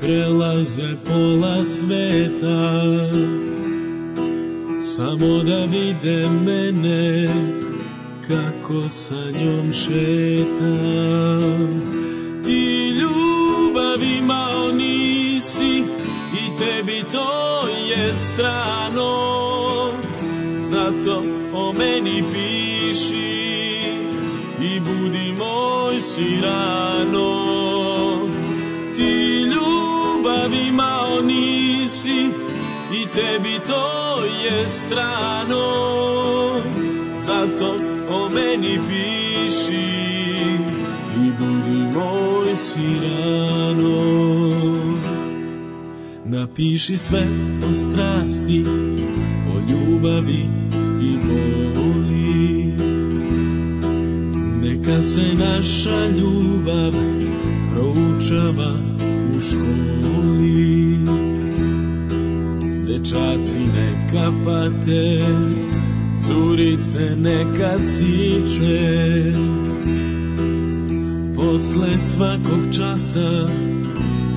prelaze pola sveta Samo da vide mene kako sa njom šetam Ti ljubav imao nisi i tebi to je strano Zato o meni piši i budi moj si rano ljubav imao nisi i tebi to je strano zato o meni piši i budi moj sirano napiši sve o strasti o ljubavi i boli neka se naša ljubav proučava u školi Dečaci neka pate Curice neka ciče Posle svakog časa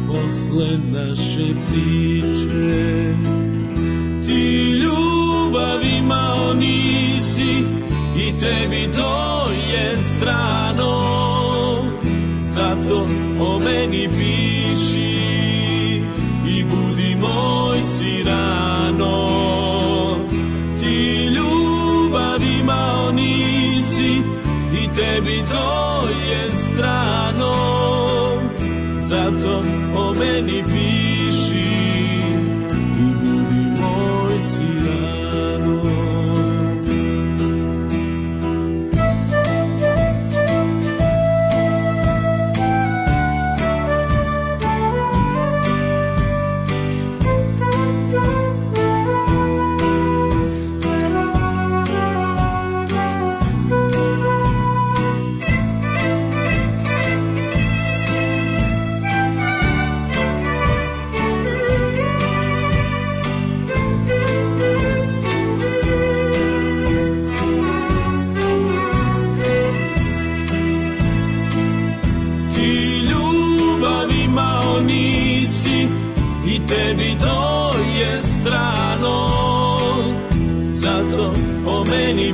Posle naše priče Ti ljubav imao nisi I tebi to je strano Zato o meni piši i budi moj sirano. rano Ti ljubav imao nisi i tebi to je strano Zato o meni piši strano Zato o meni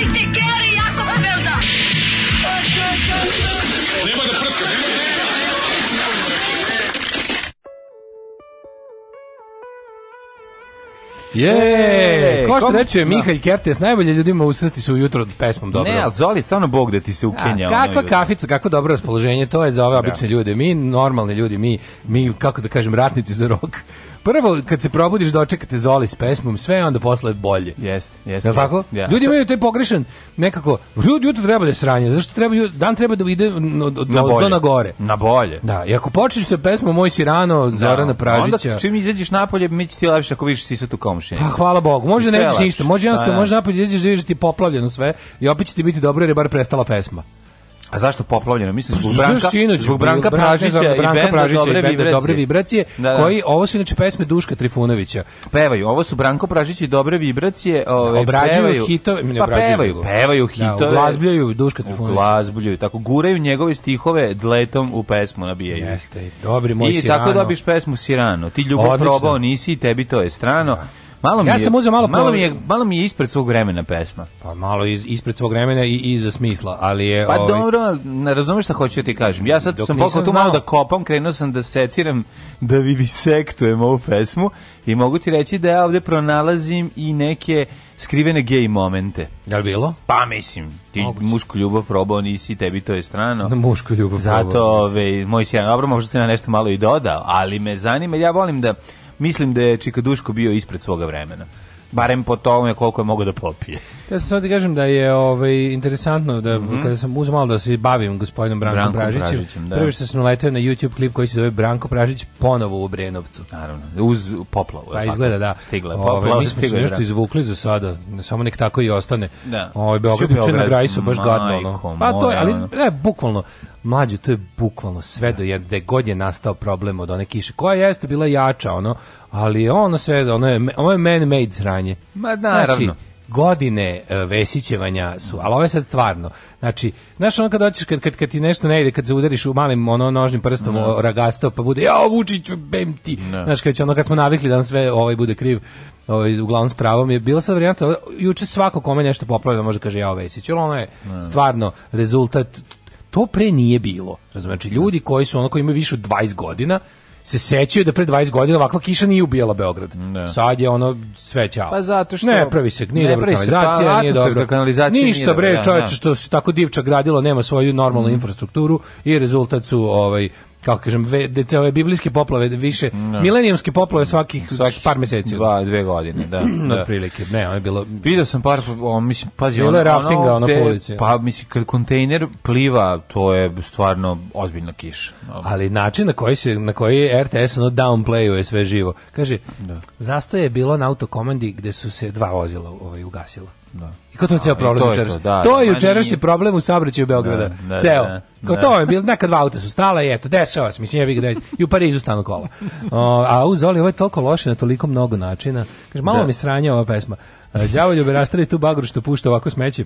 Jej, ko što reče da. Mihalj Kertes, najbolje ljudima usrati se ujutro pesmom dobro. Ne, ali Zoli stvarno bog da ti se ukenja. A, kakva kafica, kako dobro raspoloženje, to je za ove da. obične ljude. Mi, normalni ljudi, mi, mi, kako da kažem, ratnici za rok prvo kad se probudiš dočekate Zoli s pesmom, sve je onda posle bolje. Jeste, jeste. Jel tako? Yes. Ljudi imaju taj pogrešan nekako, ljudi jutro treba da sranje, zašto treba dan treba da ide od, od na, bolje. na gore. Na bolje. Da, i ako počneš sa pesmom Moj si rano da, Zorana da. Pražića. Onda čim izađeš napolje, mi će ti lepše ako vidiš sisatu komšinu. Pa ah, hvala Bogu. Može da ne ništa, može jednostavno, da, može napolje izađeš da vidiš ti poplavljeno sve i opet će ti biti dobro jer je bar prestala pesma. A zašto poplavljeno? Mislim zbog Branka, sinoć, zbog Branka Pražića i Branka Pražića dobre, vibracije. dobre vibracije, da, da. koji ovo su inače pesme Duška Trifunovića. Pevaju, ovo su Branko Pražić i dobre vibracije, da, ove obrađuju pevaju, hitove, ne pa pevaju, pevaju da, hitove. Da, glazbljaju Duška Trifunovića. Glazbljaju, tako guraju njegove stihove dletom u pesmu nabijaju. Jeste, dobri moj I Sirano. I tako dobiš pesmu Sirano. Ti ljubav Odlično. probao nisi, tebi to je strano. Da Malo mi ja sam uzeo malo malo mi je malo mi je ispred svog vremena pesma. Pa malo iz, ispred svog vremena i iza smisla, ali je Pa ovaj... dobro, ne razumeš šta hoću da ti kažem. Ja sad Dok sam pokušao tu malo da kopam, krenuo sam da seciram da vi visektujem ovu pesmu i mogu ti reći da ja ovde pronalazim i neke skrivene gej momente. Da li bilo? Pa mislim, ti Moguće. mušku ljubav probao nisi, tebi to je strano. Na mušku ljubav Zato, probao. Zato, ovaj, moj sjajan, dobro, možda sam ja nešto malo i dodao, ali me zanima, ja volim da mislim da je Čikaduško bio ispred svoga vremena barem po tome koliko je mogao da popije. Ja sam samo ti da kažem da je ovaj, interesantno da mm -hmm. kada sam uzmao da se bavim gospodinom Brankom, Branko Pražićem, Pražićem da. prvi što sam naletao na YouTube klip koji se zove Branko Pražić ponovo u Brenovcu. Naravno, uz poplavu. Pa izgleda da. Stigla ovaj, poplava. Mi smo se nešto da. izvukli za sada, ne, samo nek tako i ostane. Da. Ovaj Beograd juče na Graju su baš gadno. Ono. Pa to je, ali ne, bukvalno, mlađe, to je bukvalno sve da. do jedne god je nastao problem od one kiše, koja jeste bila jača, ono, ali ono sve, ono je, ono je man-made sranje. Ma naravno. Znači, godine e, vesićevanja su, ali ovo je sad stvarno. Znači, znaš ono kad hoćeš, kad, kad, kad ti nešto ne ide, kad se udariš u malim ono, nožnim prstom no. Da. ragasto, pa bude, ja Vučić, bem ti. No. Da. Znaš, kad, će, ono, kad smo navikli da nam sve ovaj bude kriv, ovaj, uglavnom s pravom je bilo sad varijanta, juče svako kome nešto popravlja, može kaže ja Vesić, ali ono je no. Da. stvarno rezultat to pre nije bilo. Znači, ljudi koji su ono koji imaju više od 20 godina, se sećaju da pre 20 godina ovakva kiša nije ubijala Beograd. Ne. Da. Sad je ono sve ćao. Pa zato što ne pravi se nije dobra pa kanalizacija, pa, nije dobra kanalizacija. Ništa nije bre, čoveče da. što se tako divčak gradilo, nema svoju normalnu mm. infrastrukturu i rezultat su ovaj kako kažem, ve, ove biblijske poplave, više no. Da. milenijumske poplave svakih, svakih par meseci. Dva, dve godine, da. da. prilike, ne, ono je bilo... Video sam par, o, mislim, pazi, bilo je raftinga, ono, te, polici, Pa, mislim, kad kontejner pliva, to je stvarno ozbiljna kiša. Ali način na koji, se, na koji RTS ono downplayuje sve živo. Kaže, da. zasto je bilo na autokomandi gde su se dva vozila ovaj, ugasila. Da. I kao to je ceo problem jučerašnji. To, da, to je jučerašnji problem u saobraćaju Beograda. Da, da, ceo. Da, kao da. to je bilo, neka dva auta su stala i eto, dešava se, mislim, ja bih ga I u Parizu stanu kola. O, a u Oli, ovo je toliko loše na toliko mnogo načina. Kaže, malo da. mi sranja ova pesma. E, Đavolju bi tu bagru što pušta ovako smeće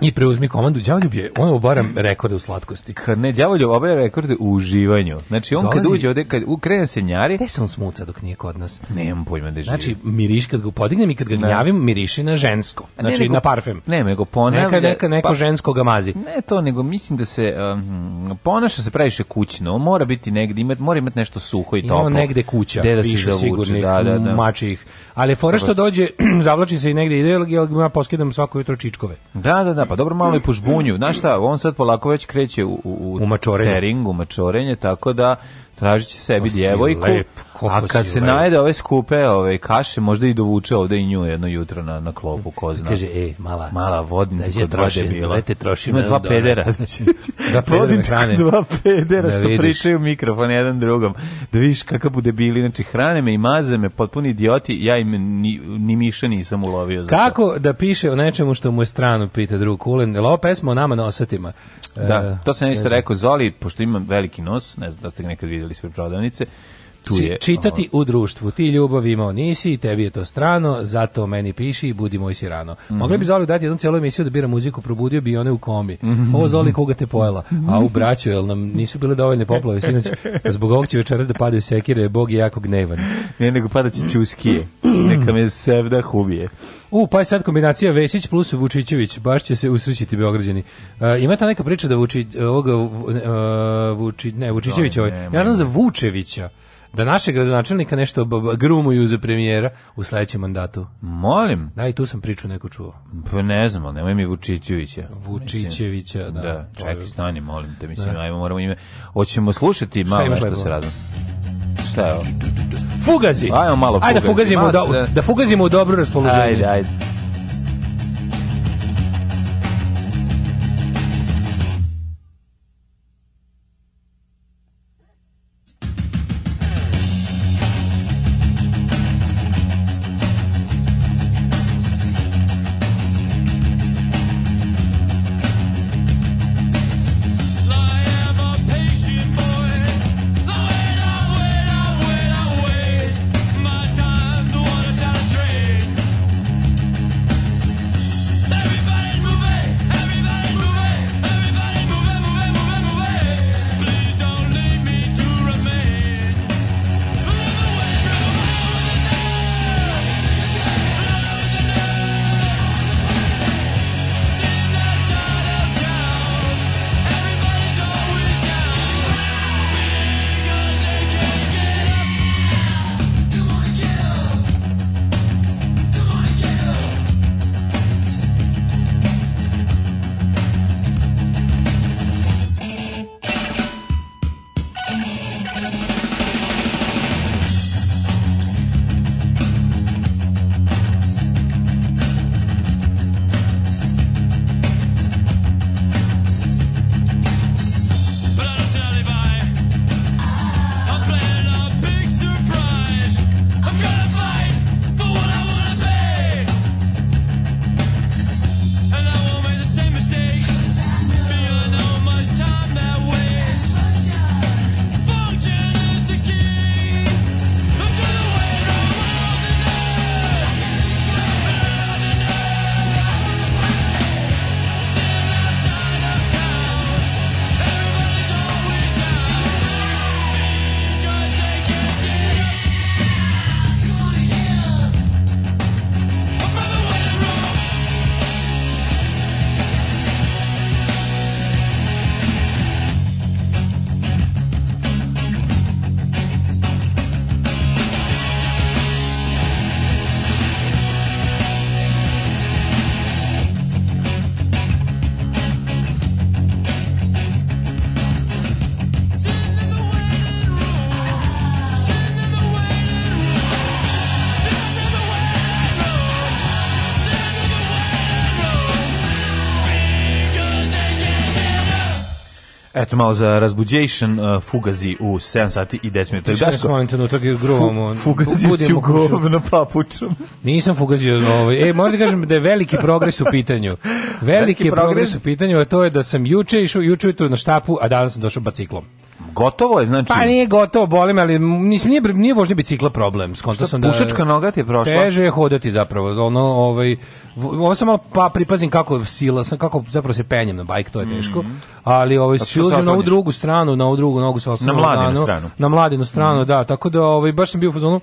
i preuzmi komandu. Đavoljub je, on obara rekorde u slatkosti. Kad ne, Đavoljub obara rekorde u uživanju. Znači, on Dolazi, kad uđe ovde, kad ukrene da se njari... Gde se on smuca dok nije kod nas? Nemam pojma da je Znači, miriš kad ga podignem i kad ga gnjavim, miriši na žensko. Znači, ne, nego, na parfem. Ne, nego ponavlja... Neka, neka, neko pa, žensko ga mazi. Ne to, nego mislim da se um, ponaša se previše kućno. mora biti negde, imat, mora imati nešto suho i toplo. Ima negde kuća, da piše sigurnih, da, da, da. mačih. Ali fora što dođe, zavlači se i negde ideologija, ali ja poskidam svako jutro čičkove. Da, da, da pa dobro malo i pušbunju. Znaš šta, on sad polako već kreće u, u, u, u mačorenje. Tering, u mačorenje, tako da tražit će sebi pa djevojku, lep, a kad se lep. najede ove skupe ove kaše, možda i dovuče ovde i nju jedno jutro na, na klopu, ko zna. Kaže, ej, mala, mala vodim znači, da, kod trošim, vode bila. Lete trošim, Ima znači, dva pedera. da vodim hrane. dva pedera što vidiš. pričaju mikrofon jedan drugom. Da viš kakav bude bili, znači hrane me i maze me, potpuni idioti, ja im ni, ni miša nisam ulovio. Za Kako da piše o nečemu što mu je strano, pita drug Kulen, je pesma o nama nosatima? Da, e, to sam nešto rekao Zoli, pošto imam veliki nos, ne znam da ste ga nekad videli ispred prodavnice, čituje. čitati o... u društvu. Ti ljubav imao nisi i tebi je to strano, zato meni piši i budi moj sirano. Mm -hmm. Mogli bi Zoli dati jednu cijelu emisiju da bira muziku, probudio bi one u komi. Mm -hmm. Ovo Zoli koga te pojela, a u braću, jel nam nisu bile dovoljne poplave, sinoć zbog ovog će večeras da padaju sekire, Bog je jako gnevan. Ne, nego padaće čuskije, neka me sevdah ubije. U, pa je sad kombinacija Vesić plus Vučićević, baš će se usrećiti Beograđani. Uh, e, ima ta neka priča da Vučić, ovoga, uh, Vuči, ne, da, Vučićević, ovaj, ja znam za Vučevića, da naše gradonačelnika nešto grumuju za premijera u sledećem mandatu. Molim. Da, i tu sam priču neko čuo. Pa ne znam, ali nemoj mi Vučićevića. Vučićevića, da. Da, čekaj, ovaj, stani, molim te, mislim, da. ajmo, moramo ime. Hoćemo slušati malo što, nešto se radimo. Šta je ovo? Fugazi! Ajmo malo fugazi. Ajde, fugazimo, Mas, u da fugazimo u dobro raspoloženje. Ajde, ajde. eto malo za razbuđation uh, fugazi u 7 sati i 10 minuta. Šta smo oni trenutak i gruvamo? Fugazi u govno papučom. Nisam fugazio. Ovaj. E, moram da kažem da je veliki progres u pitanju. Veliki, veliki progres u pitanju, a to je da sam juče išao, juče ujutru na štapu, a danas sam došao baciklom gotovo je, znači... Pa nije gotovo, boli me, ali nisam, nije, nije vožnje bicikla problem. Skonto sam da... Pušačka noga ti je prošla? Teže je hodati zapravo. Ono, ovaj, ovo sam malo pa pripazim kako sila sam, kako zapravo se penjem na bajk, to je teško. Mm -hmm. Ali ovaj, silazim na ovu drugu stranu, na ovu drugu nogu se Na mladinu stranu. Na mladinu stranu, mm -hmm. da. Tako da ovaj, baš sam bio u fazonu,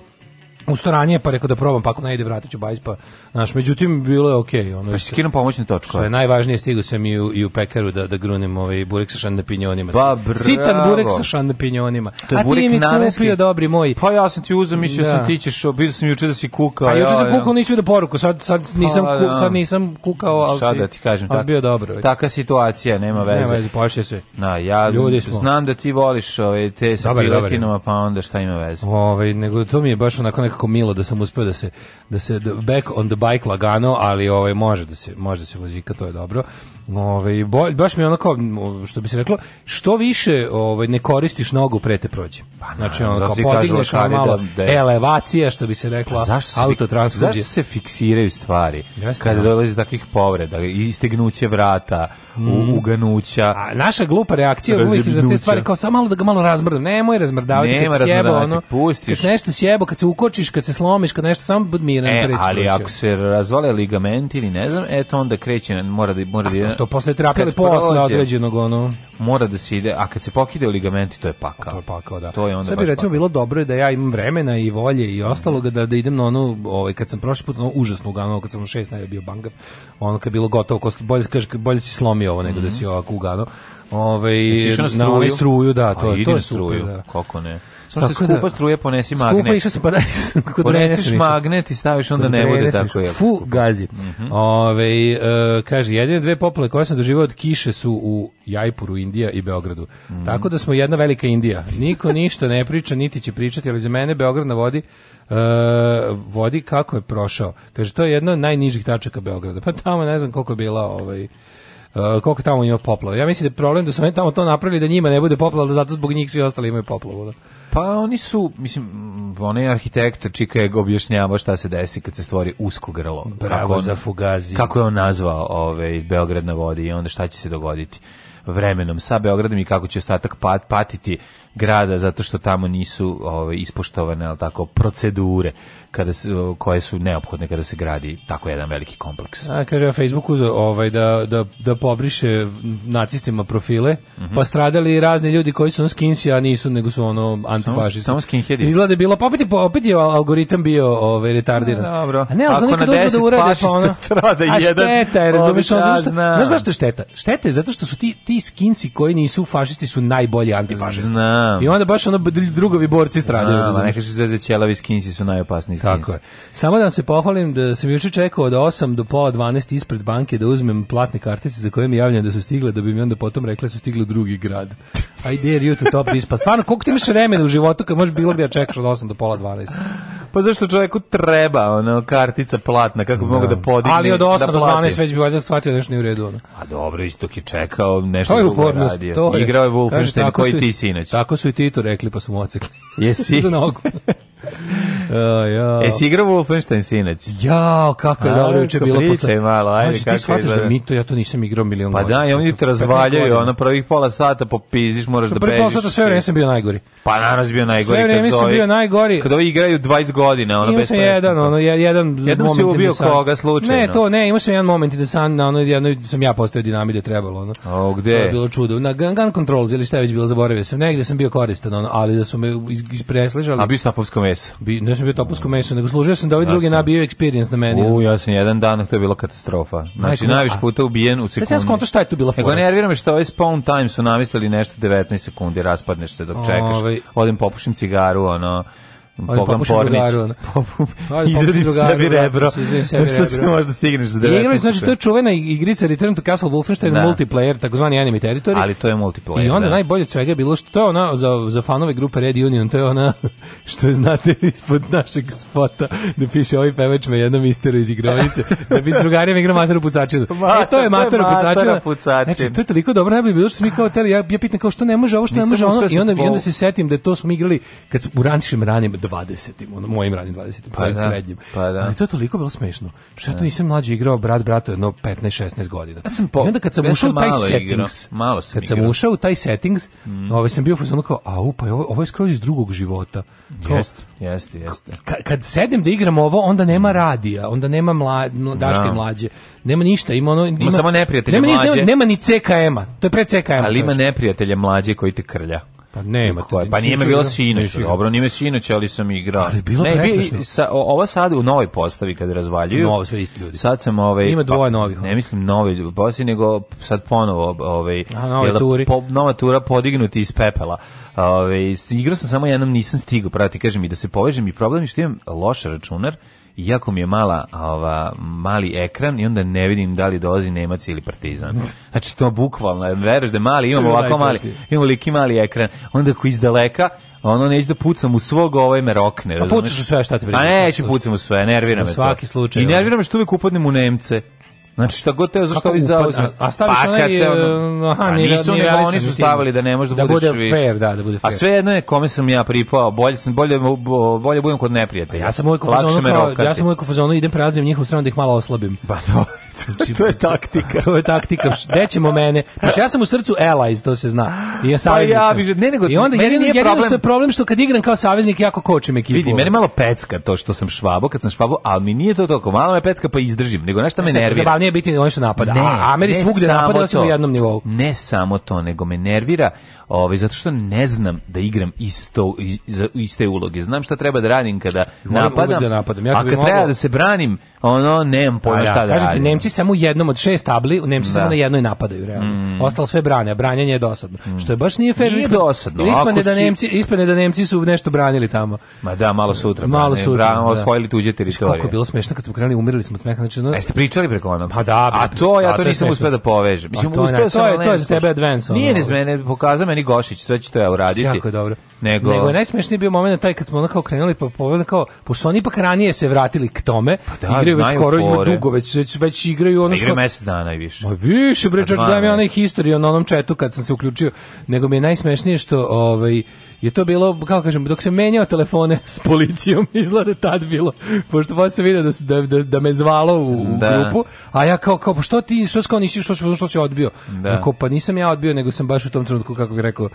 Usto ranije pa rekao da probam, pa ako ne ide vratit bajs, pa, znaš, međutim, bilo je okej. Okay, ono, pa si pomoćne točkove. Što je najvažnije, stigu sam i u, i u pekaru da, da grunem ovaj burek sa šandapinjonima. Pa, Sitan burek sa šandapinjonima. To je A burek ti mi kupio, dobri moj. Pa ja sam ti uzeo mislio da. sam ti ćeš, vidio sam juče da si kukao. Pa juče ja, sam kukao, nisi vidio poruku, sad, sad, pa nisam, pa, ku, da. sad nisam kukao, ali sad si, da ti kažem, ali bio dobro. Taka situacija, nema veze. Nema veze, pošlje se. Na, ja Ljudi smo. znam da ti voliš ove, ovaj, te sa piletinama, pa onda šta ima veze. ovaj nego to mi je baš onako nekako milo da sam uspeo da se da se da back on the bike lagano, ali ovaj može da se može da se vozika, to je dobro. Ove, baš mi je ono kao, što bi se reklo, što više ove, ne koristiš nogu, pre te prođe. Pa, znači, ono, kao podigneš ono malo da, da elevacija, što bi se rekla, pa, zašto se, autotransport. Zašto se fiksiraju stvari Jeste, kada da. dolazi takvih povreda, istegnuće vrata, mm. uganuća. A naša glupa reakcija uvijek za te stvari, kao samo malo da ga malo razmrdam, nemoj razmrdavati, Nema kad sjebo, ono, pustiš. kad nešto sjebo, kad se ukočiš, kad se slomiš, kad nešto samo budmiran. E, ali ako se razvale ligamenti ili ne znam, eto onda kreće, mora da, mora da ne. to posle terapije, posle da određenog ono. Mora da se ide, a kad se pokide ligamenti, to je pakao. To je pakao, da. To je onda Sad bi recimo pakao. bilo dobro da ja imam vremena i volje i ostaloga da, da idem na onu, ovaj, kad sam prošli put, ono, užasno ugano, kad sam u šest najbolje bio bangav, ono kad je bilo gotovo, ko, bolje, kaže, bolje si slomio ovo nego mm da mhm. si ovako ugano. Ovaj na, na struju, da, to, a, to je super. Struju, da. Kako ne? Samo što skupa da, struje ponesi magnet. Skupa išao se pa da kako magnet i staviš onda ne bude tako je. Fu gazi. Mm -hmm. Ove, uh, kaže jedine dve poplave koje sam doživao od kiše su u Jajpuru, Indija i Beogradu. Mm -hmm. Tako da smo jedna velika Indija. Niko ništa ne priča, niti će pričati, ali za mene Beograd na vodi uh, vodi kako je prošao. Kaže to je jedna od najnižih tačaka Beograda. Pa tamo ne znam koliko je bila ovaj Uh, koliko tamo ima poplava. Ja mislim da je problem da su oni tamo to napravili da njima ne bude poplava, da zato zbog njih svi ostali imaju poplavu. Da. Pa oni su, mislim, onaj čika je objašnjava šta se desi kad se stvori usko grlo. Bravo kako on, za Fugazi. Kako je on nazvao ovaj, Beograd na vodi i onda šta će se dogoditi vremenom sa Beogradom i kako će ostatak pat, patiti grada zato što tamo nisu ovaj ispoštovane al tako procedure kada se, koje su neophodne kada se gradi tako jedan veliki kompleks. A kaže na Facebooku ovaj da da da pobriše nacistima profile, mm -hmm. pa stradali razni ljudi koji su skinsi a nisu nego su ono antifašisti. Samo, samo skinheadi. Izgleda bilo pa opet je, opet je algoritam bio ovaj retardiran. A, dobro. A ne, ali nikad dođe da urade pa ono. Strada a jedan. Šteta, je, razumeš, ono, zašto, znaš zašto je šteta? Šteta je zato što su ti ti skinsi koji nisu fašisti su najbolji antifašisti. Zna Znam. I onda baš ono drugovi borci stradaju. Znam, a neka se zvezde ćelavi skinsi su najopasniji skinsi. Tako je. Samo da vam se pohvalim da sam juče čekao od 8 do pola 12 ispred banke da uzmem platne kartice za koje mi javljam da su stigle, da bi mi onda potom rekla da su stigle u drugi grad. Pa I dare you to top this. Pa stvarno, koliko ti imaš vremena u životu kad možeš bilo gdje da čekaš od 8 do pola 12? Pa zašto čoveku treba ona kartica platna, kako bi no. mogu da, da podigne? Ali od 8 da do 12 već bi valjda shvatio da još nije u redu. Ono. A dobro, isto je čekao, nešto je upornost, radio. To je. Igrao je Wolfenstein koji ti sinoć. Tako su i Tito rekli, pa su mu ocekli. Jesi? Za nogu. Oh, jo. Jesi igrao Wolfenstein sinać? Jao, kako je dobro juče bilo posle. malo, ajde znači, kako je ti shvataš da mi to, ja to nisam igrao milion pa da, godina. Pa da, i oni te razvaljaju, ono prvih pola sata popizdiš, moraš da bežiš. Prvih pola sata sve vreme sam bio najgori. Pa naravno bio najgori. Sve vreme sam bio najgori. Kada ovi igraju 20 godina, ono bez sam jedan, ono, jedan Jednom moment. Jednom si ubio koga slučajno. Ne, to ne, imao sam jedan moment da sam, na ono, jedno, sam ja postao dinamide da trebalo, ono. O, gde? To je bilo čudo. Na Gun, gun Control, ili šta je već bilo, zaboravio sam. Negde sam bio koristan, ono, ali da su me ispresližali. A bio Stapovsko meso. Bi, ne sam bio topovsko meso, nego služio sam da ovaj ja drugi sam. nabio experience na meni. U, ja sam jedan dan, to je bila katastrofa. Znači, najviše puta ubijen u sekundi. se sam konto šta je tu bila fora. Nego nerviram što ovaj spawn time su namislili nešto 19 sekundi, raspadneš se dok čekaš. Ovaj- Odim popušim cigaru, ono, Pogam pornić. Izvedim sebi da, rebro. Sebi što se možda stigneš za 19. Igrali, znači, to je čuvena igrica Return to Castle Wolfenstein da. multiplayer, takozvani enemy territory. Ali to je multiplayer, I onda da. najbolje od svega je bilo što je ona, za, za fanove grupe Red Union, to je ona, što je, znate, ispod našeg spota, da piše ovaj pevač me jednom istero iz igrovnice, da bi s drugarima igrao Mataru Pucačinu. e, to je Mataru Pucačina. Znači, to je toliko dobro, najbolje bilo što smo mi kao teli, ja, ja pitam kao što ne može, ovo što ne može, ono, i onda, i onda se setim da to smo igrali kad u ranšim ranim 20. Ono, mojim ranim 20. Pa da, srednjim. Pa da. Ali to je toliko bilo smešno. Što ja to da. nisam mlađe igrao brat brato jedno 15-16 godina. Ja sam po, I onda kad sam ja ušao u taj settings, malo sam kad igrao. sam ušao u taj settings, mm. ovaj sam bio fuzon kao, a upa, ovo, ovo je skroz iz drugog života. Jeste, jeste, jeste. Kad kad sedem da igram ovo, onda nema mm. radija, onda nema mla, daške no. Da. mlađe, nema ništa, ima ono... Ima, ima samo neprijatelje nema mlađe. Ništa, nema, nema ni CKM-a, to je pre CKM-a. Ali ima neprijatelje mlađe koji te krlja. Pa nema. Koje, pa nije me bilo sinoć, dobro, nije me sinoć, ali sam igrao. Ali bilo ne, sa, ova sad u novoj postavi kad razvaljuju. Novo sve isti ljudi. Sad sam ovaj Ima pa, dvoje novih. Ne mislim nove pa si nego sad ponovo ovaj A, nove da turi. Po, nova tura podignuti iz pepela. Ovaj igrao sam samo jednom, nisam stigao, prati, kažem, i da se povežem i problem je što imam loš računar jako mi je mala ova mali ekran i onda ne vidim da li dolazi Nemac ili Partizan. Znači to bukvalno, veruješ da mali imamo ovako mali, imamo liki mali ekran. Onda ko iz daleka ono neće da pucam u svog ovaj merokne. rokne. A pa pucaš u sve šta te briga. A neću pucam u sve, nervira me to. Svaki slučaj. I nervira me što uvijek upadnem u Nemce. Znači šta god teo zašto ovi zauzme. A staviš pa, onaj eh, aha, ni nisu ni oni su stavili da ne može da, da bude fair, da, da bude fair. A svejedno je kome sam ja pripao, bolje sam bolje bolje budem kod neprijatelja. Ja sam uvek u fazonu, ja sam uvek u fazonu idem prazim njihovu stranu da ih malo oslabim. Pa to. Znači, to je taktika. to je taktika. Dećemo mene. Pa ja sam u srcu allies, to se zna. I ja saveznik. Pa ja bi, ne nego. I onda jedino, nije jedino problem... što je problem što kad igram kao saveznik jako kočim ekipu. Vidi, mene malo pecka to što sam švabo, kad sam švabo, ali mi nije to toliko. Malo me pecka pa izdržim, nego nešto me nervira sklonije biti oni što napada. Ne, a Ameri svugde napada na jednom nivou. Ne samo to, nego me nervira, ovaj zato što ne znam da igram isto iste uloge. Znam šta treba da radim kada Volim napadam. Da napadam. Ja a kad mogu... treba da se branim, ono nemam pojma pa da, šta da kažete, radim. Nemci samo jednom od šest tabli, Nemci da. samo na jednoj napadaju realno. Mm. Ostalo sve brane, a branjenje je dosadno. Mm. Što je baš nije fer. Nije dosadno. Ispane da si... Nemci, ispane da Nemci su nešto branili tamo. Ma da, malo sutra. Malo brane, sutra. Brane, da. osvojili tuđe teritorije. Kako je bilo smešno kad smo krenuli, umirili smo od smeha. Znači, no... Jeste pričali preko onog? Ma pa da, a to ja to nisam uspeo da povežem. Mislim, pa to, uspeo sam, to je, to za tebe advance. Nije iz mene, pokazao meni Gošić, sve što to ja uraditi. Jako je dobro. Nego, Nego najsmešniji bio momenat taj kad smo ono kao krenuli, pa povedali kao, pošto oni ipak ranije se vratili k tome, pa da, igraju već skoro, ima dugo, već, već, već igraju ono... što. Pa igraju mesec dana najviše. Ma više, bre, čoč, da mi onaj istorija na onom četu kad sam se uključio. Nego mi je najsmešnije što, ovaj, je to bilo, kako kažem, dok sam menjao telefone s policijom, izgleda da tad bilo, pošto vas se vidio da, da, da, da, me zvalo u, u da. grupu, a ja kao, kao, pa što ti, što kao nisi, što, što, što si odbio? Da. Ako, pa nisam ja odbio, nego sam baš u tom trenutku, kako bih rekao,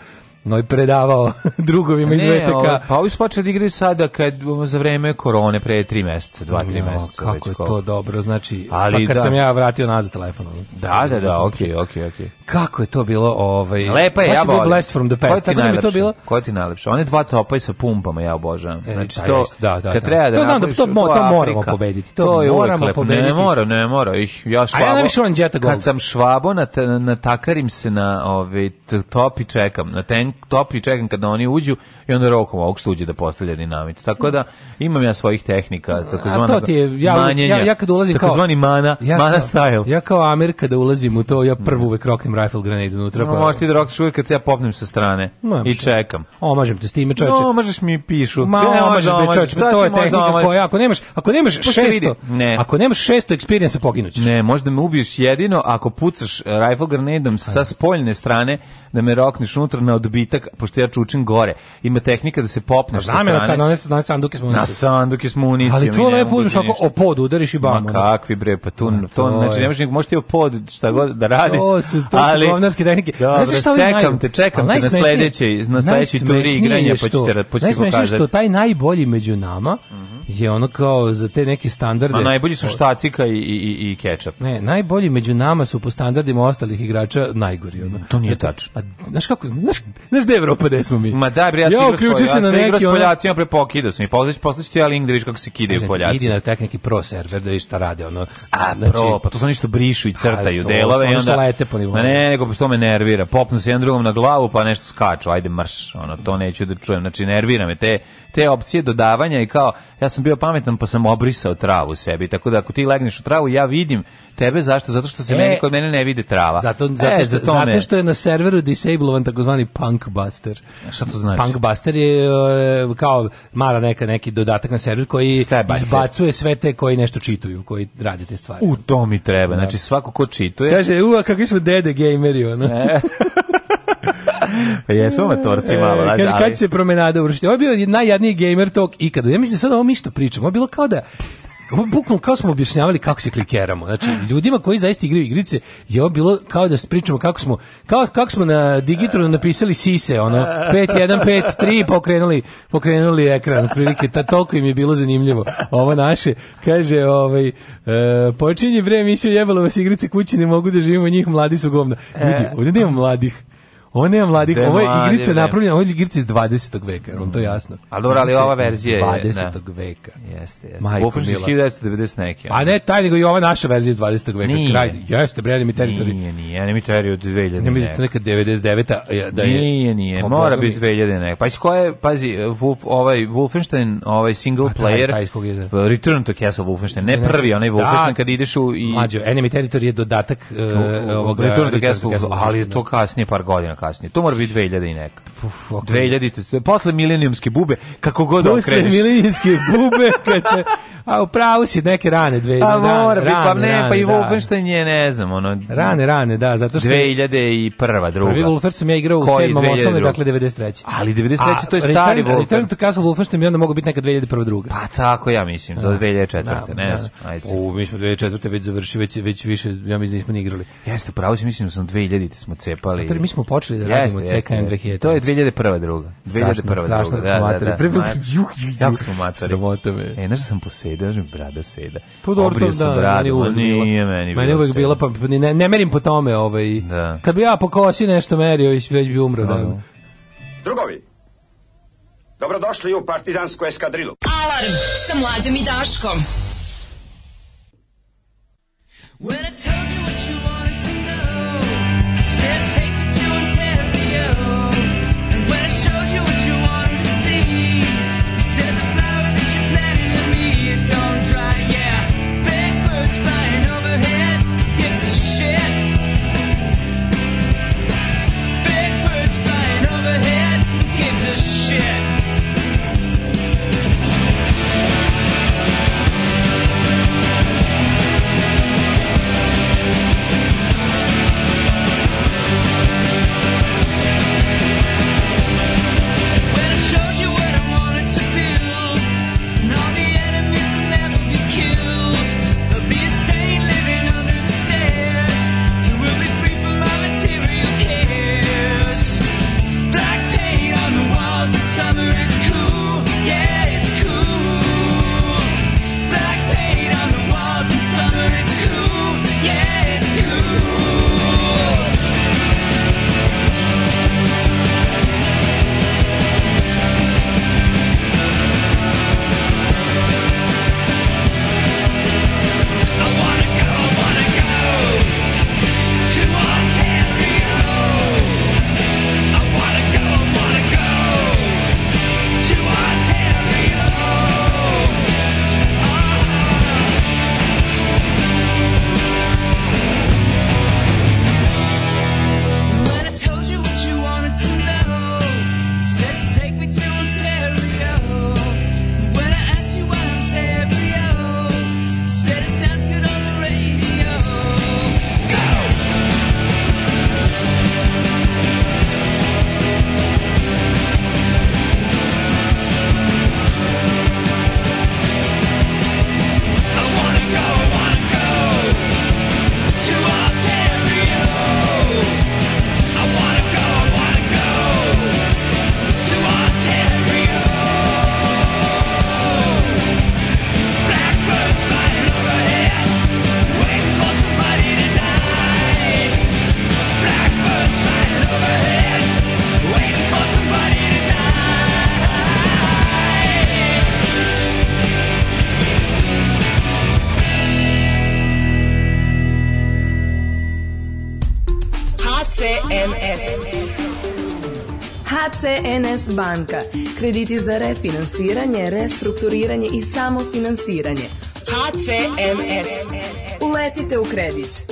no i predavao drugovima iz VTK. Pa ovi su počeli da igraju sada kad, za vreme korone, pre tri meseca, dva, tri no, Kako već je to dobro, znači, Ali, pa kad da. sam ja vratio nazad telefon. Da, da, da, okej, okej, okej kako je to bilo ovaj lepa je ja da volim blast from the past tako da bi to bilo ko ti najlepše one dva topa i sa pumpama ja obožavam e, znači, da, to jest, da, da, kad da. treba da to znam da to, mo, to moramo pobediti to, to je moramo lep. pobediti ne mora ne mora ih ja švabo a ja najviše kad sam švabo na na takarim se na ovaj top i čekam na ten top i čekam kad oni uđu i onda rokom ovog što uđe da postavlja dinamit tako da imam ja svojih tehnika takozvana to ti je ja, manjenja, ja, ja kad ulazim kao takozvani mana mana style ja kao Amerika da ulazim u to ja prvo uvek roknem rifle grenade unutra. No, pa... možeš ti da rokneš uvijek kad se ja popnem sa strane no, i čekam. Omažem te s time, čovječe. No, možeš mi pišu. Ma, ne, omažeš me, čovječe, pa to je tehnika domaž. koja, ako nemaš, ako nemaš Puš pa 600, ne. ako nemaš 600 experience poginućeš. Ne, možda me ubiješ jedino ako pucaš eh, rifle grenade sa spoljne strane da me rokneš unutra na odbitak, pošto ja čučim gore. Ima tehnika da se popneš sa strane. Kad na, na sanduke smo unicijom. Na sanduke smo unicijom. Ali to lepo udiš ako o pod udariš i bam. Ma kakvi bre, pa tu, to, znači, ne možeš, možeš ti o pod šta god da radiš, to, se, to ali, govnarske tehnike. Dobro, Znaš čekam te, čekam te na sledeći, na sledeći turi igranja, pa ćete, pa ćete pokazati. Najsmešnije što taj najbolji među nama, mm -hmm je ono kao za te neke standarde. A najbolji su štacika i, i, i kečap. Ne, najbolji među nama su po standardima ostalih igrača najgori. Ono. To nije tačno. A, znaš kako, znaš, znaš da je Evropa, gde smo mi? Ma da, bre, ja sam igrao s ja neki, s Poljacima, pre pokidao sam i poslije, poslije ću ti ja link da vidiš kako se kidaju Poljaci. Idi na tak neki pro server da vidiš šta rade. Ono. A, znači, pro, pa to su oni što brišu i crtaju pa, delove. Ono što lete po nivou. ne, nego to me nervira. Popnu se jedan drugom na glavu pa nešto skaču, ajde mrš. Ono, to neću da čujem. Znači, nervira me te te opcije dodavanja i kao ja sam bio pametan pa sam obrisao travu sebi. Tako da ako ti legneš u travu ja vidim tebe zašto? Zato što se e, meni kod mene ne vide trava. Zato zato, e, zato, zato, me... što je na serveru disablovan takozvani punk buster. Šta to znači? Punk buster je e, kao mala neka neki dodatak na server koji izbacuje sve te koji nešto čituju, koji rade te stvari. U to mi treba. Znači svako ko čituje. Kaže, u, kakvi smo dede gameri, ono. E. pa jesu amatorci e, malo, znaš, kaže, ali... kad se promenada uvršiti? Ovo je bio najjadniji gamer talk ikada. Ja mislim da sad ovo mi što pričamo. Ovo je bilo kao da ovo bukvalno kao da smo objašnjavali kako se klikeramo. Znači, ljudima koji zaista igraju igrice je ovo bilo kao da pričamo kako smo, kao, kako smo na digitalu napisali sise, ono, 5153 pokrenuli, pokrenuli ekran, prilike, ta, toliko im je bilo zanimljivo. Ovo naše, kaže, ovaj, e, počinje bre emisiju jebalo vas igrice kući, ne mogu da živimo njih, mladi su govna. Ljudi, e. ovdje nema mladih, Ovo nema mladih, ovo je igrica da. napravljena, ovo je igrica iz 20. veka, on to jasno. Ali dobro, ali ova verzija je... 20. Ne. veka. Jeste, jeste. Majko Bufušić 1990 neke. A ne, taj nego i ova naša verzija iz 20. veka. Nije. Kraj, jeste, bre, mi teritorij. Nije, nije, ne mi teritorij od 2000. Ne mislim, to neka 99. Da je, nije, nije, mora biti 2000 neka. Pa iz koje, pazi, Wolf, ovaj Wolfenstein, ovaj single pa player, taj, taj Return to Castle Wolfenstein, ne da, da, prvi, onaj Wolfenstein kad ideš u... I... Mađo, Enemy Territory je dodatak uh, ovoga... Return to Castle, ali je to kasnije par godina kasnije. To mora biti 2000 i neka. Uf, okay. 2000, posle milenijumske bube, kako god da okreneš. Posle milenijumske bube, kad se A u pravu si neke rane dve. Pa mora biti, pa ne, pa rane, pa i da. Wolfenstein je, ne znam, ono... Rane, rane, da, zato što... 2001. druga. Prvi Wolfer sam ja igrao u sedmom osnovne, dakle 93. Ali 93. to je stari Wolfer. Return to Castle Wolfenstein i onda mogu biti neka 2001. druga. Pa tako ja mislim, do 2004. Da, da, ne znam, ajde. U, mi smo 2004. već završili, već, već više, ja mislim, nismo ni igrali. Jeste, pravo si mislim, sam 2000. smo cepali. Pa, mi smo počeli da radimo CKM 2000. To je 2001. druga. 2001. druga, da, da, da. Strašno smo materi. Jako smo materi. Sramota me. E, nešto sam posjedio seda, kažem brada seda. Pa dobro, da, bradu, meni uvek nije, nije meni meni uvek bila, pa ne, ne merim po tome, ovaj. Da. Kad bi ja po kosi nešto merio, već, već bi umro, da. da. Drugovi, dobrodošli u partizansku eskadrilu. Alarm sa mlađom i Daškom. When I told you what you wanted to know, said take me to Ontario. overhead gives a shit. banka. Krediti za refinansiranje, restrukturiranje i samofinansiranje. HCMS. Uletite u kredit.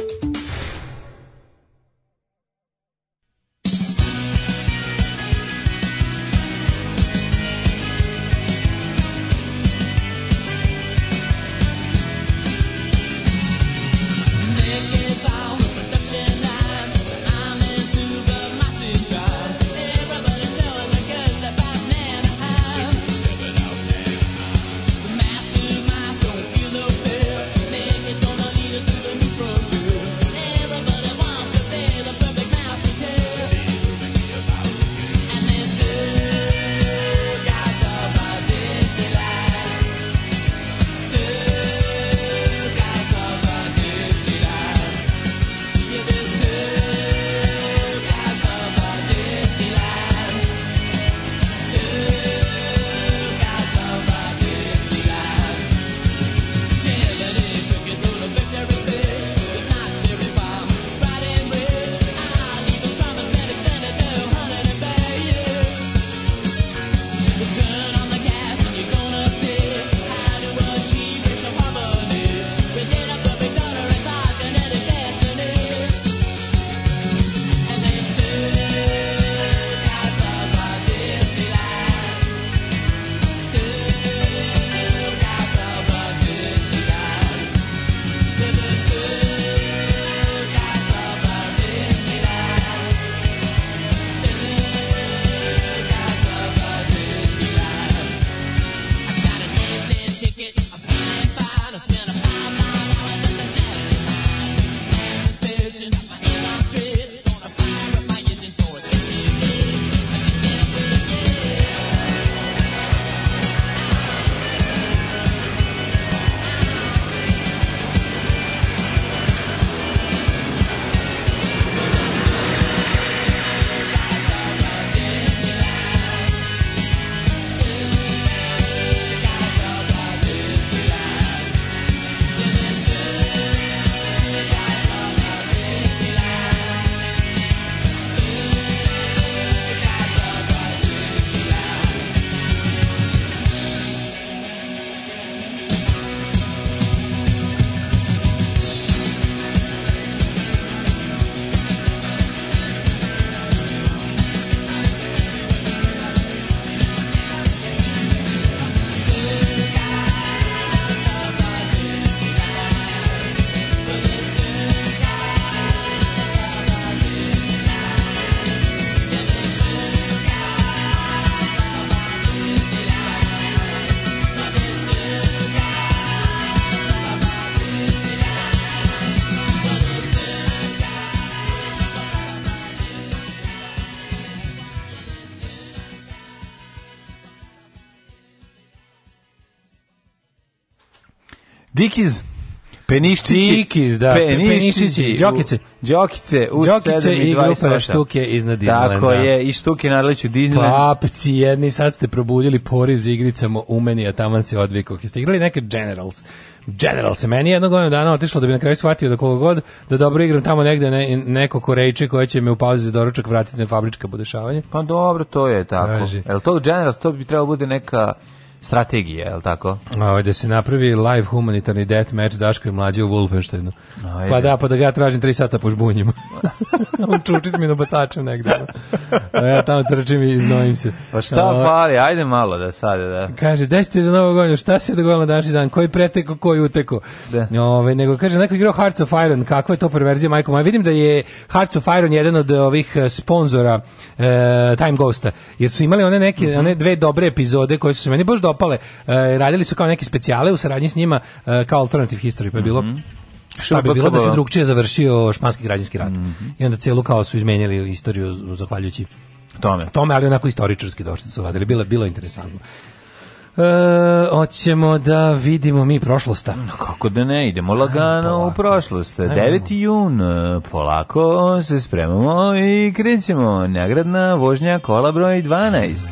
Cikiz. Peniščići, Cikiz, da, peniščići, džokice, džokice u džokice 7 i 28. štuke iznad Disneylanda. Tako je, i štuke nadleću Disneyland. Papci, jedni sad ste probudili poriv za igricama u meni, a taman se odvikao. Jeste igrali neke Generals. General se meni jednog godina dana otišlo da bi na kraju shvatio da koliko god da dobro igram tamo negde ne, neko korejče koje će me u pauzi za doručak vratiti na fabrička budešavanje. Pa dobro, to je tako. Jel to Generals, to bi trebalo da bude neka strategije, je li tako? Ovo, da se napravi live humanitarni death match Daško i mlađe u Wolfensteinu. Ajde. Pa da, pa da ga ja tražim 3 sata po žbunjima. On čuči se mi nabacačem negde. A ja tamo trčim i iznojim se. Pa šta Ovo, fali, ajde malo da sad, da. Kaže, desite za novo godinu, šta se dogodilo današnji dan, koji preteko, koji uteko. Da. Ove, nego kaže, neko igrao Hearts of Iron, kakva je to perverzija, majko, ma vidim da je Hearts of Iron jedan od eh, ovih eh, sponzora e, Time Ghosta, jer su imali one neke, mm -hmm. one dve dobre epizode koje su se meni baš dobro propale. E, radili su kao neke specijale u saradnji s njima e, kao Alternative History, pa je bilo mm -hmm. Šta bi bilo da se drugčije završio španski građanski rat. Mm -hmm. I onda celu kao su izmenjali istoriju zahvaljujući tome. Tome, ali onako istoričarski došli su radili. Bilo, bilo interesantno. E, hoćemo da vidimo mi prošlost. Kako da ne, idemo lagano polako. u prošlost. 9. jun, e, polako se spremamo i krećemo. Nagradna vožnja kola broj 12.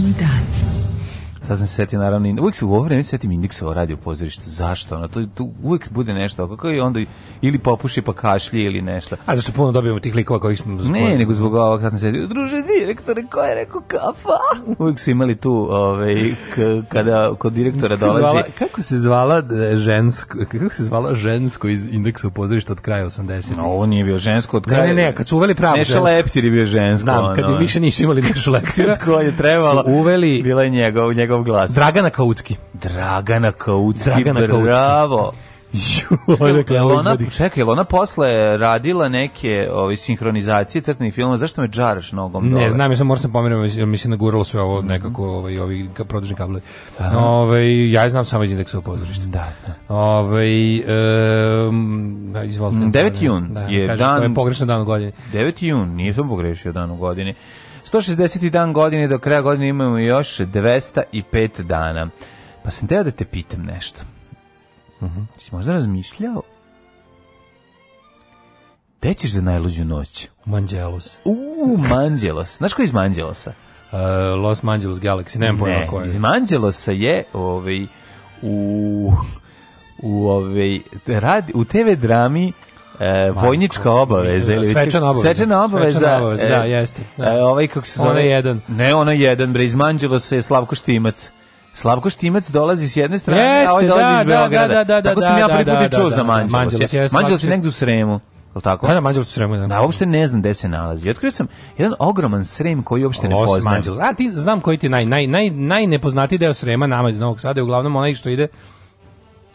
oportunidade. Tad da sam se setio, naravno, uvijek se u ovo vreme setim indeksa o radio pozorištu. Zašto? Ono, to, to uvijek bude nešto. Kako i onda ili popuši pa kašlje ili nešto. A zašto puno dobijemo tih likova kojih smo... Zbog... Ne, nego zbog ovog, sad sam setio, druže direktore, ko je rekao kafa? Uvijek su imali tu, ovaj, kada kod direktora kako dolazi... Zvala, kako se zvala e, žensko, kako se zvala žensko iz indeksa u pozorištu od kraja 80. No, ovo nije bio žensko od kraja... Ne, ne, ne, kad su uveli pravo Neša Leptir je bio žensko. Znam, kad ono, više nisu imali Neša Leptira. Kad je trebalo, uveli... Bila je njegov, njegov njegov glas? Dragana Kaucki. Dragana Kaucki, Dragana bravo. Odakle ona čekaj, ona posle radila neke ove sinhronizacije crtenih filmova, zašto me džaraš nogom? Ne, znam, ja sam moram se pomeriti, mislim da guralo sve ovo nekako ovaj ovi produžni kablovi. Ovaj ja znam samo iz indeksa pozorišta. Da, da. Ovaj ehm izvolite. 9. Da, jun je dan. je pogrešan dan godine. 9. jun, nisam pogrešio dan u godini. 160. dan godine, do kraja godine imamo još 205 dana. Pa sam teo da te pitam nešto. Uh mhm. -huh. Si možda razmišljao? Gde ćeš za najluđu noć? U Manđelos. U Manđelos. Znaš ko je iz Manđelosa? Uh, Los Angeles Galaxy, nemam ne, pojma ko je. Iz Manđelosa je ovaj, u u ovaj radi u TV drami e, vojnička obaveza ili svečana obaveza. Svečana obaveza. Svečana e, obaveza, e, da, jeste. Da. E, ovaj kako se zove? Ona jedan. Ne, ona jedan, bre izmanđilo se Slavko Štimac. Slavko Štimac dolazi s jedne strane, jeste, a ovaj dolazi da, iz da, Beograda. Da, da, da, Tako sam da, ja da, prvi put čuo za Manđelos. Manđelos se negde u Sremu. Jel tako? Pa da, da, Manđelos u Sremu, da. uopšte ne znam gde se nalazi. Otkrio sam jedan ogroman Srem koji uopšte ne poznajem. Manđelos. A ti znam koji ti naj, naj, naj, najnepoznatiji deo Srema nama iz Novog Sada je uglavnom onaj što ide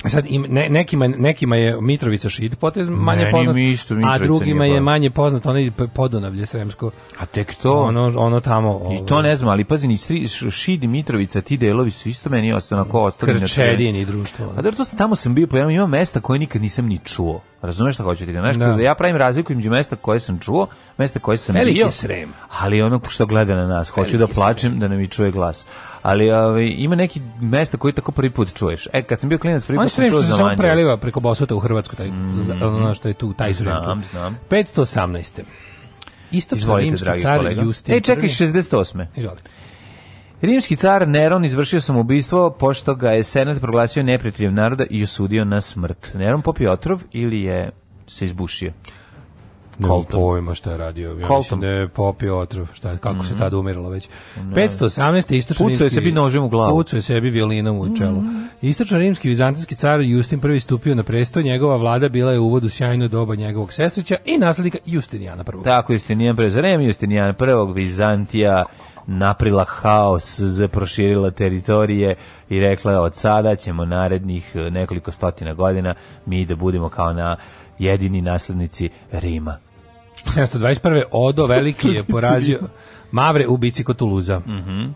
A e Sad, ne, nekima, nekima je Mitrovica Šid potez manje Meni poznat, isto, a drugima je manje poznat onaj podonavlje sremsko. A tek to? Ono, ono tamo. Ovo. I to ovaj. ne znam, ali pazi, ni Šid i Mitrovica, ti delovi su isto meni ostalo na ko Krčedin i društvo. A pa da, to sam, tamo sam bio, pa ima mesta koje nikad nisam ni čuo. Razumeš šta hoću ti da znaš, da. ja pravim razliku između mesta koje sam čuo, mesta koje sam Veliki bio. Srem. Ali ono što gleda na nas, hoću da plačem srem. da ne mi čuje glas. Ali ove, ovaj, ima neki mesta koji tako prvi put čuješ. E, kad sam bio klinac, prvi put sam čuo za Manđevac. On preliva preko Bosvota u Hrvatsku, taj, mm. ono što je tu, taj srem. Znam, tu. znam. 518. Istočno Izvolite, rimski car Justin. E, čekaj, 68. Izvolite. Rimski car Neron izvršio samoubistvo pošto ga je senat proglasio neprijateljem naroda i osudio na smrt. Neron popio otrov ili je se izbušio? Koltom. Ne pojma šta je radio. Ja Koltom. mislim da je popio otrov, šta, kako mm -hmm. se mhm. tada umiralo već. Ne. 518. istočno Pucao je sebi nožem u glavu. Pucao sebi violinom u čelo. Mm -hmm. Istočno rimski vizantijski car Justin prvi stupio na presto, njegova vlada bila je uvod u sjajnu doba njegovog sestrića i naslednika Justinijana prvog. Tako, Justinijan prvi, za vreme Justinijan prvog, Vizantija, naprila haos, proširila teritorije i rekla od sada ćemo narednih e, nekoliko stotina godina mi da budemo kao na jedini naslednici Rima. 721. Odo Veliki je porazio Mavre u bici kod Tuluza. Mhm. Mm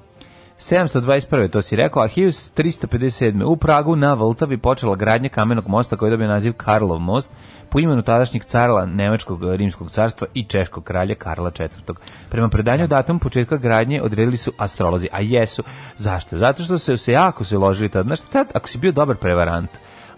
721. to si rekao, a 1357. u Pragu na Vltavi počela gradnja kamenog mosta koji dobio naziv Karlov most po imenu tadašnjeg carla Nemačkog eh, rimskog carstva i češkog kralja Karla IV. Prema predanju da. datum početka gradnje odredili su astrolozi, a jesu. Zašto? Zato što su se jako se ložili tad. Znaš, tad ako si bio dobar prevarant,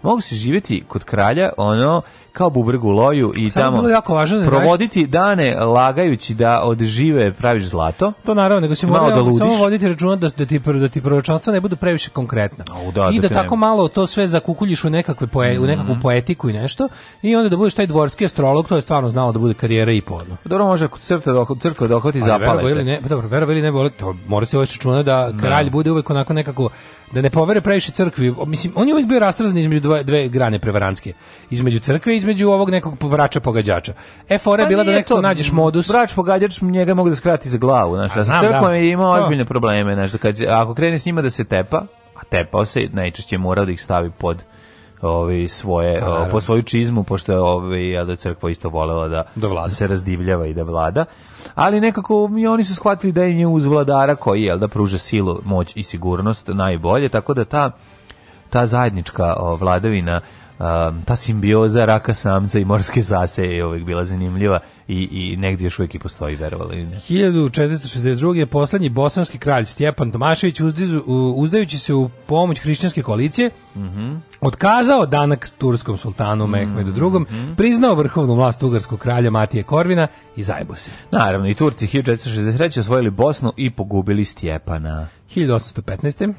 mogu se živjeti kod kralja ono kao bubrgu u loju i Sada tamo jako važno da provoditi dane lagajući da od žive praviš zlato. To naravno, nego se malo da samo voditi računa da, da ti da ti proročanstva ne budu previše konkretna. O, da, I da, da tako ne... malo to sve zakukuljiš u nekakve poe, u nekakvu mhm. poetiku i nešto i onda da budeš taj dvorski astrolog, to je stvarno znalo da bude karijera i podno. Pa dobro, može ako crkva dohvati da crkva dohvati da zapale. Verovo ili ne, pa dobro, verovo ili ne, to mora se uvek računa da, da kralj bude uvek onako nekako da ne povere previše crkvi. Mislim, on je uvijek bio rastrazan između dve, dve grane prevaranske. Između crkve i između ovog nekog vrača pogađača. E, fora je pa bila da nekako nađeš modus. Vrač pogađač njega mogu da skrati za glavu. Znaš, a, znam, crkva da. je imao ozbiljne probleme. Znaš, da kad, ako krene s njima da se tepa, a tepao se, najčešće je morao da ih stavi pod ovaj svoje A, po svoju čizmu pošto je ovaj da crkva isto volela da, da se razdivljava i da vlada. Ali nekako i oni su shvatili da im je uz vladara koji je da pruža silu, moć i sigurnost najbolje, tako da ta ta zajednička o, vladavina um, ta simbioza raka samca i morske zaseje je uvijek bila zanimljiva i, i negdje još uvijek i postoji, verovali. 1462. je poslednji bosanski kralj Stjepan Tomašević uzdizu, uzdajući se u pomoć hrišćanske koalicije mm -hmm. otkazao danak turskom sultanu Mehmedu II, mm -hmm. priznao vrhovnu vlast ugarskog kralja Matije Korvina i zajebo se. Naravno, i Turci 1463. osvojili Bosnu i pogubili Stjepana. 1815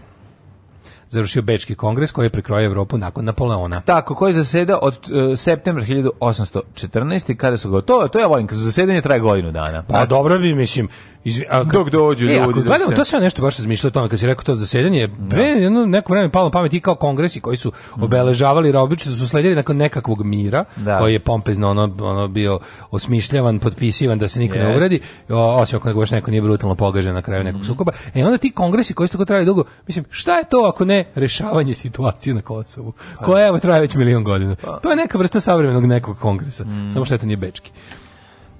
završio Bečki kongres koji je prekrojio Evropu nakon Napoleona. Tako, koji zaseda od uh, septembra 1814. kada su gotovo, to, ja volim, kad zasedanje traje godinu dana. Pa, pa dobro bi, mislim, Izvi, a, kad, dok dođu e, ljudi. Da gledamo, se... to sam nešto baš razmišljao o tome, kad si rekao to zasedanje, pre da. jedno neko vreme palo pamet i kao kongresi koji su mhm. obeležavali robično, su sledili nakon nekakvog mira, da. koji je pompezno ono, ono bio osmišljavan, potpisivan da se niko yes. ne uvredi, osim ako neko baš neko nije brutalno pogažen na kraju nekog mhm. sukoba. E onda ti kongresi koji su tako trajali dugo, mislim, šta je to ako ne rešavanje situacije na Kosovu, pa koja da. evo traje već milion godina. Pa. To je neka vrsta savremenog nekog kongresa, mm. samo što to nije bečki.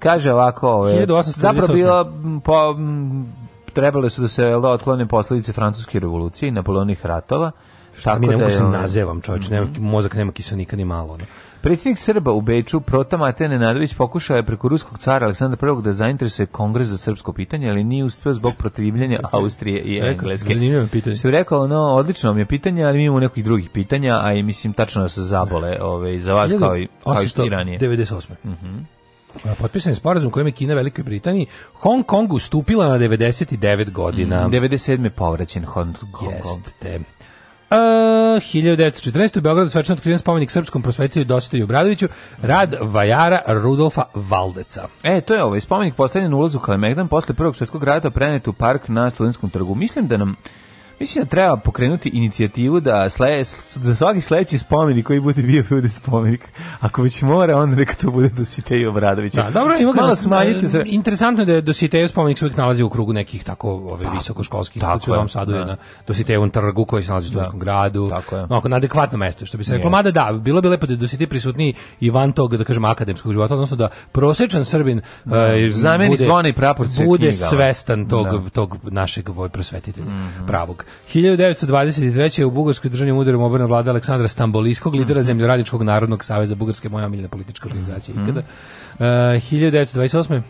Kaže ovako, ovaj, zapravo bila po, trebale su da se da otklone posledice francuske revolucije i napoleonih ratova. Šta mi ne da mogu se ovaj, nazevam, čovječ, nema, mhm. mozak nema kiselnika ni malo. Ne. Predsjednik Srba u Beču, Prota Matej Nenadović, pokušao je preko ruskog cara Aleksandra I da zainteresuje kongres za srpsko pitanje, ali nije uspio zbog protivljenja Austrije i Engleske. Rekao, Se rekao, no, odlično vam je pitanje, ali mi imamo nekih drugih pitanja, a i mislim, tačno da se zabole ove, za vas kao i, kao i ranije. 98. Mhm. Mm E, potpisan je sporazum kojim je Kina Velikoj Britaniji Hong Kongu stupila na 99 godina. Mm, 97. povraćen Hong, Hong Jeste. Kong. Uh, 1914. u Beogradu svečano otkriven spomenik srpskom prosvetitelju Dositoju Obradoviću, rad vajara Rudolfa Valdeca. E, to je ovaj spomenik postavljen u Kalemegdan posle Prvog svjetskog rata prenet u park na Studenskom trgu. Mislim da nam Mislim da treba pokrenuti inicijativu da sle, za svaki sledeći spomenik koji bude bio bude spomenik. Ako već mora, onda neka to bude Dositeju Obradovića. Da, dobro, ima malo smanjite se. Da, interesantno je da je Dositeju spomenik uvijek nalazi u krugu nekih tako ove pa, visokoškolskih institucija u Novom Sadu, da. je na Dositejevom trgu koji se nalazi u da, Studentskom gradu. Tako je. No, na adekvatno mesto, što bi se reklo. Mada da, bilo bi lepo da je Dositej prisutniji i van tog, da kažem, akademskog života, odnosno da prosečan Srbin da. Uh, bude, bude knjiga, svestan tog, da. tog našeg ovaj, prosvetitelja mhm. pravog. Dok 1923. u Bugarskoj državnim udarom obrna vlada Aleksandra Stambolijskog, lidera mm -hmm. Zemljoradičkog narodnog saveza Bugarske, moja omiljena politička organizacija mm -hmm. ikada. Uh, eh, 1928.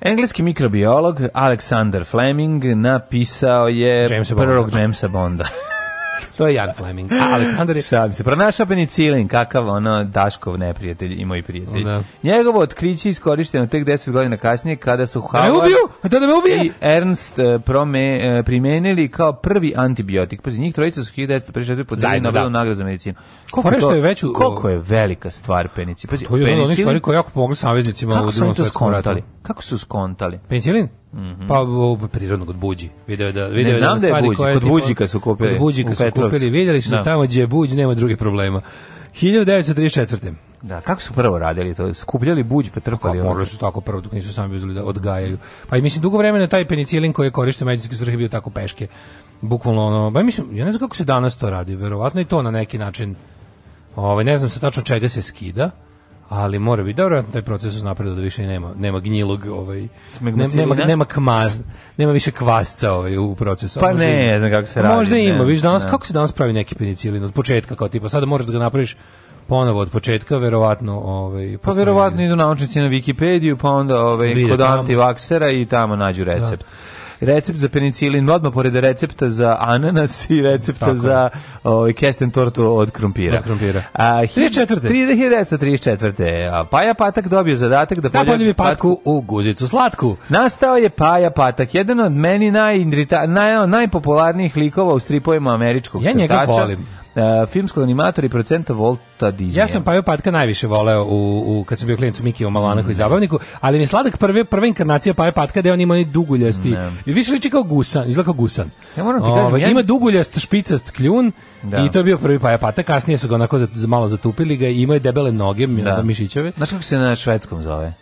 Engleski mikrobiolog Alexander Fleming napisao je Jamesa prvog Jamesa Bonda. To je Jan Fleming. Aleksandar je... Šalim se. Pronašao penicilin, kakav ono Daškov neprijatelj i moj prijatelj. Da. Njegovo otkriće iskorišteno tek 10 godina kasnije kada su da Howard... Me ubiju! Da, da me ubije! I Ernst eh, prome, eh, primenili kao prvi antibiotik. Pazi, njih trojica su 1954 podelili Nobelu nagradu za medicinu. Koliko, to, je veću, koliko je velika stvar penicilin? Pazi, to je jedna od onih stvari koja jako pomogla saveznicima kako u drugom svetskom ratu. Kako su skontali? Penicilin? Mm -hmm. Pa prirodno kod Buđi. Video da video ne da znam da, da je Buđi, kod Buđika su kupili. Kod Buđika su kupili, videli su da. tamo gdje je Buđ nema druge problema. 1934. Da, kako su prvo radili to? Skupljali buđ pa trpali. Pa, morali su tako prvo dok nisu sami uzeli da odgajaju. Pa i mislim dugo vremena taj penicilin koji je korišten u medicinske svrhe bio tako peške. Bukvalno ono, ba, pa, mislim, ja ne znam kako se danas to radi, verovatno i to na neki način. Ovaj ne znam sa tačno čega se skida ali mora biti dobro, taj proces uznapredo da više nema, nema gnjilog, ovaj, nema, nema, kmaz, nema više kvasca ovaj, u procesu. Pa ne, ne znam kako se radi. Možda ima, ne, viš danas, ne. kako se danas pravi neki penicilin od početka, kao tipa, sada možeš da ga napraviš ponovo od početka, verovatno, ovaj pa verovatno idu naučnici na Wikipediju, pa onda ovaj kod antivaksera i tamo nađu da. recept. Da recept za penicilin, odmah pored recepta za ananas i recepta Tako. za ovaj kesten tortu od krompira. Od krompira. A 34. 1934. A Paja Patak dobio zadatak da polje da, patku u guzicu slatku. Nastao je Paja Patak, jedan od meni naj, naj najpopularnijih likova u stripovima američkog ja crtača. Ja njega volim. Uh, filmskog animatora i producenta Volta Disney. Ja sam Paju Patka najviše voleo u, u kad sam bio klinac u Mikiju Malanaku mm. i mhm. Zabavniku, ali mi je sladak prve, prva inkarnacija Paju Patka da on ima onaj duguljasti, mm. i više liči kao gusan, izgleda kao gusan. Ja moram ti kažem, Ove, ovaj, ja... Ima duguljast, špicast kljun da. i to je bio prvi Paju Patka, kasnije su ga onako za, malo zatupili ga i imaju debele noge, da. mišićeve. Znaš kako se na švedskom zove?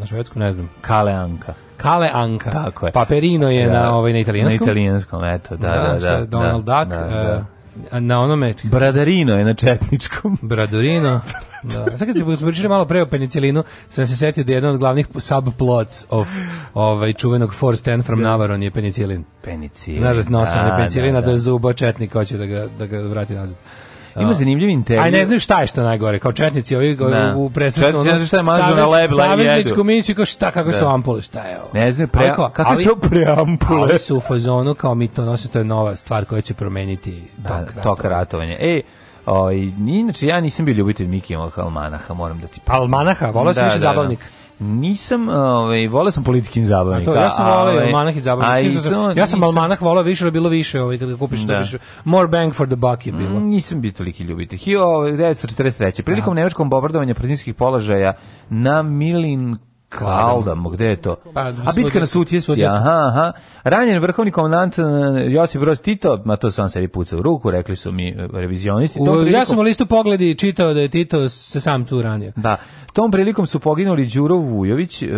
Na švedskom ne znam. Kaleanka. Kale Anka. Tako je. Paperino je da. na, ovaj, na italijanskom. Na italijanskom, eto, da, da, da. Da, da Donald da, Duck, da, da. E, na onome... Bradarino je na četničkom. Bradarino. da. Sad kad se pričali malo pre o penicilinu, sam se setio da je jedan od glavnih subplots of ovaj, čuvenog For Stand from da. Navaron je penicilin. Penicilin. Znaš da se penicilina, da, da. da je zubo četnik, hoće da ga, da ga vrati nazad. Ima zanimljiv intervju. Aj ne znaju šta je što najgore, kao četnici ovi da. u presretno. Četnici ne šta je mažu na leb, Savezničku misiju, kao šta, kako da. su ampule, šta je ovo? Ne znaju, pre, kako ali, su preampule. Ali su u fazonu, kao mi to nosimo, to je nova stvar koja će promeniti da, tok ratovanja. Ej, ovaj, Oj, inače ja nisam bio ljubitelj Mikija Almanaha, moram da ti. Almanaha, volao sam da, više da, da. zabavnik. Da. Nisam, ovaj, voleo sam politikin zabavnik. to, ja sam voleo ovaj, almanah i zabavnik. ja sam almanah voleo više, ali bilo više, ovaj, kad kupiš, da. Više. more bang for the buck je mm, bilo. Nisam bio toliki ljubitelj. 1943. Ovaj, Prilikom nemačkom bombardovanja protivničkih položaja na Milin Kaldamo, gde je to? Pa, A bitka na Sutjesci, aha, aha. Ranjen vrhovni komandant eh, Josip Broz Tito, ma to sam sebi pucao u ruku, rekli su mi eh, revizionisti. U, ja sam u listu pogledi čitao da je Tito se sam tu ranio. Da, tom prilikom su poginuli Đuro Vujović, eh,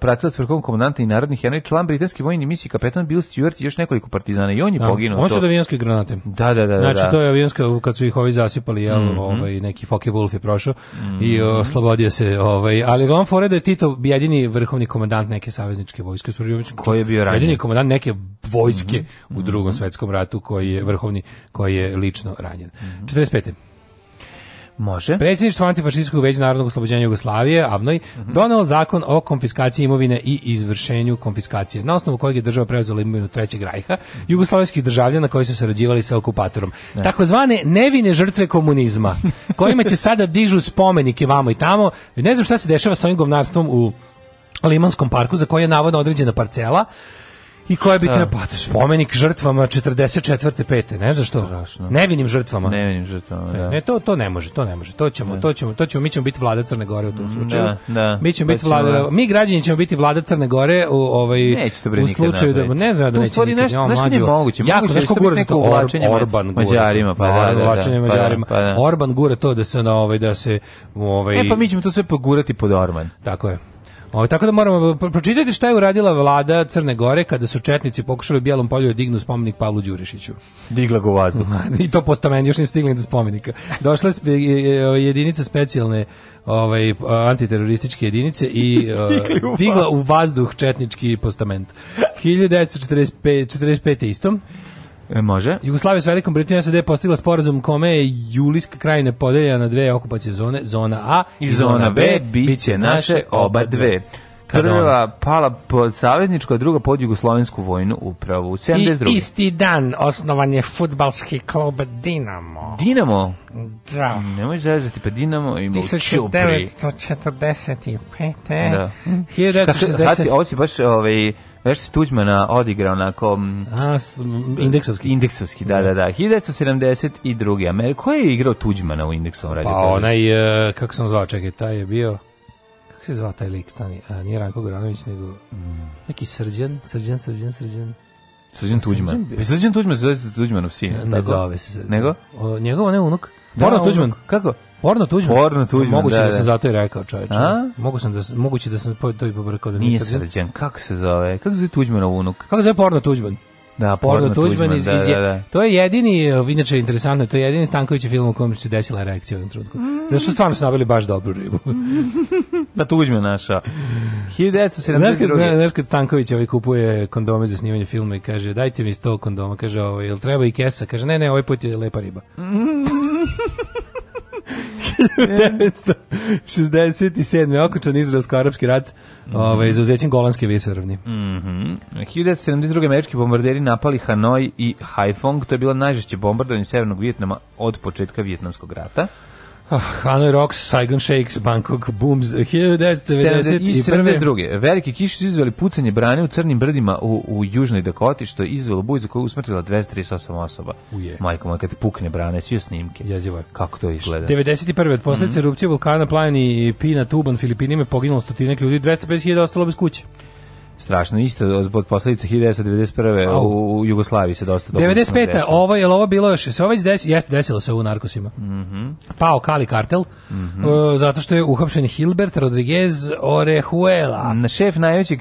pratilac vrhovnog komandanta i narodnih jedan član britanske vojne misije, kapetan Bill Stewart i još nekoliko partizana i on je da, poginuo. On su da avijanske granate. Da, da, da. Znači, da. to je avionska, kad su ih ovi zasipali, jel, mm -hmm. ovaj, neki Fokke Wolf je prošao mm -hmm. i oslobodio se. Ovaj, ali on fore da je Tito bija jedini vrhovni komandant neke savezničke vojske koji je bio ranjen. Jedini komandant neke vojske mm -hmm. u drugom mhm. svetskom ratu koji je vrhovni koji je lično ranjen. Mm -hmm. 45. Može. Predsjedništvo antifašističkog veća narodnog oslobođenja Jugoslavije, Avnoj, mm -hmm. doneo zakon o konfiskaciji imovine i izvršenju konfiskacije, na osnovu kojeg je država preuzela imovinu Trećeg rajha, mm -hmm. jugoslovenskih državljana koji su sarađivali sa okupatorom. Ne. Takozvane nevine žrtve komunizma, kojima će sada dižu spomenike vamo i tamo. Ne znam šta se dešava sa ovim govnarstvom u Limanskom parku, za koje je navodno određena parcela, I koja bi treba, da. pa, spomenik žrtvama 44. 5. ne znaš što? Strašno. Nevinim žrtvama. Nevinim žrtvama, e, da. Ne, to, to ne može, to ne može. To ćemo, da. to ćemo, to ćemo, mi ćemo biti vlada Crne Gore u tom da, slučaju. Da, da. Mi ćemo pa biti ćemo, vlada, da. mi građani ćemo biti vlada Crne Gore u ovaj u slučaju da ne znam da neće biti. Nešto, nešto nije moguće. Jako teško da gura to Orban, Orban Mađarima, pa da, pa da, Mađarima. Pa Orban gura to da se na ovaj da se ovaj E pa mi ćemo to sve pogurati pod Orban. Tako je. Ovaj tako da moramo pročitati šta je uradila vlada Crne Gore kada su četnici pokušali u Bjelom polju da dignu spomenik Pavlu Đurišiću. Digla ga u vazduh. I to postament, još nisu stigli do spomenika. Došla je ovaj, jedinica specijalne ovaj, antiterorističke jedinice i e, digla u vazduh četnički postament. 1945. 45. isto. E, može. Jugoslavija s Velikom Britanijom SAD postigla sporazum kome je Julijska krajina podeljena na dve okupacije zone, zona A i, i zona, zona B, B biće naše oba dve. Prva pala pod savezničku, a druga pod jugoslovensku vojnu upravu. U 72. I isti dan osnovan je futbalski klub Dinamo. Dinamo? Da. Nemoj zezati, pa Dinamo ima u Čupri. 1945. Da. 1960. Sad si, ovo si baš ovaj, Već se Tuđmana odigra onako... A, indeksovski. Indeksovski, da, da, da. 1972. Da. Amer... Ko je igrao Tuđmana u indeksom radio? Pa onaj, uh, kako sam zvao, čekaj, taj je bio... Kako se zvao taj lik, stani? A, nije Ranko Granović, nego... Mm. Neki srđan, srđan, srđan, srđan. Srđan Tuđman. Srđan Tuđman se zove Tuđmanov sin. Ne zove se. Nego? O, njegov onaj unuk. Da, Porno Tuđman. Kako? Porno Tuđman. Porno Tuđman. Moguće da, da, da sam zato i rekao, čoveče. Mogu sam da moguće da sam to i pobrkao da nisam. Nije sređen. Kako se zove? Kako se zove Tuđmanov unuk? Kako se zove Porno Tuđman? Da, porno Tuđman iz, da, iz, da, da, da. To je jedini, inače interesantno, to je jedini Stanković film u kojem se desila reakcija u jednom trenutku. Mm. Zato stvarno su nabili baš dobru ribu. da Tuđman naša. 1972. Znaš kad, zna, znaš kad Stanković ovaj kupuje kondome za snimanje filma i kaže dajte mi 100 kondoma, kaže ovo, jel treba i kesa? Kaže ne, ne, ovaj put je lepa riba. 1967. okončan izraelsko-arapski rat mm -hmm. ovaj, zauzećem Golanske visoravni. Mm 1972. američki bombarderi napali Hanoj i Haiphong. To je bilo najžešće bombardovanje Severnog Vijetnama od početka Vijetnamskog rata. Ah, Hanoi Rocks, Saigon Shakes, Bangkok Booms, 1991. Velike kiše su izveli pucanje brane u crnim brdima u, u Južnoj Dakoti, što je izvelo buj za koju usmrtila 238 osoba. Uje. Majko moja, kad pukne brane, svi snimke. Jezivo Kako to izgleda? 91. od posljedice mm -hmm. erupcije vulkana Plani Pina Tuban, Filipinima, poginulo stotine ljudi, 250.000 ostalo bez kuće strašno isto zbog posledica 1991. u, u Jugoslaviji se dosta dobro 95. ovo je ovo bilo još se ovo desi, jeste desilo se u narkosima. Mhm. Mm Pao Kali kartel mm -hmm. uh, zato što je uhapšen Hilbert Rodriguez Orehuela na šef najvećeg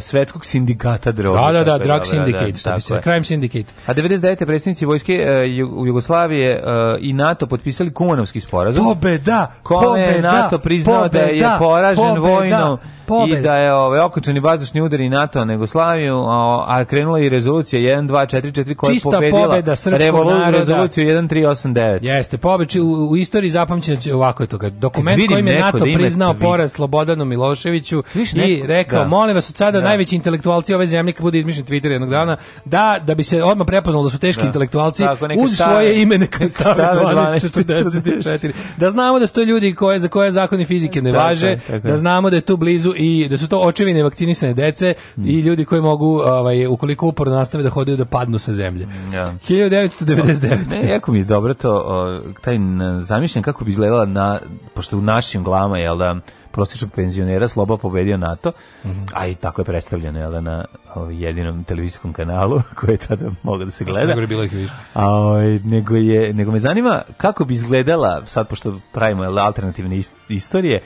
svetskog sindikata droga. Da, da, da, drug syndicate, da, što bi crime syndicate. A 99. predsjednici vojske uh, Jugoslavije uh, i NATO potpisali Kumanovski sporazum. Pobeda, kome pobeda, NATO priznao pobeda, da je poražen pobeda, vojnom pobedu. I da je ovaj okončani vazdušni udari NATO na Jugoslaviju, a, a krenula je rezolucija 1244 koja Čista je pobedila pobeda revolu, rezoluciju 1389. Jeste, pobeći u, u istoriji zapamćen ovako je to dokument e, kojim je NATO da priznao poraz Slobodanu Miloševiću i rekao, da. molim vas od sada da. najveći intelektualci ove zemlje kad bude izmišljen Twitter jednog dana, da da bi se odmah prepoznalo da su teški da. intelektualci Tako, uz stave, svoje ime neka stave 1244. Da znamo da su to ljudi koje, za koje zakoni fizike ne važe, da znamo da je tu blizu i da su to očevi nevakcinisane dece mm. i hmm. ljudi koji mogu ovaj ukoliko uporno nastave da hodaju da padnu sa zemlje. Ja. 1999. Ne, jako mi je dobro to o, taj zamišljen kako bi izgledala na pošto u našim glavama je da prosječnog penzionera Sloba pobedio NATO, mm -hmm. a i tako je predstavljeno jel, da, na jedinom televizijskom kanalu koji je tada mogao da se gleda. Nego je bilo ih više. Ovaj, nego, je, nego me zanima kako bi izgledala, sad pošto pravimo jel, da, alternativne ist istorije,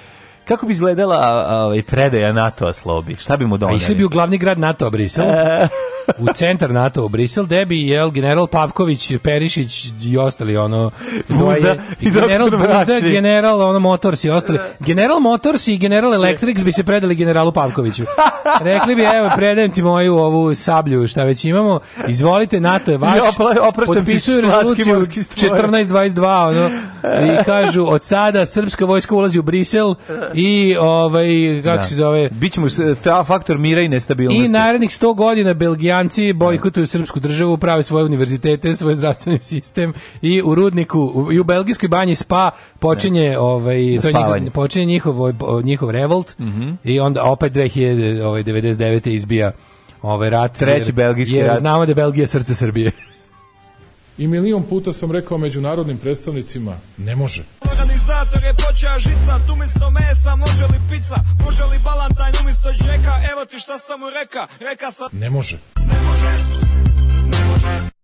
Kako bi izgledala ovaj predaja nato slobi? Šta bi mu doneli? Išli bi u glavni grad nato Brisel. E. u centar NATO u Brisel, gde bi jel general Pavković, Perišić i ostali ono Buzda, i general Buzda, general ono Motors i ostali. General Motors i general Electrics bi se predali generalu Pavkoviću. Rekli bi evo predajem ti moju ovu sablju šta već imamo. Izvolite NATO je vaš. Potpisuju rezoluciju 1422 ono i kažu od sada srpska vojska ulazi u Brisel I ovaj kako da. se zove? Bićemo faktor mira i nestabilnosti. I narednih 100 godina Belgijanci bojkotuju srpsku državu, prave svoje univerzitete, svoj zdravstveni sistem i u rudniku i u belgijskoj banji Spa počinje ne. Da. ovaj to njihov, počinje njihov ovaj, njihov revolt mm -hmm. i onda opet 2000 ovaj 99 izbija ovaj rat. Treći jer, belgijski jer rat. Znamo da je Belgija srce Srbije. I milion puta sam rekao međunarodnim predstavnicima, ne može katalizator je počeja žica Tu misto mesa može li pizza Može li balantajn umisto džeka Evo ti šta sam mu reka Reka sam Ne može Ne može Ne može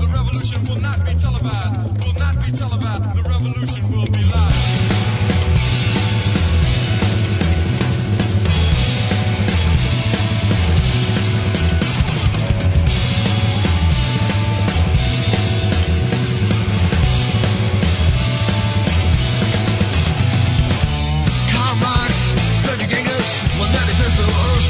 The revolution will not be televised Will not be televised The revolution will be live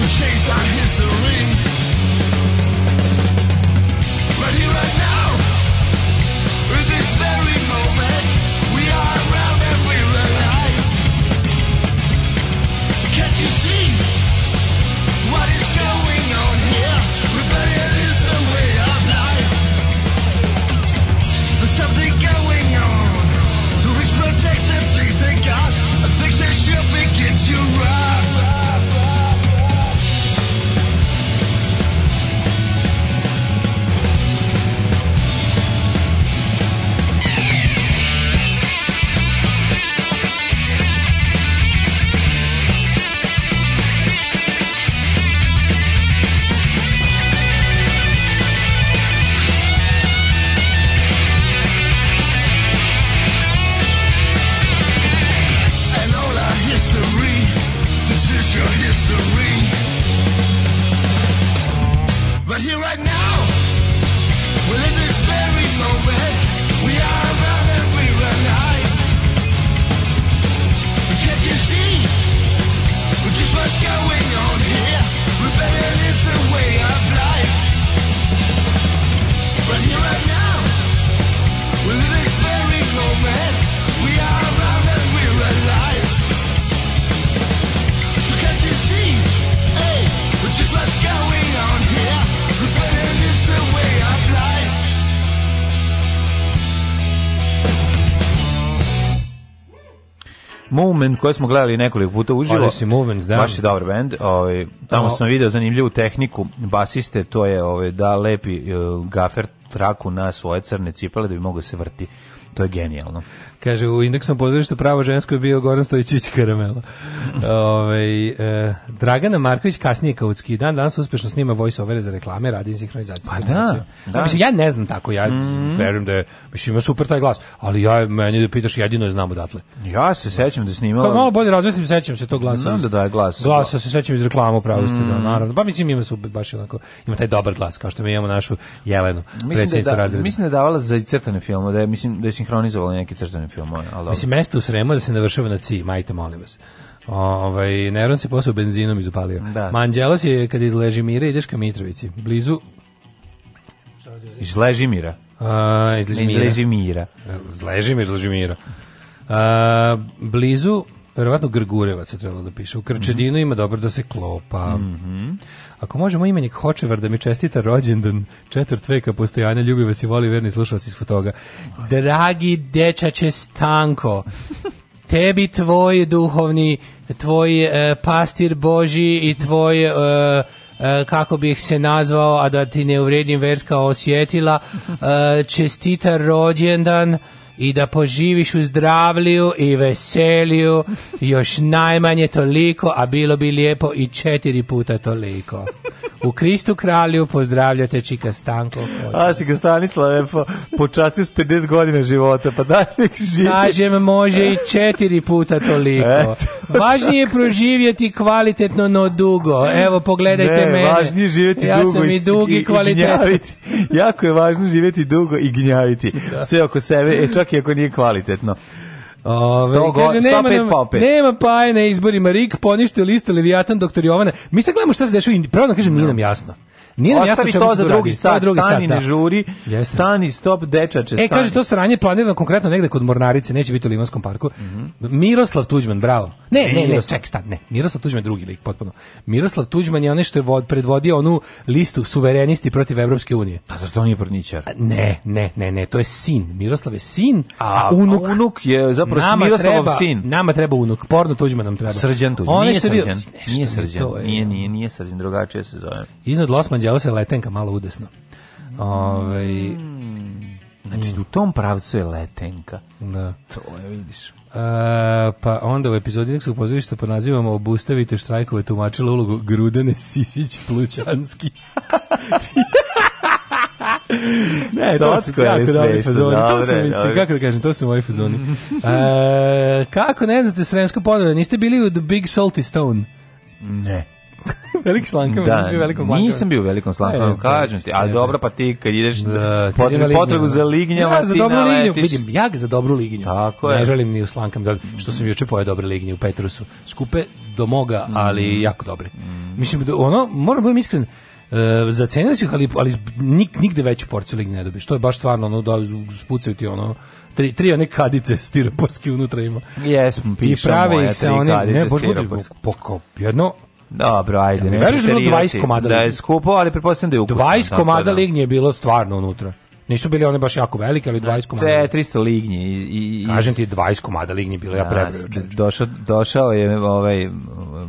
We chase our history. Right here, right now, in this very moment, we are alive. So can't you see? Movement koje smo gledali nekoliko puta uživo. Odyssey pa, Movement, da. Baš je dobar bend. Ovaj tamo o... sam video zanimljivu tehniku basiste, to je ovaj da lepi uh, gafer traku na svoje crne cipele da bi mogao se vrti. To je genijalno. Kaže, u indeksnom pozorištu pravo žensko je bio Goran Stojićić Karamela. Ove, e, Dragana Marković kasnije kao utski dan, danas uspešno snima voice over za reklame, radi sinhronizaciju. Pa da, da. Pa mislim, ja ne znam tako, ja mm. verujem da je, mislim, ima super taj glas, ali ja, meni da pitaš, jedino je znam odatle. Ja se sećam da snimala... Kao malo bolje razmislim, sećam se tog glasa. Znam da daje glas. Glasa se sećam iz reklamu, pravo mm. da, mhm. naravno. Pa mislim, ima su baš onako, ima taj dobar glas, kao što mi imamo našu Jelenu, mislim da, da, mislim da je davala za crtane filmove, da je, mislim, da je sinhronizovala neke crtane genijalan film. Ali, Mislim, mesto u Sremu da se navršava na ci, majte, molim vas. Ovaj Neron se posao benzinom izopalio. Da. Manđelos je kad iz Ležimira ideš ka Mitrovici, blizu iz Ležimira. A, iz Ležimira. Iz Ležimira. Iz Ležimira, Uh, blizu Verovatno Grgurevac se trebalo da piše. U Krčedinu mm -hmm. ima dobro da se klopa. Mm -hmm. Ako možemo imenik Hočevar da mi čestita rođendan četvrt veka postojanja, ljubi vas i voli verni slušalac iz fotoga. Dragi dečače Stanko, tebi tvoj duhovni, tvoj e, pastir Boži i tvoj... E, e, kako bih se nazvao, a da ti ne uvredim verska osjetila, e, čestita rođendan, i da poživiš u zdravlju i veselju još najmanje toliko, a bilo bi lijepo i četiri puta toliko. U Kristu kralju pozdravljate Čika Stanko. A si ga Stanislave po, s 50 godina života, pa daj nek živi. Kažem, može i četiri puta toliko. Važnije je proživjeti kvalitetno, no dugo. Evo, pogledajte ne, mene. Važnije živjeti ja dugo sam i, dugi i, i, i gnjaviti. Jako je važno živjeti dugo i gnjaviti. Da. Sve oko sebe, e, čak čak i ako nije kvalitetno. Ove, kaže, nema, 105 pa opet. Nema paje na izborima. Rik poništio listu Leviatan, doktor Jovana. Mi sad gledamo šta se dešava. da kažem, nije nam jasno. Nije nam jasno čemu to za drugi sat, drugi stani, sat, ne da. žuri, Jeste. stani, stop, dečače, stani. E, kaže, to sranje planirano konkretno negde kod Mornarice, neće biti u Limanskom parku. Mm -hmm. Miroslav Tuđman, bravo. Ne, ne, ne, ček, stan, ne. Miroslav Tuđman je drugi lik, potpuno. Miroslav Tuđman je onaj što je vod, predvodio onu listu suverenisti protiv Evropske unije. Pa zašto on je porničar? Ne, ne, ne, ne, to je sin. Miroslav je sin, a, a unuk, a unuk je zapravo nama Miroslavov treba, sin. Nama treba unuk, porno Tuđman nam treba. Srđan Tuđman, nije, srđan, nije Srđan, nije nije, nije, nije Srđan, drugačije se zove. Iznad Losman viđalo se letenka malo udesno. Ove, ovaj, znači, mm, znači, u tom pravcu je letenka. Da. To je, vidiš. E, pa onda u epizodi Nekskog pozorišta pod nazivom Obustavite štrajkove tumačila ulogu Grudene Sisić Plućanski. ne, to su jako dobri kako da kažem, to su moji fazoni. e, kako ne znate Sremsko podove? Niste bili u The Big Salty Stone? Ne. Velik slanka, da, bio velikom slankam. Nisam bio velikom slanka, e, kažem ti. Ali dobro, pa ti kad ideš da, potrebu, potrebu za lignjama, ja, za ti dobru lignju, vidim, ja za dobru lignju. Tako je. Ne želim ni u slankam, da, što sam juče pojao dobre lignje u Petrusu. Skupe do moga, ali mhm. jako dobre. Mislim, da ono, moram da budem iskren, Uh, za cene su ali, ali nik, nigde veću porciju lignje ne dobiš. To je baš stvarno ono, da, spucaju ti ono, tri, tri one kadice stiroporske unutra ima. Jesmo, pišemo moje tri kadice stiroporske. I prave ih se one, ne, bož jedno Dobro, ajde. Ja, ne veriš da je bilo 20 komada Da je skupo, ali pretpostavljam da je ukusno. 20 komada da, da. lignje je bilo stvarno unutra. Nisu bili one baš jako velike, ali 20 komada. 400 lignje. I, i, Kažem ti, 20 komada lignje bilo, ja prebrojao. Došao, došao je ovaj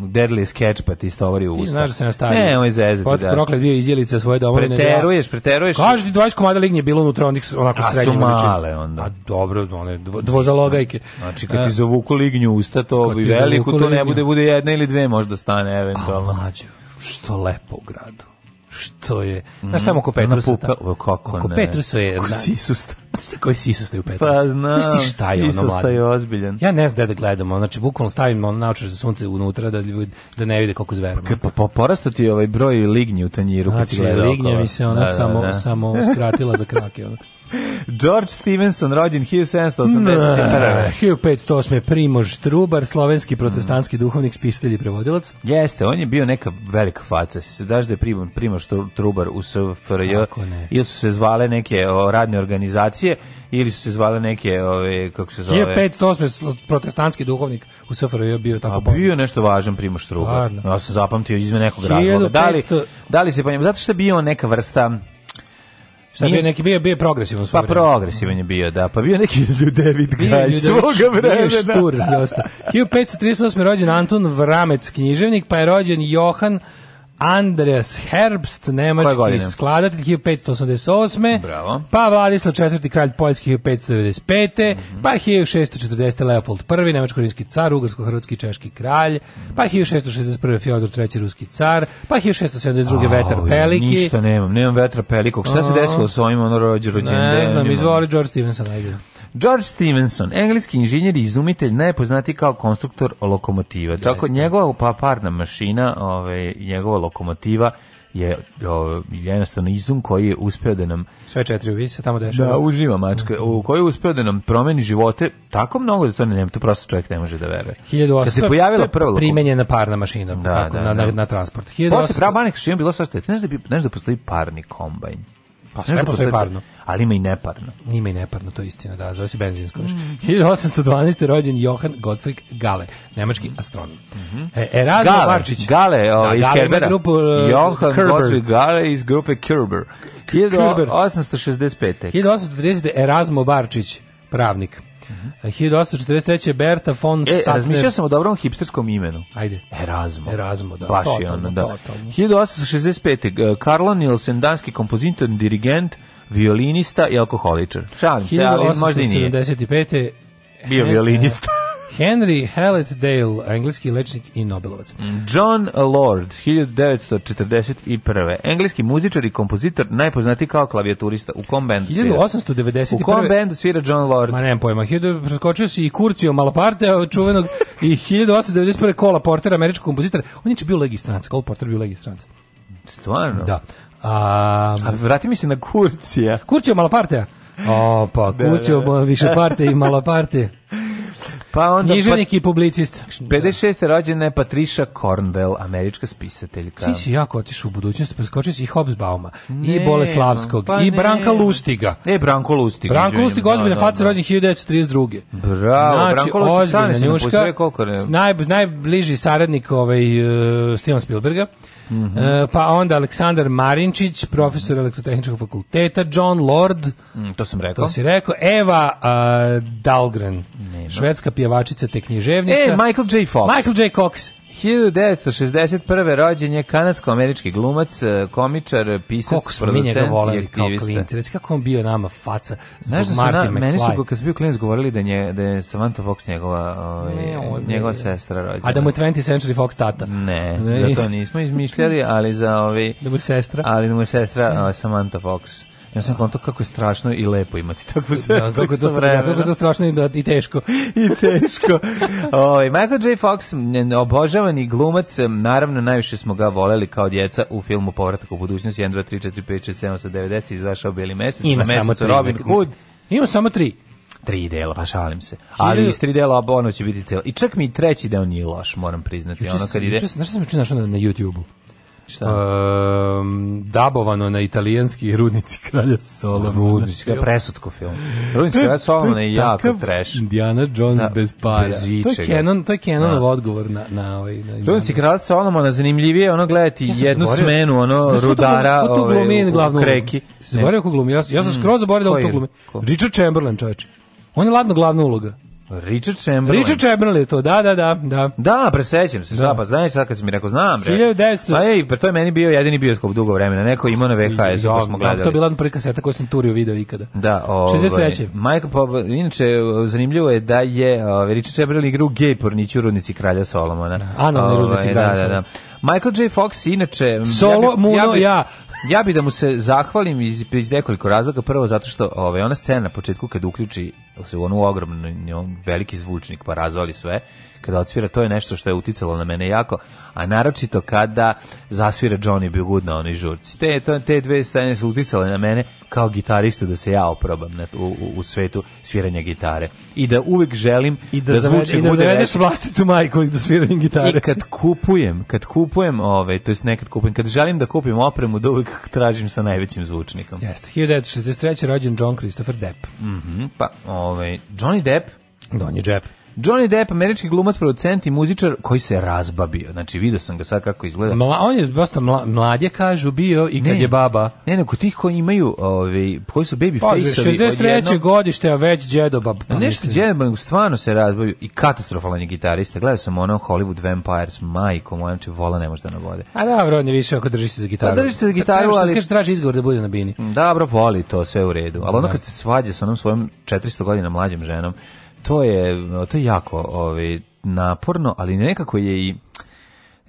deadly sketch pa ti istovari u usta. znaš da se nastavi. Ne, on je zezati. Pot proklet bio izdjelica svoje domovine. Da. Preteruješ, preteruješ. Kaži ti 20 komada lignje bilo unutra onih onako srednje. A male onda. A dobro, one dvo, dvozalogajke. Znači, kad ti zavuku lignju usta, to bi veliku, to ne bude, bude jedna ili dve možda stane eventualno. A, što lepo u gradu što je, mm, znaš tamo oko mhm. Petrusa? Pupe, kako oko ne. Petrusa je... Oko da. Sisusta. Znaš koji Sisusta je u Petrusu? Pa znam, znaš ti šta je Sisusta ono mlade? je ozbiljan. Ja ne znam da gledamo, znači bukvalno stavim ono naočar za sunce unutra da, da ne vide koliko zveramo. Pa, pa porasto ti ovaj broj lignje u tanjiru znači, kad si gledao. Znači, lignja mi se ona da, da, samo, da, da. samo skratila za krake. Ono. George Stevenson, rođen 1781. 1508. Primož Trubar, slovenski protestantski mm. duhovnik, spisatelj i prevodilac. Jeste, on je bio neka velika faca. Se daš da je Primož Trubar u SFRJ ili su se zvale neke radne organizacije ili su se zvale neke ove kako se zove 1508 protestantski duhovnik u SFRJ bio tako a bio nešto važan Primož Trubar ja sam zapamtio izme nekog razloga da li da li se pa njemu zato što je bio neka vrsta Šta bio neki bio bio progresivan Pa progresivan je bio, da. Pa bio neki David Gaj svoga vremena. Bio štur dosta. 1538. rođen Anton Vramec književnik, pa je rođen Johan Andreas Herbst, nemački skladatelj 1588. Bravo. Pa Vladislav IV. kralj Poljski 1595. Mm -hmm. Pa 1640. Leopold I. nemačko-rimski car, ugarsko-hrvatski češki kralj. Pa 1661. Fjodor III. ruski car. Pa 1672. Oh, vetar Peliki. Ništa nemam, nemam vetra Pelikog. Šta oh. se desilo s ovim ono rođenjem? Ne, ne znam, izvoli George Stevenson najbolje. George Stevenson, engleski inženjer i izumitelj, najpoznati kao konstruktor lokomotiva. Tako njegova pa, parna mašina, ovaj, njegova lokomotiva, je o, jednostavno izum koji je uspeo da nam sve četiri vidi se tamo dešava. Da, uživa mačka, u koji je uspeo da nam promeni živote tako mnogo da to ne, to prosto čovjek ne može da veruje. 1800 Kad se pojavila prva primenjena parna mašina da, tako, da, na, da. na, na, transport. 1800 Posle prava parna mašina bilo sa Ti znaš da bi znaš da postoji parni kombajn. Pa sve postoji parno. Ali ima i neparno. Ima i neparno, to je istina, da, zove se benzinsko. Mm. 1812. rođen Johan Gottfried Gale, nemački mhm. astronom. Mm -hmm. Erasmo Gale, Varčić. Gale, o, ovaj, da, iz Gale Kerbera. Grupu, uh, Johan Gottfried Gale iz grupe Kerber. 1865. 1830. Erasmo Barčić, pravnik. 1843. Berta von e, Razmišljao sam o dobrom hipsterskom imenu. Ajde. Erasmo. Erasmo, da. Baš je ono, da. Totalno. 1865. Karlo Nielsen, danski kompozitor, dirigent, violinista i alkoholičar. Šalim se, ali možda i nije. 1875. Bio e, violinista. E, Henry Hallett Dale, engleski lečnik i Nobelovac. Mm, John Lord, 1941. Engleski muzičar i kompozitor, najpoznati kao klavijaturista. U kom bendu svira? 1891. U kom bendu svira John Lord? Ma nemam pojma. Preskočio si i Kurcio Malaparte, čuvenog, i 1891. Kola Porter, američki kompozitor. On je bio legistranac, Kola Porter bio legistranac. Stvarno? Da. A, A vrati mi se na Kurcija. Kurcio Malaparte. O, pa, da, Kurcio da, da. više parte i Malaparte. Pa onda književnik pa i publicist. 56. rođena je Patricia Cornwell, američka spisateljka. Ti si jako otišao u budućnost, preskočio si i Hobsbauma, i Boleslavskog, pa i Branka Lustiga. E, Branko Lustig. Branko Lustig, ozbiljna no, da, no, faca, da. rođen 1932. Bravo, znači, Branko Lustig, ozbiljna njuška, naj, najbliži saradnik ovaj, uh, Steven Spielberga. Mm -hmm. pa onda Aleksandar Marinčić, profesor elektrotehničkog fakulteta, John Lord, mm, to sam rekao. To si rekao. Eva Dahlgren, švedska pjevačica te književnica. E, Michael J. Fox. Michael J. Cox. 1961. rođen je kanadsko-američki glumac, e, komičar, pisac, kako smo producent mi njega voleli kao klinci. Reci kako on bio nama faca Znaš da Martin na, McFly. meni su kad su bio klinac govorili da, nje, da je Samantha Fox njegova, ovaj, ne, njegova sestra rođena. A da mu je 20th Century Fox tata. Ne, ne za to nismo izmišljali, ali za ovaj... Da mu je sestra. Ali da mu je sestra uh, Samantha Fox. Ja sam kontakt kako je strašno i lepo imati takvu sestru. Da, kako je to, strašno, kako je to strašno i, da, i teško. I teško. o, ovaj, Michael J. Fox, obožavani glumac, naravno najviše smo ga voleli kao djeca u filmu Povratak u budućnosti 1, 2, 3, 4, 5, 6, 7, 8, 90 izašao Beli mesec. Ima samo tri. Robin Hood. Ima samo tri tri dela, pa šalim se. Ali iz tri dela ono će biti celo. I čak mi treći deo nije loš, moram priznati. Juče, ono kad ide. Juče, znaš šta sam juče našao na, na YouTubeu? Šta? Um, dabovano na italijanski Rudnici kralja Solomona. Rudnici kralja Presudsko film. Rudnici kralja Solomona je jako trash. Indiana Jones da, bez para. To je Kenan, to je Kenanov da. odgovor na, na ovaj... Na Rudnici kralja Solomona zanimljivije je ono gledati ja jednu zaborio, smenu, ono da, rudara to, ove, ovaj, glumi, glavno, u kreki. Zaborio ko glumi, ja, ja sam mm. skroz zaborio da on to glumi. Richard Chamberlain, čoveče. On je ladno glavna uloga. Richard Chamberlain. Richard Chamberlain to, da, da, da. Da, da presećam se, da. šta, pa znaš sad kad si mi rekao, znam. bre. 1900. Pa ej, pa to je meni bio jedini bioskop dugo vremena, neko imao na VHS, ja, ko pa smo gledali. Da, to je bila jedna prvi kaseta koju sam turio video ikada. Da, o, 63. Michael, pa, inače, zanimljivo je da je o, ovaj, Richard Chamberlain igrao u gej porniću Rudnici Kralja Solomona. Ano, ne Rudnici ovaj, Kralja Solomona. Da, da, da. Michael J. Fox inače Solo ja bi, Muno ja, bi, ja ja bih da mu se zahvalim iz, iz nekoliko razloga. Prvo zato što ovaj, ona scena na početku kad uključi se onu ogromnu, veliki zvučnik pa razvali sve, kada odsvira, to je nešto što je uticalo na mene jako, a naročito kada zasvira Johnny B. Good na onoj žurci. Te, to, te dve scene su uticale na mene kao gitaristu da se ja oprobam na, u, u, svetu sviranja gitare. I da uvek želim I da, da zvuči i da vlastitu majku do sviranja gitare. I kad kupujem, kad kupujem, ove, ovaj, to jest nekad kupujem, kad želim da kupim opremu, da uvek tražim sa najvećim zvučnikom. Jeste, 1963. rođen John Christopher Depp. Mm -hmm, pa, ove, ovaj, Johnny Depp Donji Depp Johnny Depp, američki glumac, producent i muzičar koji se razbabio. Znači, vidio sam ga sad kako izgleda. Mla, on je dosta mla, mlađe, kažu, bio i kad je baba. Ne, nego tih koji imaju, ovi, ovaj, koji su baby pa, face-ovi. 63. godište, a već džedoba. Pa, nešto džedoba, nego stvarno se razbavio. I katastrofalan je gitarista. Gledao sam ono Hollywood Vampires, majko moja, znači, vola ne može da navode. A dobro, da, on je više ako drži se za pa gitaru. Pa, drži se za pa, gitaru, da ali... Kaže, traži izgovor da bude na bini. Dobro, da, voli to, sve u redu. Ali ono kad se svađa sa onom svojom 400 godina mlađim ženom, to je, to je jako ovaj, naporno, ali nekako je i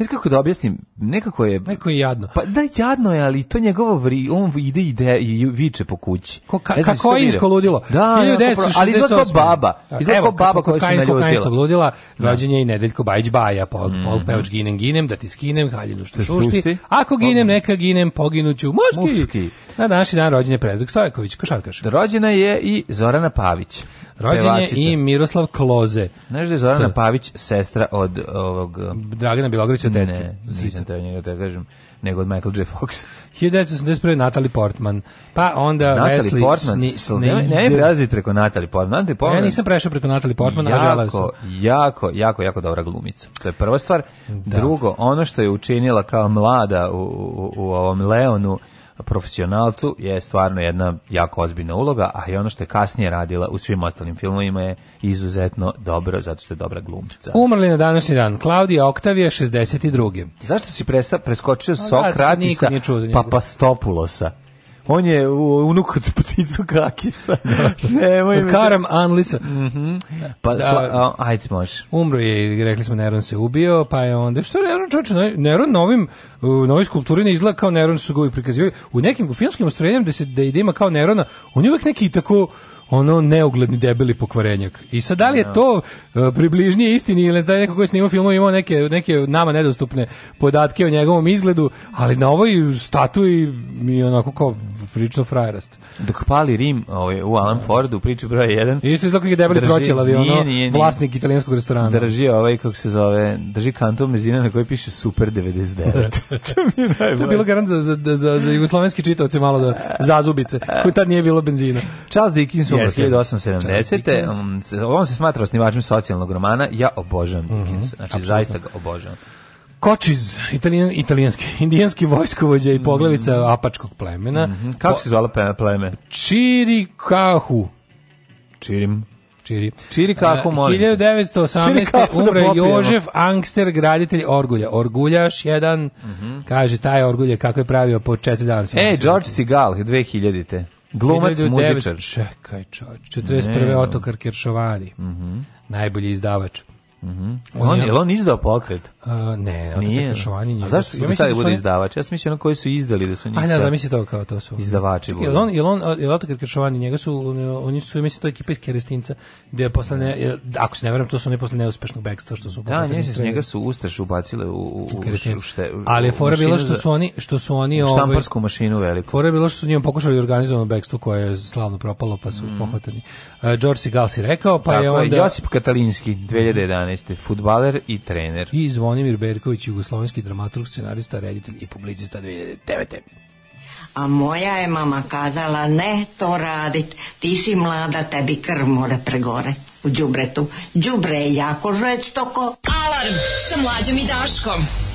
ne da objasnim, nekako je... Nekako je jadno. Pa da, jadno je, ali to njegovo vri, on ide, ide i viče po kući. Ko, ka, znači, kako je iskoludilo. Da, da jako, ali izgleda kao baba. Da, izgleda kao baba koja se naljutila. Evo, ludila, da. rođen je i Nedeljko Bajić Baja, pol, mm. pol pevač ginem, ginem, da ti skinem, haljinu što šušti. Ako ginem, neka ginem, poginuću, muški. Na današnji dan rođen je Predrag Stojković, košarkaš. Rođena je i Zorana Pavić. Rođen je i Miroslav Kloze. Znaš da je Zorana H. Pavić sestra od ovog... Dragana Bilogrića od tetke. Ne, nisam te njega te da kažem, nego od Michael J. Fox. 1981. Natalie Portman. Pa onda Natalie Wesley Portman, Snijder. Ne, ne prelazi preko Natalie Portman. Natalie Portman. Ja nisam prešao preko Natalie Portman, jako, a želeo sam. Jako, jako, jako dobra glumica. To je prva stvar. Da. Drugo, ono što je učinila kao mlada u, u, u ovom Leonu, profesionalcu je stvarno jedna jako ozbiljna uloga, a i ono što je kasnije radila u svim ostalim filmovima je izuzetno dobro, zato što je dobra glumčica. Umrli na današnji dan, Klaudija Oktavija, 62. Zašto si presa, preskočio no, pa Sokratisa da, Papastopulosa? on je unuk od pticu Kakisa. Da. Nemoj me. Karam Anlisa. Mhm. Mm pa da, sla, ajde može. Umro je, rekli smo Neron se ubio, pa je onda što Neron čoveče, Neron novim uh, novoj skulpturi ne izgleda kao Neron su ga prikazivali. U nekim u filmskim ostvarenjima da se da ide ima kao Nerona, on je uvek neki tako ono neugledni debeli pokvarenjak. I sad da li je da. to uh, približnije istini ili da je neko koji snima filmu imao neke, neke nama nedostupne podatke o njegovom izgledu, ali na ovoj statui mi je onako kao prilično frajerast. Dok pali Rim ovaj, u Alan Fordu, priče broj 1. Isto je je debeli proćelavi, ono, nije, nije, vlasnik italijanskog restorana. Drži ovaj, kako se zove, drži kantom mezina na kojoj piše Super 99. to, je bilo garant za, za, za, za jugoslovenski čitavce malo da zazubice, koji tad nije bilo benzina. Charles Dickens jeste 1870. On se smatra osnivačem socijalnog romana. Ja obožavam Dickens. Mhm, znači, Absolutno. zaista ga obožavam. Kočiz, italijan, italijanski, indijanski vojskovođa i mhm. poglavica apačkog plemena. Mm -hmm. Kako se zvala pleme? Čirikahu. Čirim. Čiri. Čiri kako molim. 1918. Da umre da Jožef Angster, graditelj Orgulja. Orguljaš jedan, mm -hmm. kaže, taj Orgulje kako je pravio po četiri dana. E, George Sigal, 2000-te. Glumac, muzičar. Čekaj, čo, 41. Ne. No. otokar Kiršovari. Mm -hmm. Najbolji izdavač. Mm Mhm. On, on je on izdao pokret. Uh, ne, nije. Šovanin je. A zašto ja mislim da, da bude izdavač? Ja mislim mislio na koji su izdali da su njih. Ajde, zamisli to kao to su. Izdavači. Jel on, jel on, jel Otakar Kršovani, njega su, oni su, mislim, to ekipa iz Kerestinca, gde je posle, ne, da. ako se ne veram, to su oni posle neuspešnog bekstva, što su... Da, njega, njega su Ustaše ubacile u, u, u, u šte, u, Ali je fora bila što su oni, što su oni... U ovaj- štamparsku ovaj, mašinu veliku. Fora je bila što su njima pokušali organizovano bekstvo koje je slavno propalo, pa su mm. pohvatani. Uh, George Sigal si rekao, pa Tako je onda... Josip Katalinski, 2011. 2012. Futbaler i trener. I Zvonimir Berković, jugoslovenski dramaturg, scenarista, reditelj i publicista 2009. A moja je mama kazala, ne to radit, ti si mlada, tebi krv mora pregore u džubretu. Džubre je jako žveć toko. Alarm sa mlađom i Daškom.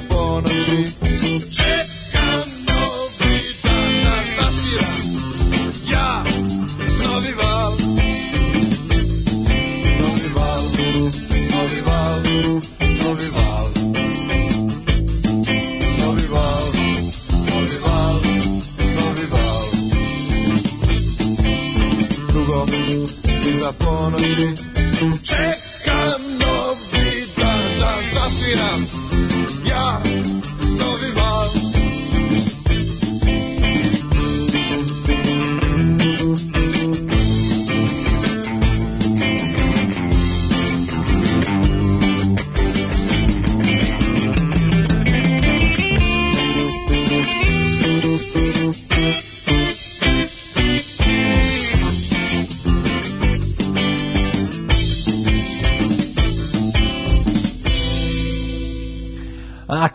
do ponoći Čekam novi dan da zasvira Ja, novi val Novi val, novi val, novi val Novi val, novi val, ponoći Čekam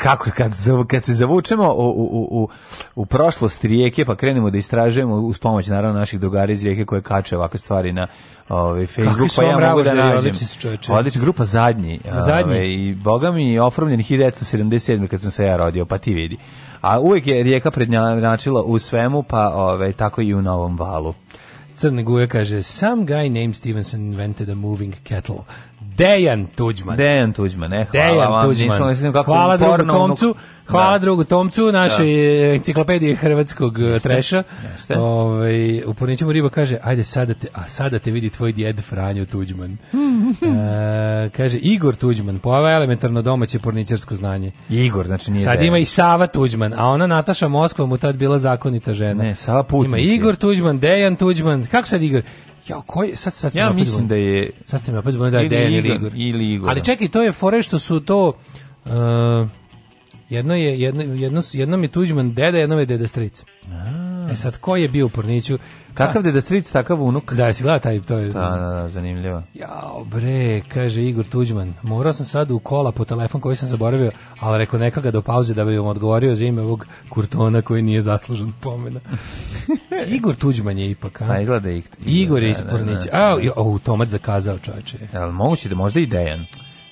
kako kad kad se zavučemo u, u, u, u prošlost rijeke pa krenemo da istražujemo uz pomoć naravno naših drugara iz rijeke koje kače ovakve stvari na ovaj Facebook pa ja mogu da nađem. Odlična grupa zadnji, zadnji. Ove, ovaj, i Boga mi oformljen 1977 kad sam se ja rodio, pa ti vidi. A uvek je rijeka prednjačila u svemu, pa ovaj tako i u Novom Valu. Crne guje kaže, some guy named Stevenson invented a moving kettle. Dejan Tuđman. Dejan Tuđman, ne, hvala Dejan vam. Tuđman. Nisam kako hvala drugu porno, Tomcu, da. hvala da. drugu Tomcu, našoj da. E, enciklopediji hrvatskog e, Jeste. treša. Ove, ovaj, u Pornićemu riba kaže, ajde sada te, a sada te vidi tvoj djed Franjo Tuđman. e, kaže, Igor Tuđman, pojava elementarno domaće porničarsko znanje. Igor, znači nije Sad ima i Sava Tuđman, a ona Nataša Moskva mu tad bila zakonita žena. Ne, Sava Putnik. Ima Igor Tuđman, Dejan Tuđman, kako sad Igor? Ja, koji, sad, sad ja mislim da je... Sad ste me opet zbog da je Dejan ili Igor. Ili Igor. Ali da. čekaj, to je fore što su to... Uh, jedno je, jedno, jedno, jedno mi Tuđman deda, jedno je deda strica. E sad, ko je bio u Porniću? Kakav deda stric, takav unuk. Da, si gleda taj, to je... Da, da, da, zanimljivo. Jao, bre, kaže Igor Tuđman, morao sam sad u kola po telefon koji sam zaboravio, ali rekao nekoga do pauze da bi vam odgovorio za ime ovog kurtona koji nije zaslužen pomena. Igor Tuđman je ipak, a? Da, izgleda Igor. Igor je ispornić. Da, da, da. A, o, Tomac zakazao, čoveče. Ali moguće da možda i Dejan.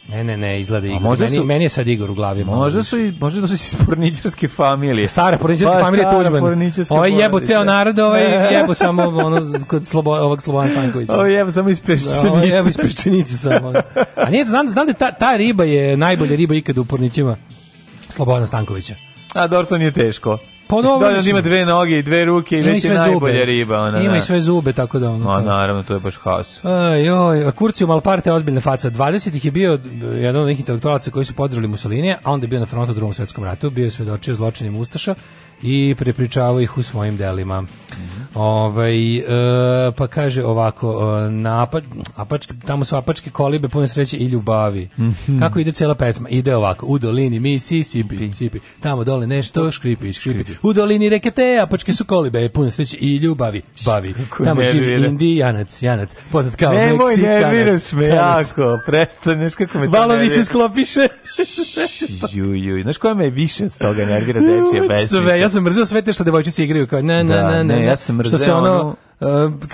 Ne, ne, ne, izgleda Igor. Možda su, meni, je sad Igor u glavi. Možda su i možda su iz porničarske familije. Stara porničarska pa, familija Tuđman. Ovo ovaj je jebo ceo narod, ovo ovaj je jebo samo ono kod slobo, ovog Slobodan Panković. Ovo ovaj je jebo samo iz peščenice. Ovo je jebo iz peščenice samo. A nije, znam, znam da ta, ta riba je najbolja riba ikada u pornićima. Slobodana Stankovića. A dobro, to nije teško. Pa no, da, ima dve noge i dve ruke i već je najbolja riba. Ona, ima i da. sve zube, tako da ono. A, naravno, to je baš haos. A, joj, a Kurciju Malparte je ozbiljna faca. 20 ih je bio jedan od nekih intelektualaca koji su podržali Mussolini, a onda je bio na frontu u drugom svjetskom ratu, bio je svedočio zločinima Ustaša, i prepričavao ih u svojim delima. Ovaj e, pa kaže ovako e, napad apačke tamo su apačke kolibe pune sreće i ljubavi. Mm -hmm. Kako ide cela pesma? Ide ovako u dolini Mississippi, Mississippi. Tamo dole nešto škripi, škripi. U dolini reke te apačke su kolibe pune sreće i ljubavi, bavi. tamo živi Indijanac, Janac, poznat kao Nemoj, Meksikanac. Nemoj, ne me jako, prestaneš kako me to Valovi se sklopiše. juj, juj, znaš koja me više od toga da dečija pesmica? Sve, ja sam mrzeo sve te što devojčice igraju kao ne ne da, ne ne, ja sam mrzeo što se ono e,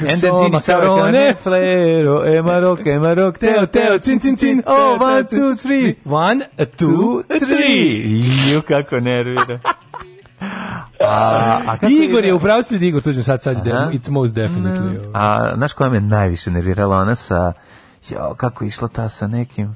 Endentini, makarone, flero, emarok, emarok, teo, teo, cin, cin, cin, oh, one, two, three. One, two, three. Ju, kako nervira. A, a kako Igor je u pravstvu Igor tuđim sad sad ide, it's most definitely. Da. A znaš koja me najviše nervirala ona sa, jo, kako išla ta sa nekim,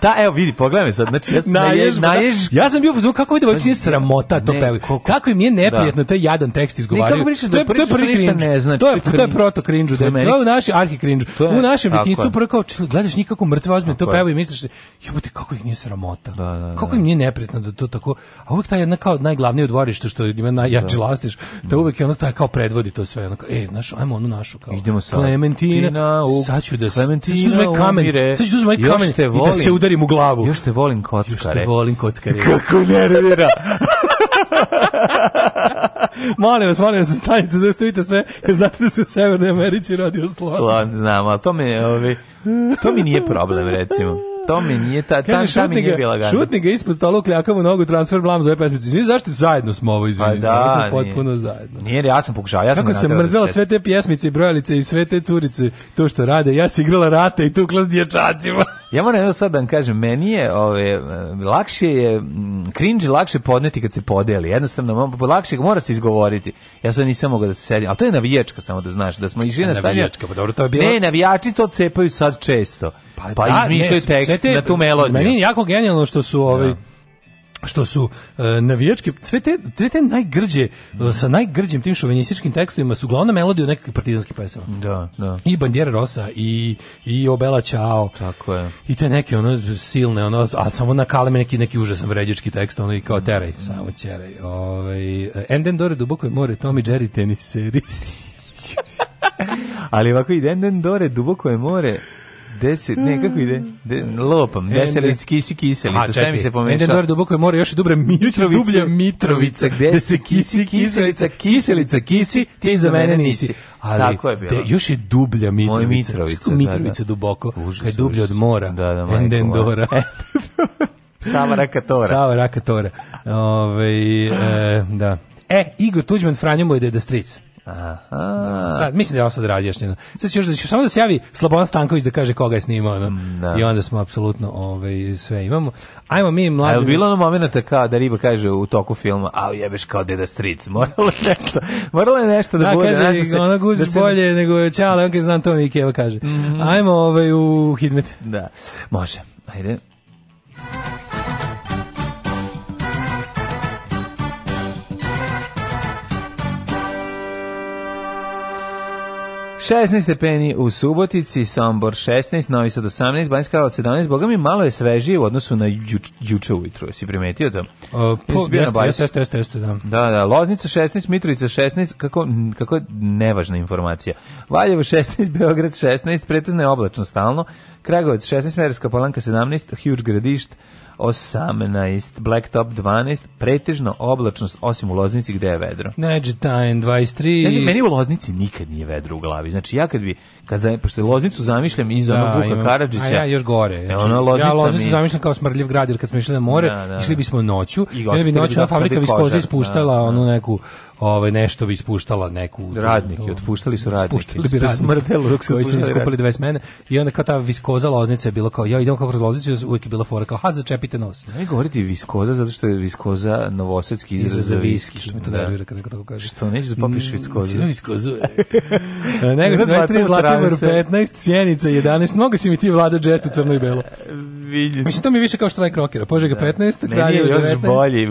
Ta, evo vidi, pogledaj me sad, znači ja sam najež, najež, da. ja sam bio pozvao kako ide vojci sramota to pevaju. Kako im je da. neprijatno taj jadan tekst izgovaraju. To, da to je prvi da cringe. znači, to je to je proto cringe, to je to naši arhi cringe. U našem detinjstvu prvo kao gledaš nikako mrtve ozbiljno to pevaju i misliš jebote kako ih nije sramota. Kako im nije neprijatno da to tako. A uvek taj jedna kao najglavnije u dvorištu što ima najjači lastiš, da uvek je ono ta kao predvodi to sve, onako ej, znaš, ajmo onu našu kao. Idemo sa Klementina, sad ću da Klementina uzme kamen, sad ću uzme kamen ovaj i da se udarim u glavu. Još te volim kockare. Još te volim kockare. Kako nervira. molim vas, molim vas, stanite, zaustavite sve, jer znate da se u Severnoj Americi rodio slon. Slon, znam, ali to mi, ovi, to mi nije problem, recimo. To mi nije, ta, ta, Kaže, ta mi nije bila gada. Šutni ga ispod stola, kljakavu nogu, transfer blam za ove pesmice. Svi zašto zajedno smo ovo, izvini. Pa da, smo potpuno nije. zajedno. Nije, ja sam pokušao, ja sam Kako se da mrzela sve te pjesmice i brojalice i sve te curice, to što rade, ja sam igrala rata i tukla s dječacima. Ja moram jedno sad da vam kažem, meni je ove, lakše je, cringe lakše podneti kad se podeli, jednostavno lakše ga mora se izgovoriti. Ja sad nisam mogao da se sedim, ali to je navijačka samo da znaš, da smo išli na stanje. Navijačka, pa dobro, to je bilo... Ne, navijači to cepaju sad često. Pa, pa da, izmišljaju tekst te, na tu melodiju. Meni je jako genijalno što su ove... Ovaj, ja da što su e, navijačke sve te, sve te najgrđe mm. sa najgrđim tim šovinističkim tekstovima su glavna melodija nekakvih partizanskih pesama. Da, da. I Bandiera Rosa i i Obela Ćao. Tako je. I te neke ono silne ono a samo na kaleme neki neki užasan vređački tekst ono i kao teraj, mm. samo ćeraj. Ovaj Endendore duboko je more Tommy Jerry teniseri. Ali ovako i Endendore duboko je more 10, ne, kako ide? De, lopam, deselic, kisi, kiselica, sve mi se pomešalo. Ende dole duboko je more, još je Dubra Mitrovica, Dublja Mitrovica, gde da se kisi, kiselica, kiselica, kisi, ti za mene nisi. Ali Tako je bilo. De, još je Dublja Mitrovica, mitrovice. Mitrovica, Mitrovica da, da. duboko, kad je dublja od mora, da, da, Endendora. Sava Rakatora. Sava Rakatora. Ove, e, da. E, Igor Tuđman, Franjo mu je deda stric. Aha. Sad, mislim da je ovo sad razjašnjeno. Sad ćeš, da ćeš samo da se javi Slobodan Stanković da kaže koga je snimao. No? Mm, da. I onda smo apsolutno ovaj, sve imamo. Ajmo mi mladi... Je bilo ono momenta kao da riba kaže u toku filma a jebeš kao deda stric? Moralo je nešto, moralo je nešto da, da bude. Kaže, nešto da ona guzi da se... bolje nego Čale, on kaže, znam to mi Keva kaže. Mm. Ajmo ovaj, u Hidmet. Da, može. Ajde. Ajde. 16 stepeni u Subotici, Sombor 16, Novi Sad 18, Banjska Karlovac 17, boga mi malo je svežije u odnosu na juč, juče ujutru, si primetio to? Uh, po, jeste, jeste, jeste, jeste, jeste, da. Da, da, Loznica 16, Mitrovica 16, kako, kako je nevažna informacija. Valjevo 16, Beograd 16, pretuzno je oblačno stalno, Kragovac 16, Merska Palanka 17, Huge Gradišt, 18, Blacktop 12, pretežno oblačnost osim u Loznici gde je vedro. Neđetajn 23. Znači, meni u Loznici nikad nije vedro u glavi. Znači ja kad bi, kad za, pošto Loznicu zamišljam iz da, onog Vuka imam, Karadžića. A ja još gore. E, znači, ona Loznica ja Loznicu mi... zamišljam kao smrdljiv grad jer kad smo išli na more, da, da. da. išli bismo noću. I onda bi noćna fabrika viskoza ispuštala da, da. onu neku ovaj nešto bi ispuštala neku radnik i otpuštali su radnike ispuštali bi radnike smrdelo dok su koji su iskupali 20 mene i onda kad ta viskoza loznica je bilo kao ja idem kako kroz loznicu uvek je bila fora kao ha začepi ispita nos. Ne govoriti viskoza, zato što je viskoza novosadski izraz, za viski. Što mi to da. nervira kad neko tako kaže. Što, nećeš da popiš mm, viskozu? Sino viskozu. E. E, nego 23, Zlatibor 15, cjenica, 11, mnogo si mi ti vlada džeta crno i belo. Vidim. Mislim, to mi više kao štrajk rokera. Požega 15, da. Kraljevo 19. Ne, je još bolji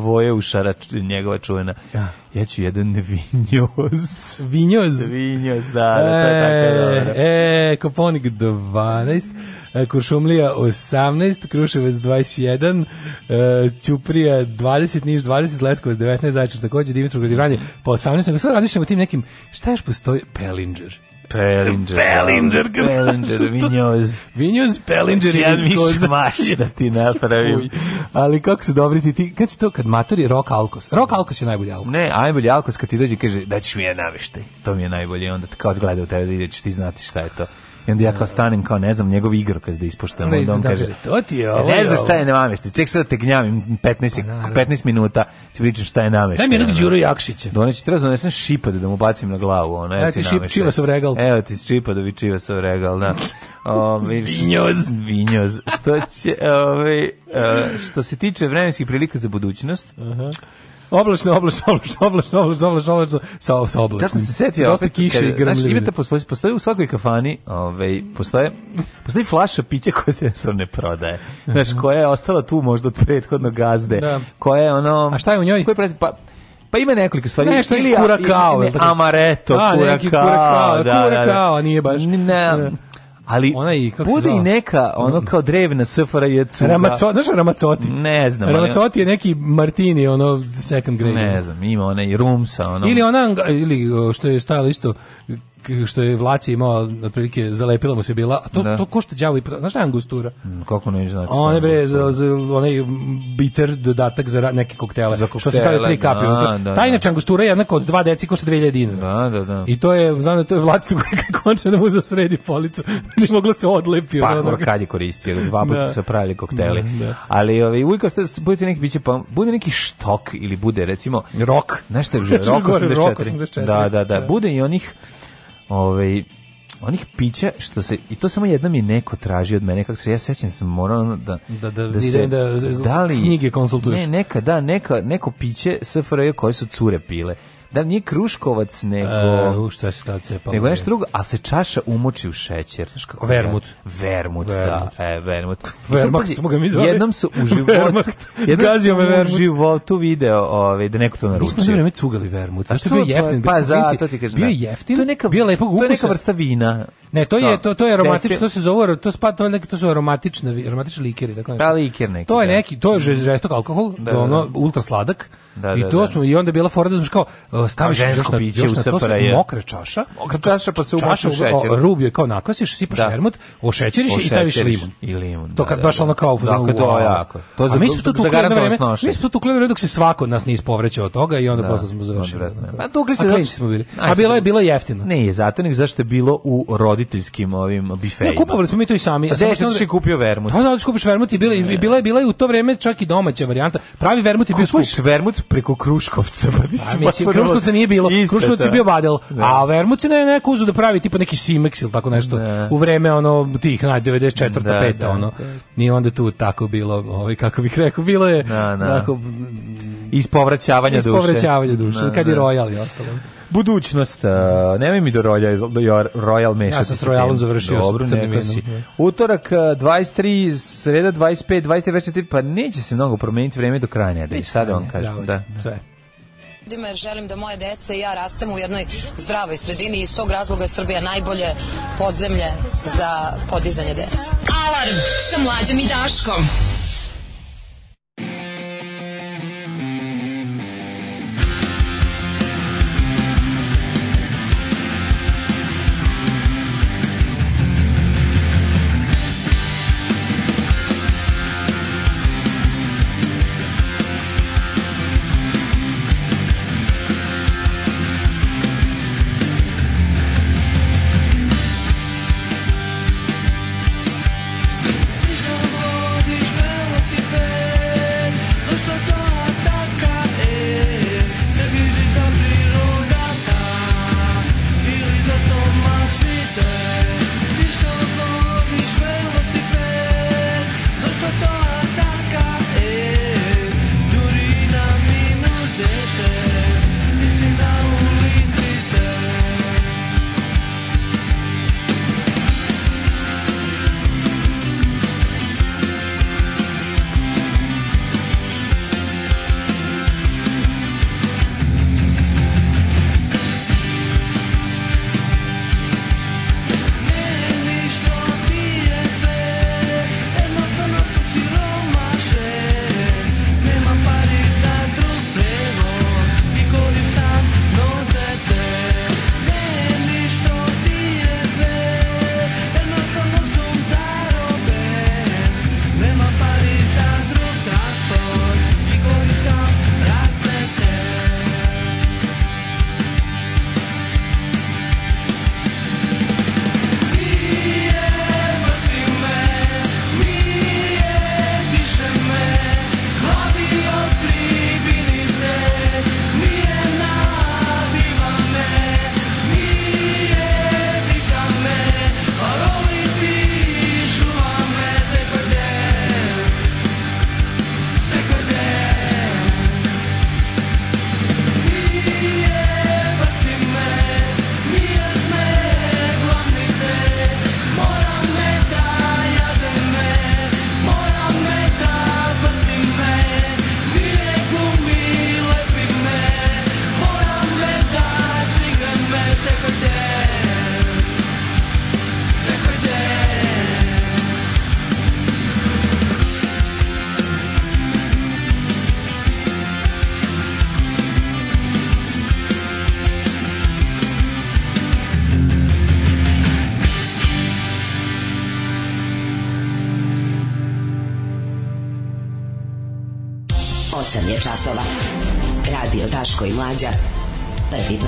voje u šarač, njegova čuvena. Ja. Da. Ja ću jedan vinjoz. Vinjoz? Vinjoz, da, da, to je tako e, dobro. E, Koponik 12. E, Kuršumlija 18, Kruševac 21, e, Ćuprija 20, Niš 20, Letkovac 19, Zaječar takođe, Dimitrovgrad i po 18, nego sad razmišljamo tim nekim, šta još postoji? Pellinger. Pelinger. Pelinger. Da, da. Pelinger, Vinjoz. Vinjoz, Pelinger. Znači, ja mi šmaš da ti napravim. Ali kako su dobri ti ti, kad to, kad matori Rock Alkos. Rock Alkos je najbolji Alkos. Ne, najbolji Alkos kad ti dođe kaže da ćeš mi je naveštaj. To mi je najbolje. Onda kao gleda u tebe da ćeš ti znati šta je to. I onda ja kao da. stanem, kao ne znam, njegov igrokaz da ispoštam. Onda on da kaže, to ti je e, ovo. Ne znaš šta je nameštaj, ček sad da te gnjavim 15, 15 pa minuta, ti pričam šta je nameštaj. Daj mi jednog Đuro Jakšića. Doneći, treba da donesem šipa da mu bacim na glavu. Ono, evo ti, ti šip, čiva regal. Evo ti šipa da bi čiva regal, da. Ove, vinjoz. Vinjoz. Što, će, ove, e, što se tiče vremenskih prilika za budućnost, uh -huh. Oblačno, oblačno, oblačno, oblačno, oblačno, oblačno, oblačno, sa, sa oblačnim. Kako se setio? Dosta kiše i grmljavine. Znaš, imate, postoji, postoji u svakoj kafani, ovaj, postoje, postoji flaša pića koja se jednostavno ne prodaje. Znaš, mhm. koja je ostala tu možda od prethodnog gazde. Da. Koja je ono... A šta je u njoj? Koje je pa, Pa ima nekoliko stvari. Nešto ili kurakao. Ili, amareto, kurakao. Da, kurakao, da, da, da. nije baš. Ne, da ali onaj, kako bude i neka ono kao drevna SFRJ cuga. Ramaco, znaš Ramacoti? Ne znam. Ramacoti je neki Martini, ono second grade. Ne znam, ima onaj Rumsa. Ono. Ili ona, ili što je stajalo isto, što je Vlaci imao otprilike zalepila mu se bila, a to da. to košta đavo i znaš šta je angustura? Mm, kako ne znači. On je bre za, za onaj bitter dodatak za neke koktele, za koktele što se stavlja tri kapi. Da, da, Taj da. inače angustura je jednako od dva deci košta 2000 dinara. Da, da, da. I to je znam da to je Vlaci koji konča da mu za sredi policu. Nije da moglo da se odlepio. pa, od kad je koristio, dva puta su pravili kokteli. Da, da. Ali ovaj uvijek budete neki biće pa bude neki štok ili bude recimo rok, nešto je rok 84. Da, da, da. Bude i onih ovaj onih pića što se i to samo jedna mi neko traži od mene kako se ja sećam sam morao da da da, da se da, da, da li, knjige konsultuješ ne neka da neka neko piće SFRJ koje su cure pile da nije kruškovac, nego... E, u šta se tad cepalo? Nego nešto drugo, a se čaša umoči u šećer. Znaš kako vermut. Vermut, da. E, vermut. vermut smo ga mi zvali. Jednom su u životu... Vermakt. Jednom sam u životu video ovaj, da neko to naručio. Mi smo vreme cugali vermut. Zašto bio jeftin? Pa, za, to ti kažem. Bio da. jeftin, to je neka, bio lepog ukusa. To je neka vrsta vina. Ne, to je, to, to je aromatično, to se zove, to spada, to, to su aromatične, aromatične likeri. tako Dakle, pa liker neki. To je da. neki, to je žestok alkohol, da, ono, da, ultra sladak Da, da, I da, to da, da. smo i onda bila fora da smo kao e, staviš kao žensko piće u na, to je. mokra čaša. Mokra čaša pa se umoči u šećer. O, rubio kao nakvasiš, sipaš da. vermut, ošećeriš i staviš limun. I limun. To da, kad da, baš da. ono kao u fazonu. da, to je To za, mi smo to tu vreme, mi smo tu klevere dok se svako od nas nije ispovrećao od toga i onda da, posle smo završili. Pa tukli se zato smo bili. A bilo je bilo jeftino. Ne, zato nego zašto je bilo u roditeljskim ovim bifejima. kupovali smo mi to i sami. A pa sam si kupio vermut. Pa da, da, skupiš vermut i bila je bila je u to vreme čak i domaća varijanta. Pravi vermut je bio skup. Vermut preko Kruškovca. Pa ti pa mislim, Kruškovca nije bilo. Kruškovac je da. bio badel. Ne. Da. A Vermucin je neko uzu da pravi tipa neki Simex ili tako nešto. Ne. Da. U vreme ono tih, naj, 94. 5. Da, ono. Nije onda tu tako bilo, ovaj, kako bih rekao, bilo je da, da. Tako, ispovraćavanja duše. povraćavanja duše, kad je Royal i ostalo budućnost, uh, nemoj mi do Royal, do Royal mešati. Ja sam s Royalom završio Dobro, s Utorak uh, 23, sreda 25, 24, pa neće se mnogo promeniti vreme do kraja. Da, sad on kaže. Da, da. Sve ljudima jer želim da moje dece i ja rastemo u jednoj zdravoj sredini i iz tog razloga je Srbija najbolje podzemlje za podizanje dece. Alarm sa mlađom i Daškom.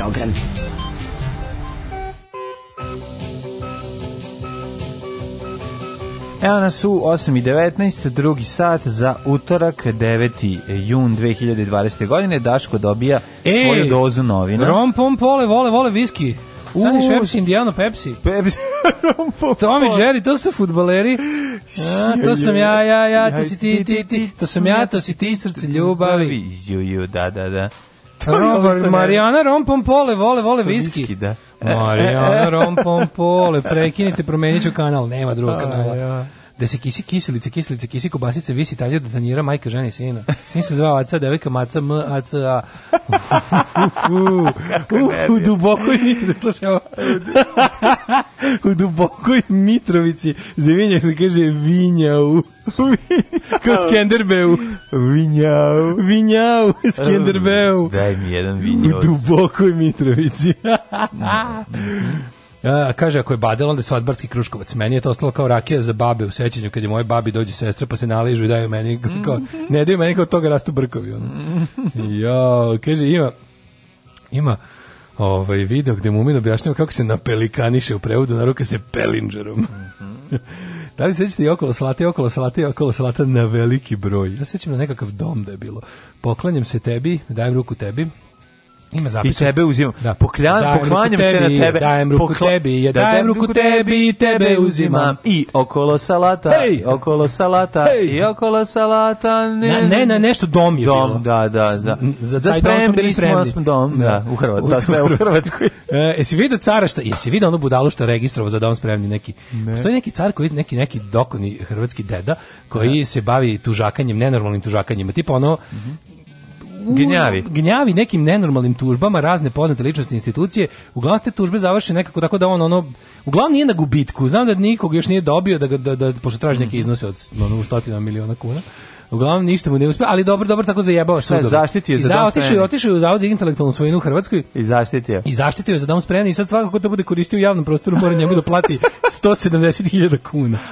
program. Evo nas u 8.19, drugi sat za utorak, 9. jun 2020. godine. Daško dobija e, svoju dozu novina. Rom, pom, pole, vole, vole, viski. Sani Šeps, Indiano, Pepsi. Pepsi. Tommy Jerry, to su futbaleri. A, to sam ja, ja, ja, to si ti, ti, ti. To sam ja, to si ti, srce ljubavi. Juju, da, da, da. Robar, Marijana Pole, vole, vole viski. Viski, da. Marijana Pole, prekinite, promenit ću kanal, nema drugog kanala da se kisi kiselice, kiselice, kisi kobasice, visi talje da tanjira majka i sina. Sin se zvao Aca, devojka Maca, M, A, A. U dubokoj Mitrovici, U dubokoj Mitrovici, Zevinja se kaže Vinjau. Kao Skenderbeu. Vinjau. Vinjau, Skenderbeu. Daj mi jedan vinjaus. U dubokoj Mitrovici. Mhm. Uh, kaže, ako je badel, onda je svadbarski kruškovac. Meni je to ostalo kao rakija za babe u sećanju, kad je moje babi dođe sestra, pa se naližu i daju meni, kao, mhm. ne daju meni kao toga rastu brkovi. Ono. Jo, kaže, ima, ima, ovaj video gde mu objašnjava kako se napelikaniše u prevodu na ruke se pelinđerom. Mhm. da li sećate i okolo salate, i okolo salate, i okolo salata na veliki broj? Ja sećam na nekakav dom da je bilo. Poklanjam se tebi, dajem ruku tebi, Ima zapisa. I tebe uzimam. Da. Poklan, da, poklanjam tebi, se na tebe. Dajem ruku Pokla... tebi, ja da, dajem, dajem ruku tebi i tebe uzimam. I okolo salata, hey! okolo salata, hey! i okolo salata. Ne, na, ne, na nešto dom je dom, bilo. Da, da, da. Za, za spremni, smo bili spremni. Smo dom, da. da, u Hrvatskoj. Da, smo u dakle, Hrvatskoj. e, jesi vidio cara šta, jesi vidio ono budalo što registrovo za dom spremni neki? Ne. Što je neki car koji, neki, neki dokoni hrvatski deda koji ne. Da. se bavi tužakanjem, nenormalnim tužakanjima. Tipo ono, mm -hmm gnjavi. gnjavi nekim nenormalnim tužbama razne poznate ličnosti institucije. Uglavnom te tužbe završe nekako tako da on ono uglavnom nije na gubitku. Znam da nikog još nije dobio da ga da, da, da pošto traži neke mhm. iznose od ono, stotina miliona kuna. Uglavnom ništa mu ne uspe, ali dobro, dobro tako zajebao sve. Zaštitio je za dom otišao i otišao u zavod za intelektualnu svojinu u Hrvatskoj. I zaštitio. I zaštitio je za dom spremni i sad svakako to da bude koristio u javnom prostoru mora njemu da plati 170.000 kuna.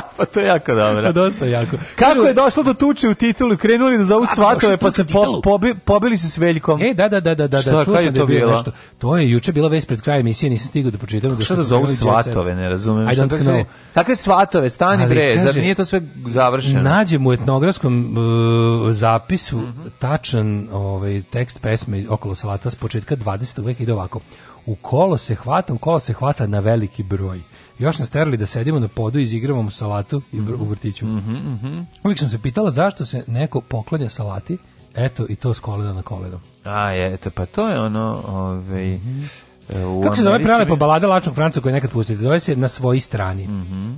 pa to je jako dobro. Pa dosta jako. Kako je došlo do tuče u titulu? Krenuli da zovu svatove, pa se po, pobi, pobili se s Veljkom. E, da, da, da, da, da, Šta, da, čuo sam da je bilo nešto. To je juče bila vest pred krajem emisije, nisam stigao da pročitam. Da šta da zovu svatove, ne razumem. I don't know. Sve, kakve svatove, stani Ali, bre, kaže, zar nije to sve završeno? Nađem u etnografskom uh, zapisu mm -hmm. tačan ovaj, tekst pesme okolo salata s početka 20. veka i ovako. U kolo se hvata, u kolo se hvata na veliki broj još nas terali da sedimo na podu i izigravamo salatu i u vrtiću. Mm -hmm, mm -hmm. Uvijek sam se pitala zašto se neko poklanja salati, eto i to s koleda na koledom. A, eto, pa to je ono, ovaj, mm -hmm. Kako se zove prelepa bi... balada Lačnog Franca koju nekad pustite? Zove se Na svoji strani. Mm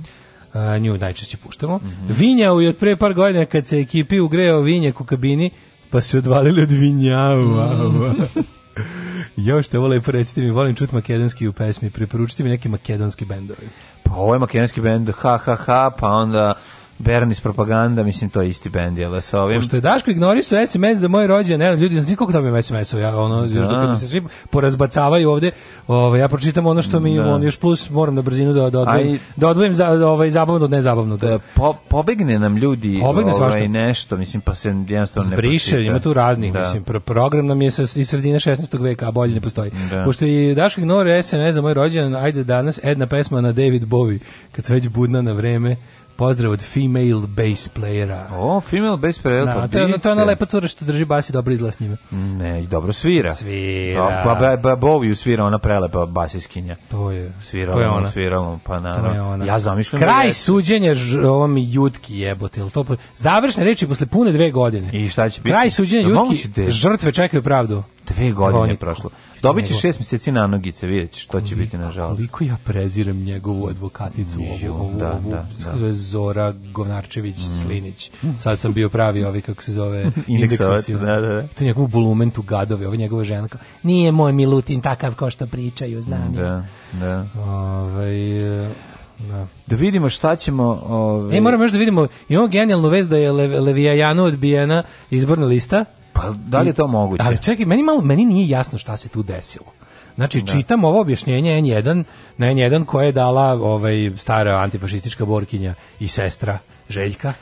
uh, nju najčešće puštamo. Mhm. Vinjao je od pre par godina kad se ekipi ugreo vinjak u kabini, pa se odvalili od vinjava. Još te volim lepo mi, volim čuti makedonski u pesmi, preporučite mi neke makedonski bendovi. Pa ovo je makedonski bend, ha ha ha, pa onda Bernis propaganda, mislim to je isti bend jel da, sa ovim. Pošto je Daško ignorisao SMS za moje rođendan, ljudi znate koliko dobijem SMS-ova, ja ono da. dok mi se svi porazbacavaju ovde, ovaj ja pročitam ono što mi da. on još plus moram na brzinu da da odvojim, da odvojim za ovaj zabavno od nezabavno. Da, po, pobegne nam ljudi pobegne ovaj, nešto, mislim pa se jednostavno ne briše, ima tu raznih, da. mislim pro, program nam je sa iz sredine 16. veka, a bolje ne postoji. Da. Pošto i Daško ignorira SMS za moj rođendan, ajde danas jedna pesma na David Bowie, kad se već budna na vreme. Pozdrav od female bass playera. O, female bass player. Na, da, pa to, je, to je ona lepa cura što drži bas i dobro izgleda s njima. Ne, i dobro svira. Svira. Pa, ba, pa, ba, pa, Boviju svira ona prelepa basiskinja. To je. Svira, to je ona. Svira, pa naravno. Ja zamišljam. Da Kraj da suđenja ovom Jutki jebote. Jel to Završne reči posle pune dve godine. I šta će biti? Kraj suđenja Jutki. Da žrtve čekaju pravdu. Dve godine je prošlo. Dobit će šest mjeseci na nogice, vidjet ćeš, to će biti nažalost. Koliko ja preziram njegovu advokaticu, jo, ovu, ovu, da, ovu da, da. Zora Govnarčević mm. Slinić. Sad sam bio pravi ovi, kako se zove, indeksacija. da, da, da. To je njegovu bulumentu gadove, ova njegova ženka. Nije moj Milutin takav kao što pričaju, znam da, Da, Ove, ovaj, da. da vidimo šta ćemo... Ove... Ovaj- e, moramo još da vidimo, imamo genijalnu vez da je Le, Levijajanu odbijena izborna lista, Pa da li je to moguće? Ali čekaj, meni, malo, meni nije jasno šta se tu desilo. Znači, da. čitam ovo objašnjenje N1, na N1 koje je dala ovaj, stara antifašistička borkinja i sestra Željka.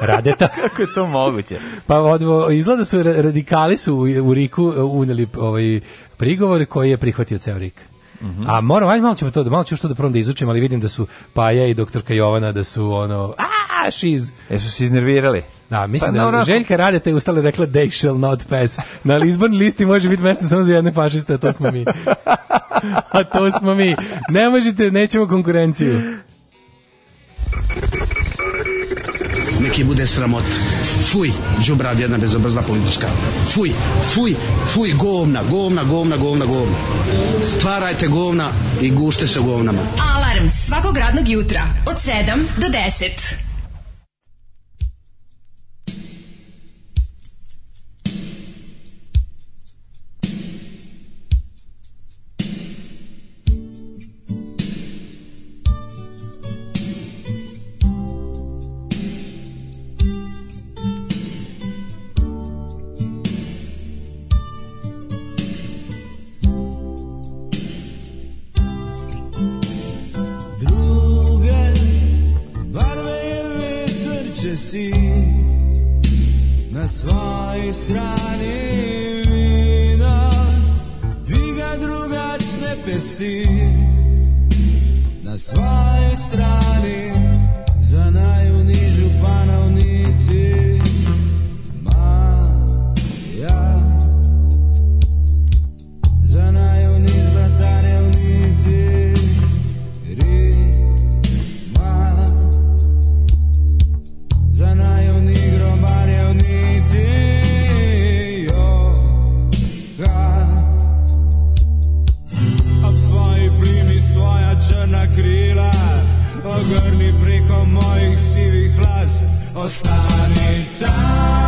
Radeta. Kako je to moguće? Pa od, izgleda su radikali su u, u Riku uneli ovaj prigovor koji je prihvatio ceo Rik. -hmm. A moram, ajde malo ćemo to, da, malo ću što da prvom da izučim, ali vidim da su Paja i doktorka Jovana, da su ono, a, ah, šiz. E, su se iznervirali? Da, mislim pa, da no, Željka Rade te ustale rekla they shall not pass. Na Lisbon listi može biti mesto samo za jedne fašiste, a to smo mi. a to smo mi. Ne možete, nećemo konkurenciju. neki bude sramot. Fuj, džubrav jedna bezobrzla politička. Fuj, fuj, fuj, govna, govna, govna, govna, govna. Stvarajte govna i gušte se govnama. Alarm svakog radnog jutra od 7 do 10. više si na svojoj strani vida Dviga drugač ne pesti na svojoj strani za najunižu panov ostani tamo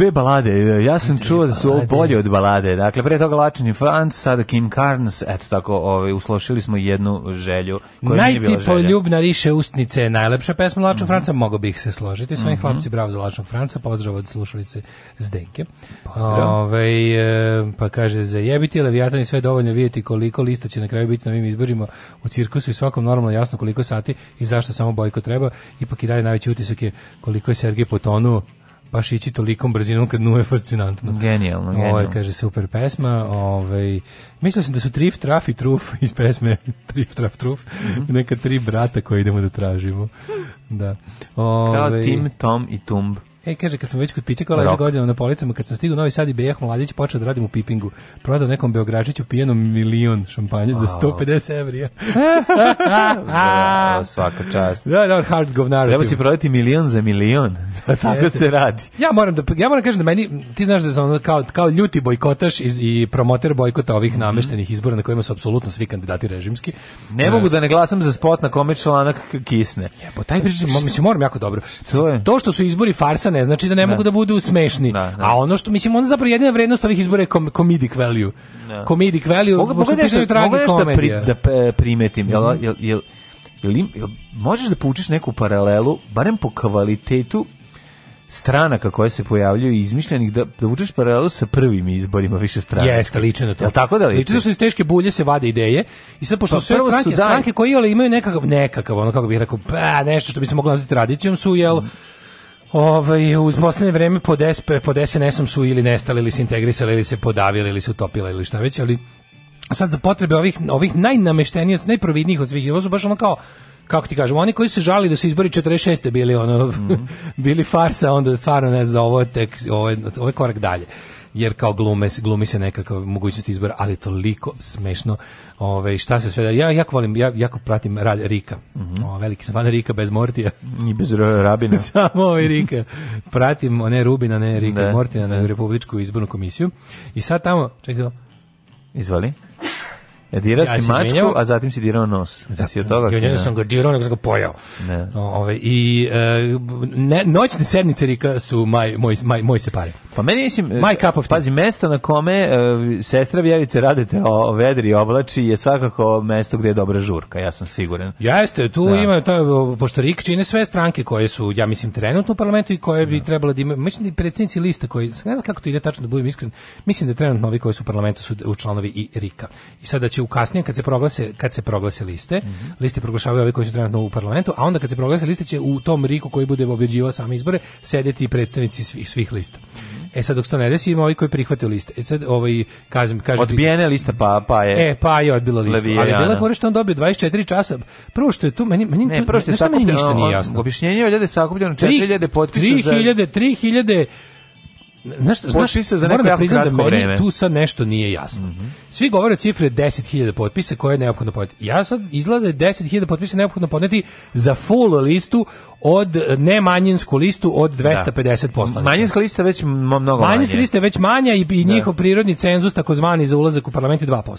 Dve balade, ja sam čuo da su ovo bolje od balade. Dakle, pre toga Lačin Franc, sada Kim Carnes, eto tako, ovaj, uslošili smo jednu želju koja nije bila želja. riše ustnice je najlepša pesma Lačnog mm -hmm. Franca, mogo bih se složiti. Sve mm -hmm. hlapci, bravo za Lačnog Franca, pozdrav od slušalice Zdenke. Ove, ovaj, pa kaže, zajebiti Leviatan i sve dovoljno vidjeti koliko lista će na kraju biti na ovim izborima u cirkusu i svakom normalno jasno koliko sati i zašto samo bojko treba. Ipak i dalje najveći utisak je koliko je Sergej potonuo baš ići tolikom brzinom kad nu je fascinantno. Genijalno, genijalno. Ovo je, kaže, super pesma. Ovaj, mislio sam da su Trif, Traf i Truf iz pesme Trif, Traf, Truf. Mm -hmm. Neka tri brata koje idemo da tražimo. Da. Ove, Kao ovaj- Tim, Tom i Tumb. E, kaže, kad sam već kod pića koja leže godinama na policama, kad sam stigao u Novi Sad i Bejah Mladić, počeo da radim u pipingu. Prodao nekom Beogračiću pijenom milion šampanje za 150 evrija. da, svaka čast. Da, da, hard govnar. Treba si prodati milion za milion. Tako se radi. Ja moram da ja moram da kažem da meni ti znaš da sam kao kao ljuti bojkotaš iz, i promoter bojkota ovih mhm. nameštenih izbora na kojima su apsolutno svi kandidati režimski. Ne e. mogu da ne glasam za spot na kome članak kisne. Jebo, taj priča, mislim, moram jako dobro. To, je. to što su izbori farsa ne znači da ne, ne. mogu da. da budu smešni. Ne, da, da. A ono što mislim ono zapravo jedina vrednost ovih izbora je com comedic value. Comedic value, mogu da pri, da primetim, mm -hmm. jel, jel, jel, jel možeš da povučeš neku paralelu barem po kvalitetu strana kako se pojavljuju izmišljenih da da učeš paralelu sa prvim izborima više stranaka. Jeste, liči na to. Jel tako da liči? Liči da su iz teške bulje se vade ideje i sad pošto pa, sve stranke, su da... stranke koje imaju nekakav, nekakav, ono kako bih rekao, pa, nešto što bi se moglo nazvati tradicijom su, jel, mm Ovaj, uz posljednje vreme pod, SP, pod SNS-om su ili nestali, ili se integrisali, ili se podavili, ili se utopile, ili šta već, ali sad za potrebe ovih, ovih najnameštenijih, najprovidnijih od svih, ovo su baš ono kao kako ti kažem, oni koji se žali da su izbori 46. bili ono, mm -hmm. bili farsa, onda stvarno ne znam, ovo je tek, ovo je, ovo je korak dalje jer kao glume, glumi se nekakva mogućnost izbora, ali toliko smešno. Ove, ovaj, šta se sve da, ja jako volim, ja jako pratim rad Rika. Mm -hmm. o, ovaj, veliki sam fan Rika bez Mortija. I bez Rabina. Samo ovaj Rika. Pratim, ne Rubina, ne Rika, ne, da, Mortina, ne. na da. Republičku izbornu komisiju. I sad tamo, čekaj, Izvali. Dirao ja si mačku, menjao, a zatim si dirao nos. Zatim si od toga. Ja sam ga dirao, nego sam ga pojao. Ne. Ove, ovaj, i, e, ne, noćne sednice Rika su maj, moj, maj, moj se pare. Pa meni mislim, My cup of pazi, mesto na kome uh, sestra Vjevice radite o vedri oblači je svakako mesto gde je dobra žurka, ja sam siguran. Jeste, tu da. ima, to, pošto Rik čine sve stranke koje su, ja mislim, trenutno u parlamentu i koje bi da. trebalo da ima, mislim da i predsjednici lista koji, ne znam kako to ide tačno da budem iskren, mislim da trenutno ovi koji su u parlamentu su u članovi i Rika. I sada će će u kasnije kad se proglase kad se proglase liste, mm -hmm. liste proglašavaju ovi koji su trenutno u parlamentu, a onda kad se proglase liste će u tom riku koji bude objeđivao same izbore sedeti predstavnici svih svih lista. E sad dok se to ne desi, ima ovi koji prihvate liste. E sad ovaj kažem kaže Odbijene lista pa pa je. E pa je odbilo listu. Levijana. Ali bila fora što on dobio 24 časa. Prvo što je tu meni meni ne, prvo što je sakupljeno, ništa nije jasno. Objašnjenje je da je sakupljeno 4000 potpisa 3000 za 3000 Znaš, znaš, za da neko jako da kratko vreme. Tu sad nešto nije jasno. Mm -hmm. Svi govore cifre 10.000 potpisa koje je neophodno podneti. Ja sad izgleda da 10.000 potpisa neophodno podneti za full listu od ne manjinsku listu od 250 da. poslanika. Manjinska lista već mnogo manje. Manjinska lista je već manja i, i da. njihov prirodni cenzus takozvani za ulazak u parlament je 2%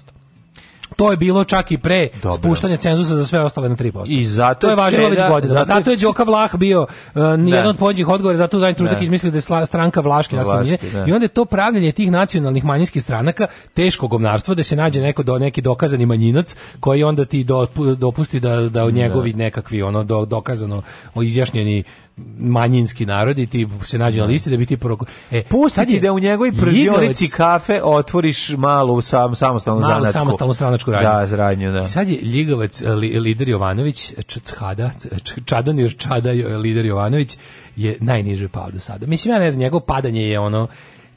to je bilo čak i pre Dobro. spuštanja cenzusa za sve ostale na 3%. I zato to je važilo već godinama. Zato, zato je Đoka Vlah bio uh, da. jedan od pođih odgovora, zato Zajin Trudak da. izmislio da je sla, stranka Vlaške nacionalne da. I onda je to pravljanje tih nacionalnih manjinskih stranaka teško gomnarstvo da se nađe neko do neki dokazani manjinac koji onda ti do, dopusti da da njegovi nekakvi ono do, dokazano izjašnjeni manjinski narodi ti se nađe na da. listi da bi ti proko... E, Pusti ti da u njegovoj pržionici kafe otvoriš malu sam, samostalnu malu samostalnu stranačku radnju. Da, zradnju, da. Sad je Ljigovac, e, li, lider Jovanović, Čada, Čadonir Čada, e, lider Jovanović, je najniže pao do sada. Mislim, ja ne znam, njegovo padanje je ono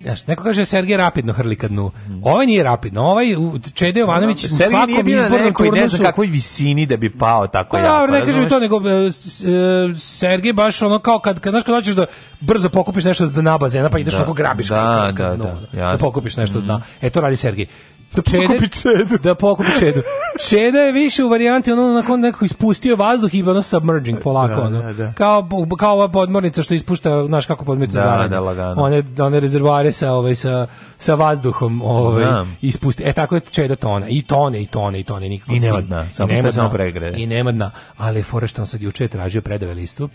Znaš, neko kaže Sergej rapidno hrli kad nu. Ovaj nije rapidno, ovaj Čede Jovanović u svakom izbornom turnusu... ne znam kakvoj visini da bi pao tako pa, jako. Ne mi to, nego e, e, Sergej baš ono kao kad, kad, znaš, kad hoćeš da brzo pokupiš nešto s dna bazena, pa ideš da, grabiš da, da, da, da, pokupiš nešto s dna. Mhm. E, to radi Sergej. Da pokupi čedu. Da pokupi čedu. Čeda je više u varijanti ono nakon neko ispustio vazduh i ono submerging polako da, ono. Da, da, kao kao ova podmornica što ispušta, znaš kako podmornica da, zaradi. Da, lagano. One one rezervoare sa ovaj sa sa vazduhom, ovaj da. ispusti. E tako je čeda tona i tone i tone i tone nikako. I nema dna, samo što samo pregre. I nema dna, ali fore što on sad juče tražio predave listu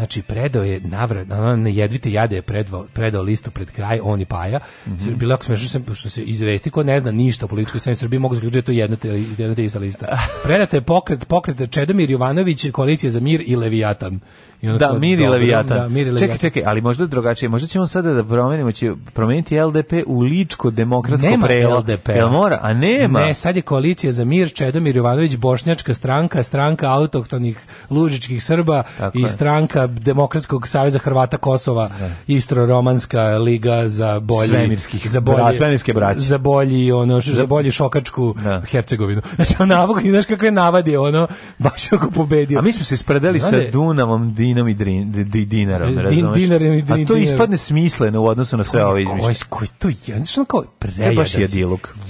Znači, predao je navrat, ono jedvite jade je predao, predao listu pred kraj, on i Paja. Mm -hmm. Bilo ako smešno sam, što se izvesti, ko ne zna ništa o političkoj sceni Srbije, mogu zaključiti da to jedna te, jedna lista. Predate pokret, pokret Čedomir Jovanović, koalicija za mir i Leviatan. I onda da, Miri Leviatan. Da, Miri Leviatan. Čekaj, ali možda drugačije. Možda ćemo sada da promenimo, će promeniti LDP u ličko demokratsko nema prelo. LDP. Jel mora? A nema. Ne, sad je koalicija za mir, Čedomir Jovanović, bošnjačka stranka, stranka autohtonih lužičkih Srba Tako i je. stranka Demokratskog saveza Hrvata Kosova, da. Istro-romanska liga za bolji svemirskih za bolji bra, svemirske braće. Za bolji ono za, bolji šokačku da. Hercegovinu. Znači on navog, znaš kako je navadio ono baš ako pobedio. A mi smo se spredeli sa Dunavom, dinom i drin, dinarom, razumeš? Din, dinarom i drin, A to ispadne smisleno u odnosu na sve ove izmišlje. Koji, to je, znaš ono kao prejadan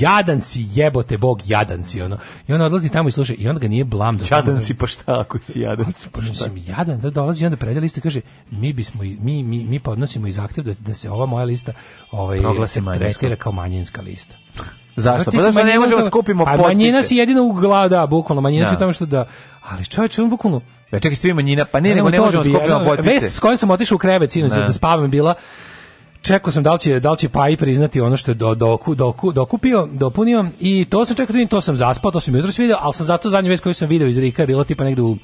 Jadan si, jebote bog, jadan si, ono. I on odlazi tamo i sluša, i onda ga nije blam. Da jadan tamo, si pa šta, ako si jadan si pa šta. Mislim, jadan, da dolazi i onda predaja lista kaže, mi bismo, mi, mi, mi podnosimo i zahtev da, da se ova moja lista ovaj, se tretira kao manjinska lista. Zašto? Pa da ne možemo skupimo potpise. Pa manjina si jedina u glavu, da, bukvalno, manjina si u da. tome što da... Ali čovječe, on bukvalno... Ja e, čekaj, svi manjina, pa ne, ne nego ne možemo da da skupimo potpise. Vest s kojom sam otišao u krevet, sinoć, da spavam, bila čekao sam da li će da li će Pai priznati ono što je do, doku, doku, dokupio, dopunio i to sam čekao to sam zaspao, to sam jutros video, ali sam zato zadnju vez koju sam video iz Rika je bila tipa negde u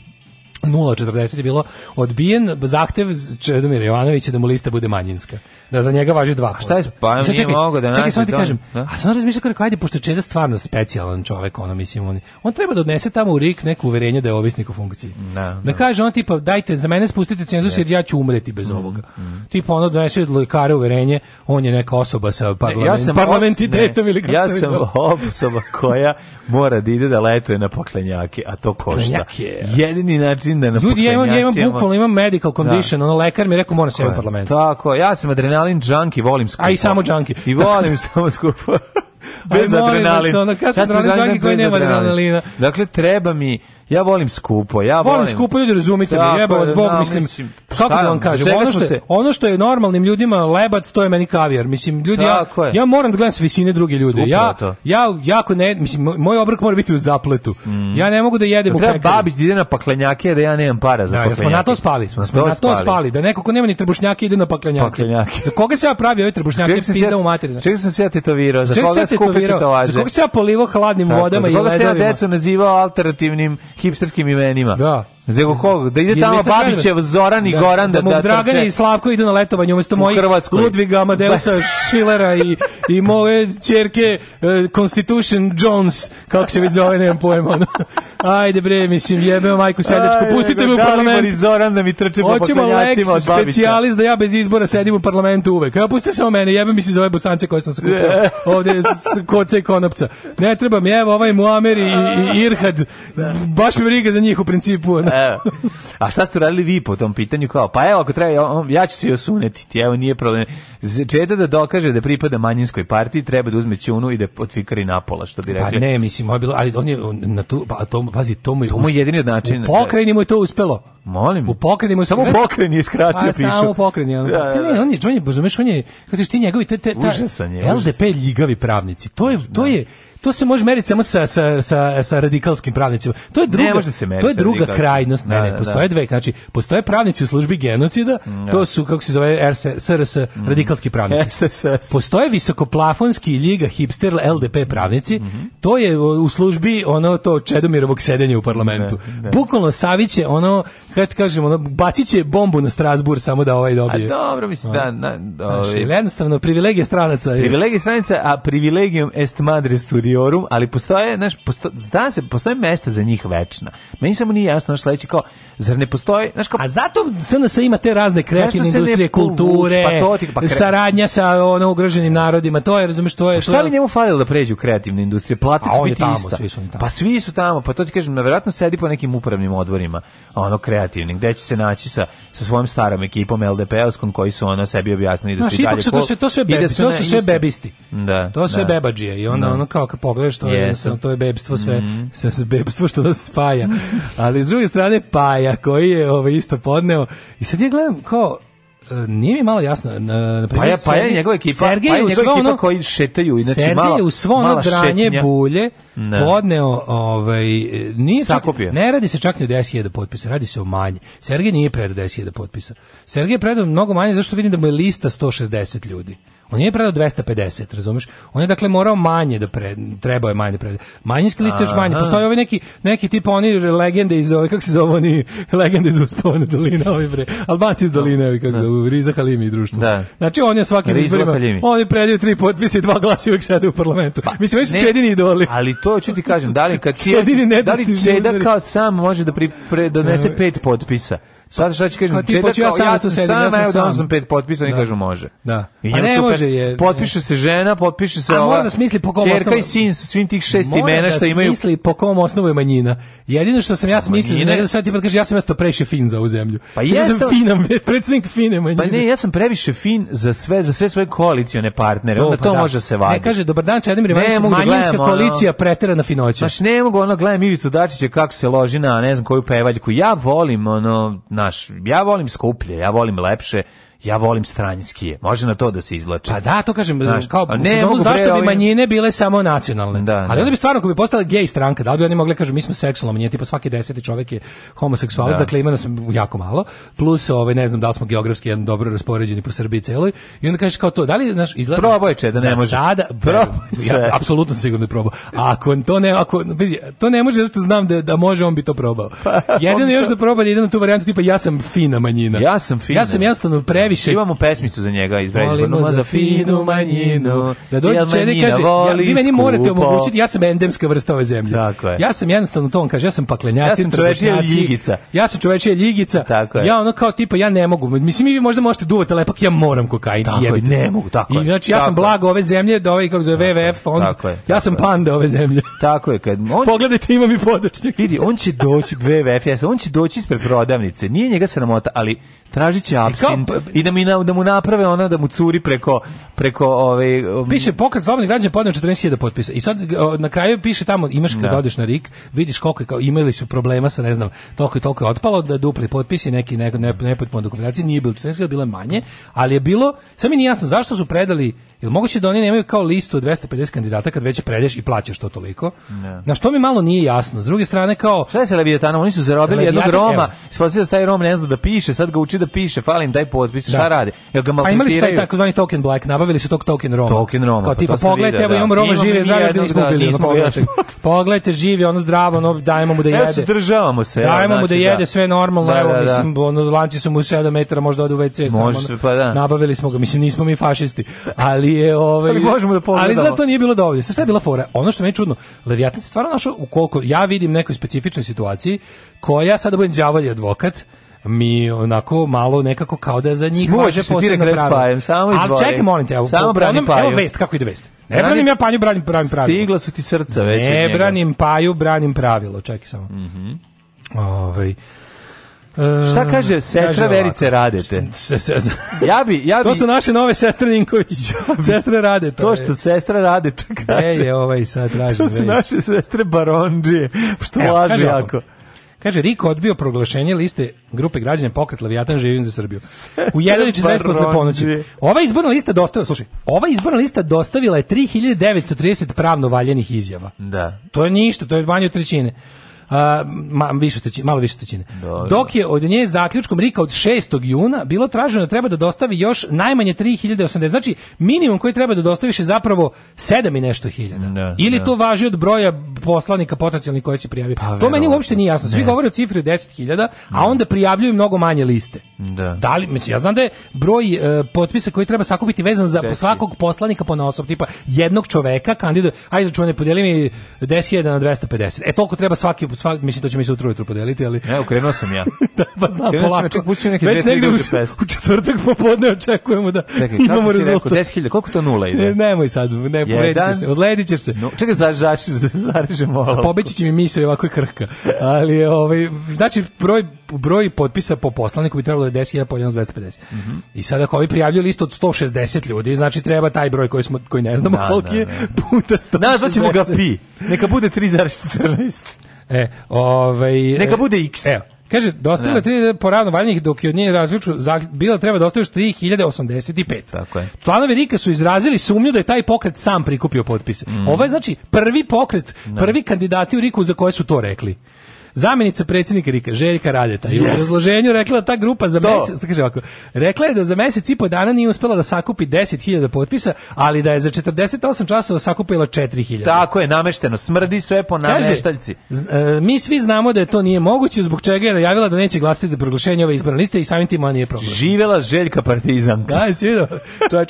0,40 je bilo odbijen zahtev Čedomira Jovanovića da mu lista bude manjinska. Da za njega važi 2%. A šta je pa sad, čekaj, mogu da Čekaj, ti kažem. Da? A sam razmišljam kako ajde pošto Čeda stvarno specijalan čovjek, ono mislim on. On treba da odnese tamo u Rik neko uverenje da je ovisnik u funkciji. Da, da. da kaže on tipa dajte za mene spustite cenzus jer ja ću umreti bez mm, ovoga. Mm. Tipa ono donese od lekara uverenje, on je neka osoba sa parlament, ja sam parlamentitetom ili kako Ja sam osoba koja mora da ide da letuje na poklenjake, a to košta. Je. Jedini način činda na Ljudi, ja imam, ja imam bukvalno, imam medical da. condition, da. ono, lekar mi je rekao, moram se u parlamentu. Tako, ja sam adrenalin junkie, volim skupo. A i samo junkie. I volim samo skupo. bez adrenalina. Ono, sam adrenalin junkie koji nema adrenalina. Dakle, treba mi Ja volim skupo, ja volim. Volim skupo, ljudi razumite me, jebao vas Bog, mislim, mislim kako da vam kažem, ono što, se... ono što je normalnim ljudima lebac, to je meni kavijar. Mislim, ljudi, ja, ja moram da gledam s visine druge ljude. ja, ja jako ne, mislim, moj obrok mora biti u zapletu. Mm. Ja ne mogu da jedem pa da u pekari. Babić ide na paklenjake, da ja nemam para za da, paklenjake. Da, smo na to spali, smo, na, smo to na to spali. spali. Da neko ko nema ni trbušnjake ide na paklenjake. paklenjake. Za koga se ja pravi ove trbušnjake pizda u materinu? Čekaj sam se ja tetovirao, za koga skupio tetovaže? Za koga se ja polivo hladnim vodama i ledovima? Za koga se ja decu nazivao alternativnim hipsterskim imenima. Da. Zego kog? Da ide tamo Babićev, Zoran da, i Goran da, da, da Dragana i Slavko idu na letovanje umjesto mojih Ludviga, Amadeusa, Šilera i, i moje ćerke uh, Constitution Jones, kako se već zove, nemam pojma. Ajde bre, mislim, jebem majku seljačku, pustite Aj, da me u parlament. Zoran da mi trče po Hoćemo Lex, specijalist da ja bez izbora sedim u parlamentu uvek. Evo, pustite samo mene, jebem mi se zove bosance koje sam sakupio yeah. ovde s koca i konopca. Ne treba mi, evo, ovaj Muamer i, i Irhad, da baš mi briga za njih u principu. Evo. A šta ste uradili vi po tom pitanju? Kao, pa evo, ako treba, ja ću se i osunetiti, evo, nije problem. Čeda da dokaže da pripada manjinskoj partiji, treba da uzme čunu i da otfikari napola, što bi pa rekli. Pa ne, mislim, bilo, ali on je na tu, pa, to, pazi, to mu je... To mu je jedini način. U da. pokrajini mu je to uspelo. Molim. U pokrajini mu je... Samo u pokrajini je skratio pa, pišu. Samo u pokrajini. On, da, da, da. Ne, da. on je, on je, on je, on je, on je, on je, on je, on je, on je, on je, on je, on je, to se može meriti samo sa, sa, sa, sa radikalskim pravnicima. To je druga, ne može se meriti. to je druga krajnost. Ne, da, ne, da, postoje da. dve, znači postoje pravnici u službi genocida, mm, to su kako se zove SRS mm. radikalski pravnici. SSS. Postoje visokoplafonski liga hipster LDP pravnici, mhm. to je u službi ono to Čedomirovog sedenja u parlamentu. Bukvalno Savić je ono kad kažemo ono baciće bombu na Strasbur samo da ovaj dobije. A dobro, mislim da na, ovaj. znači, jednostavno privilegije stranaca. Privilegije stranaca, a privilegijom est madre studio Mariorum, ali postoje, znaš, posto, zna se, postoje mesta za njih večna. Meni samo nije jasno naš sledeći kao, zar ne postoji, znaš kao... A zato SNS ima te razne kreativne industrije, kulture, pa to, pa kre... saradnja sa ono ugroženim narodima, to je, razumeš, to je... Pa šta to je... bi njemu falilo da pređe u kreativne industrije? Plate će biti tamo, ista. Svi su tamo. Pa svi su tamo, pa to ti kažem, verovatno sedi po nekim upravnim odborima, ono, kreativnim, gde će se naći sa, sa svojom starom ekipom LDP-ovskom koji su ono sebi objasnili da su i dalje... To sve, to sve, da bebi, to su sve bebisti. Da, to sve da. bebađije i onda da. ono kao kad pogledaš to, je, to je bebstvo sve, mm -hmm. sve bebstvo što nas spaja. Ali s druge strane Paja koji je ovaj isto podneo i sad ja gledam kao e, nije mi malo jasno na, na primjer, pa ja pa njegova ekipa Sergej pa je njegova ekipa ono, koji šetaju znači Sergej mala, u svo ono dranje šetinja. bulje ne. Da. podneo ovaj nije čak, ne radi se čak ni o 10.000 potpisa radi se o manje Sergej nije predao 10.000 potpisa Sergej je predao mnogo manje zašto vidim da mu je lista 160 ljudi On je predao 250, razumeš? On je dakle morao manje da pre, trebao je manje da predao. Manjinski liste još manje. Postoje ovi neki, neki tipa oni legende iz ove, kako se zove oni, legende iz uspavne doline, ovi bre, Albanci iz doline, ovi kako da. zove, Riza Halimi i društvo. Da. Znači on je svakim izborima, on je predio tri potpise i dva glasa i uvijek sede u parlamentu. Pa, Mislim, oni su čedini idoli. Ali to ću ti kažem, da li kad ti, da li čeda kao sam može da pri, pre, donese pet potpisa? Sad šta ću kažem, četak, ja da sam, ja sam, sam, sam, ja sam, sam pet potpisan i da. kažu može. Da. I a ne može je. Potpiše se žena, potpiše se a ova. mora da smisli po kom osnovu. i sin sa svim tih šest imena da što imaju. Mora da smisli po kom osnovu je manjina. Jedino što sam ja smislio, da sad ti pa kaže ja sam mesto previše fin za ovu zemlju. Pa jesam finam, predsednik fine manjine. Pa ne, ja sam previše fin za sve, za sve svoje koalicione partnere. Onda pa to može se vaditi. Ne kaže dobar dan Čedomir Ivanović, manjinska koalicija preterana finoća. Baš ne mogu, ona gledam Ivicu Dačića kako se loži na ne znam koju pevaljku. Ja volim ono Naš, ja volim skuplje, ja volim lepše, ja volim stranjskije. Može na to da se izvlači. Pa da, to kažem, Znaš, kao ne, zonu, zašto bi manjine bile samo nacionalne? Da, ali da. onda bi stvarno ako bi postala gej stranka, da li bi oni mogli da kažu mi smo seksualna manjina, tipa svaki 10. čovjek je homoseksualac, da. dakle ima nas jako malo, plus ovaj ne znam da li smo geografski jedan dobro raspoređeni po Srbiji celoj. I onda kažeš kao to, da li znaš izgleda Probaj će da ne može. Sada, ja, apsolutno sigurno da proba. A ako to ne, ako to ne može zato znam da da može on bi to probao. Pa, jedino još da proba jedino tu varijantu tipa ja sam fina manjina. Ja sam fina. Ja sam jednostavno pre previše... Imamo pesmicu za njega iz Molimo za finu manjinu. Da dođe čedi, kaže, ja, vi meni morate omogućiti, ja sam endemska vrsta ove zemlje. Tako je. Ja sam jednostavno to, on kaže, ja sam paklenjaci, ja sam čovečija ljigica. Ja sam čovečija ljigica. Tako je. Ja ono kao tipa, ja ne mogu. Mislim, vi možda možete duvati, lepak ja moram kokain. Tako je, ne mogu, tako I, znači, ja sam blago ove zemlje, da ovaj, kako zove, WWF fond. Ja sam panda ove zemlje. Tako je. Kad on... Pogledajte, ima mi podočnjak. Vidi, on će doći, WWF, on će doći ispred prodavnice. Nije njega sramota, ali tražiće će e, i da mi na, da mu naprave ona da mu curi preko preko ove ovaj, um, piše pokret slobodnih građana podneo 40.000 potpisa i sad o, na kraju piše tamo imaš kad da. odeš na RIK vidiš koliko je kao imali su problema sa ne znam toliko i toliko je otpalo da dupli potpisi neki neko ne, nepotpuna dokumentacija nije bilo 14.000 bilo je manje ali je bilo sami mi nije jasno zašto su predali Jel moguće da oni nemaju kao listu 250 kandidata kad već predeš i plaćaš to toliko? Ne. Na što mi malo nije jasno. S druge strane kao Šta se sa Leviatanom? Oni su zarobili jednog Roma. Ispostavio se da taj Rom ne zna da piše, sad ga uči da piše, falim taj potpis, da. šta radi? Jel ga malo Pa imali ste taj takozvani token black, nabavili su tog token Roma. Token Roma. Kao pa tipa pogledajte, evo imamo da. Roma žive, zdravo, da, da nismo ubili. Pogledajte živi, ono zdravo, ono dajemo mu da jede. Evo se. Dajemo mu da znači, jede sve normalno, evo mislim, ono lanci su mu 7 metara, možda ode u WC samo. Pa nabavili smo ga, mislim nismo mi fašisti. Ali ali je ovaj ali možemo da pogledamo. Ali znači to nije bilo dovoljno. šta je bila fora. Ono što je čudno, Leviatan se stvarno našao u koliko ja vidim nekoj specifičnoj situaciji koja sad da budem đavolji advokat mi onako malo nekako kao da za njih može posebno pravim. Samo izvoli. Ali čekaj, molim te, evo, samo brani paju. Evo vest, kako ide vest. Ne branim, branim ja panju, branim, branim pravilo. Stigla su ti srca već. Ne branim paju, branim pravilo. Čekaj samo. Mhm. Mm ovaj Šta ehm, kaže sestra kaže Verice Radete? ja bi, ja bi... To su naše nove sestre Ninković. sestre Radete. To što sestra Radete kaže. Ej, je ovaj sad traži. To su naše sestre Barondžije, što Evo, lažu kaže jako. Ovako. Kaže, Riko odbio proglašenje liste grupe građana pokret Leviatan živim za Srbiju. U 1.40 posle ponoći. Ova izborna lista dostavila, slušaj, ova izborna lista dostavila je 3930 pravno valjenih izjava. Da. To je ništa, to je manje od trećine a, ma, više trećine, malo više trećine. Dobro. Da, da, da. Dok je od nje zaključkom Rika od 6. juna bilo traženo da treba da dostavi još najmanje 3080. Znači, minimum koji treba da dostaviš je zapravo 7 i nešto hiljada. Ne, Ili ne. to važi od broja poslanika potencijalnih koji se prijavio. Pa, to meni uopšte nije jasno. Svi ne. govore o cifri 10.000, a onda prijavljuju mnogo manje liste. Da. da li, mislim, ja znam da je broj uh, potpisa koji treba sakupiti vezan za Deski. svakog poslanika po osob, tipa jednog čoveka, kandidat, ajde, čuvane, podijeli mi 10.000 na 250. E, toliko treba svaki svak, mislim to ćemo mi sutra ujutru podeliti, ali Evo, krenuo sam ja. da, pa znam krenuo polako. Sam, ček, neke Već negde u, u četvrtak popodne očekujemo da čekaj, imamo rezultat. Čekaj, 10.000, koliko to nula ide? Ne, nemoj sad, ne, povredit se, odledit ćeš se. No, čekaj, za, za, za, zarežemo ovo. Pobeći će mi misle ovako je krhka. Ali, ovaj, znači, broj, broj potpisa po poslaniku bi trebalo da je 10.000 po 250. Mm -hmm. I sad ako ovi prijavljuju listu od 160 ljudi, znači treba taj broj koji, smo, koji ne znamo da, koliki da, da. je, puta 160. Nazvaćemo ga pi. Neka bude 3,14. E, ovaj, Neka e, bude X. Evo, Kaže, dostavila da. tri poravno ravno dok je od nje razvuču, bila treba dostaviš da 3085. Tako je. Članovi Rika su izrazili sumnju da je taj pokret sam prikupio potpise. Mm. Ovo je znači prvi pokret, ne. Da. prvi kandidati u Riku za koje su to rekli. Zamenica predsjednika Rika, Željka Radeta, je yes. u razloženju rekla da ta grupa za mesec, kaže ovako, rekla je da za mesec i po dana nije uspela da sakupi 10.000 potpisa, ali da je za 48 časova sakupila 4.000. Tako je, namešteno, smrdi sve po nameštaljci. Kaže, e, mi svi znamo da je to nije moguće, zbog čega je najavila da neće glasiti za proglašenje ove izborne liste i samim tim ona nije problem. Živela Željka Partizanka. Da, je,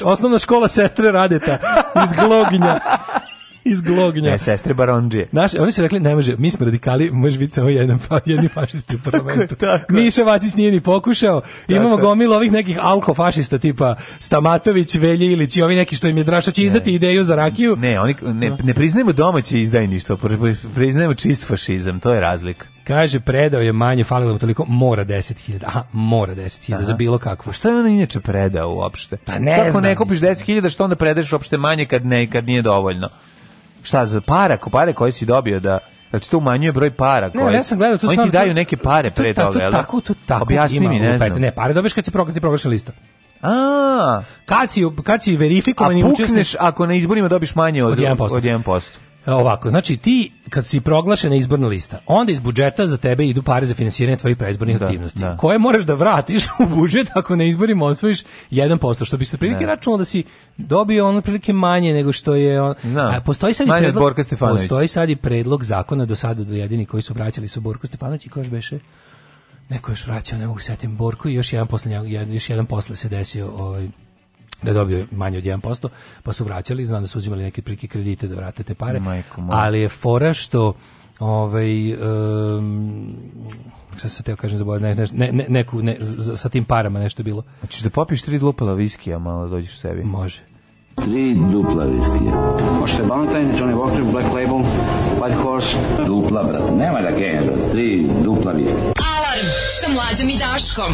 osnovna škola sestre Radeta iz Gloginja. iz Glognja. Ne, sestre Baronđije. Naš, oni su rekli, ne može, mi smo radikali, može biti samo jedan, jedni fašisti u parlamentu. tako, tako. Miša Vacis nije ni pokušao. Imamo gomilo ovih nekih alkofašista tipa Stamatović, Velje Ilić i ovi neki što im je drašo će izdati ne. ideju za rakiju. Ne, oni ne, ne priznajemo domaće izdajništvo, priznajemo čist fašizam, to je razlika. Kaže, predao je manje, falilo mu toliko, mora 10.000. Aha, mora 10.000 za bilo kakvo. Šta je on inače predao uopšte? Pa ne Kako ne kupiš 10.000, što onda predaješ uopšte manje kad, ne, kad nije dovoljno? Šta za para, pare koje si dobio da Znači to umanjuje broj para koje. Ne, ja sam gledao to Oni ti daju neke pare pre toga, al da? tako to tako. Objasni ima, mi, ne znam. Ne, pare dobiješ kad se proglaši proglašena lista. A, kad si, kad si verifikovan i učesnik... A pukneš ako na izborima dobiš manje od, od 1%. Od 1%. E, ovako, znači ti kad si proglašena izborna lista, onda iz budžeta za tebe idu pare za finansiranje tvojih preizbornih da, aktivnosti, da. koje moraš da vratiš u budžet ako na izborima osvojiš 1%, što bi se prilike da. računalo da si dobio ono prilike manje nego što je on. Da. A, postoji sad manje i predlog, postoji sad i predlog zakona do sada do jedini koji su vraćali su Borko Stefanović i ko još beše neko još vraćao, ne mogu setim Borku i još jedan posle, još jedan posle se desio ovaj, da je dobio manje od 1%, pa su vraćali, znam da su uzimali neke prike kredite da vrate te pare, Majko, ali je fora što ovaj um, šta se teo kažem zaboravio, ne, ne, ne, neku, ne, sa tim parama nešto bilo. Hoćeš da popiš tri dupla a malo dođeš sebi? Može. Tri dupla viskija. Možete Valentine, Johnny Walker, Black Label, White Horse. Dupla, brate, nema da kenja, Tri dupla viskija. Alarm sa mlađom i Daškom.